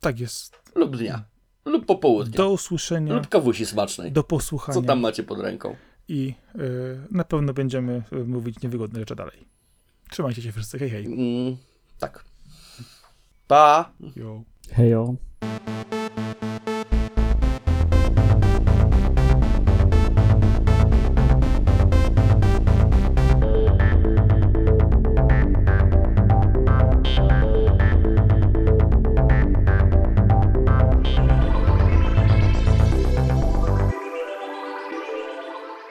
Tak jest. Lub dnia. Lub popołudnia. Do usłyszenia, Lub kawusi smacznej. do posłuchania Co tam macie pod ręką? i y, na pewno będziemy y, mówić niewygodne rzeczy dalej. Trzymajcie się wszyscy, hej hej. Mm, tak. Pa! Yo. Hejo.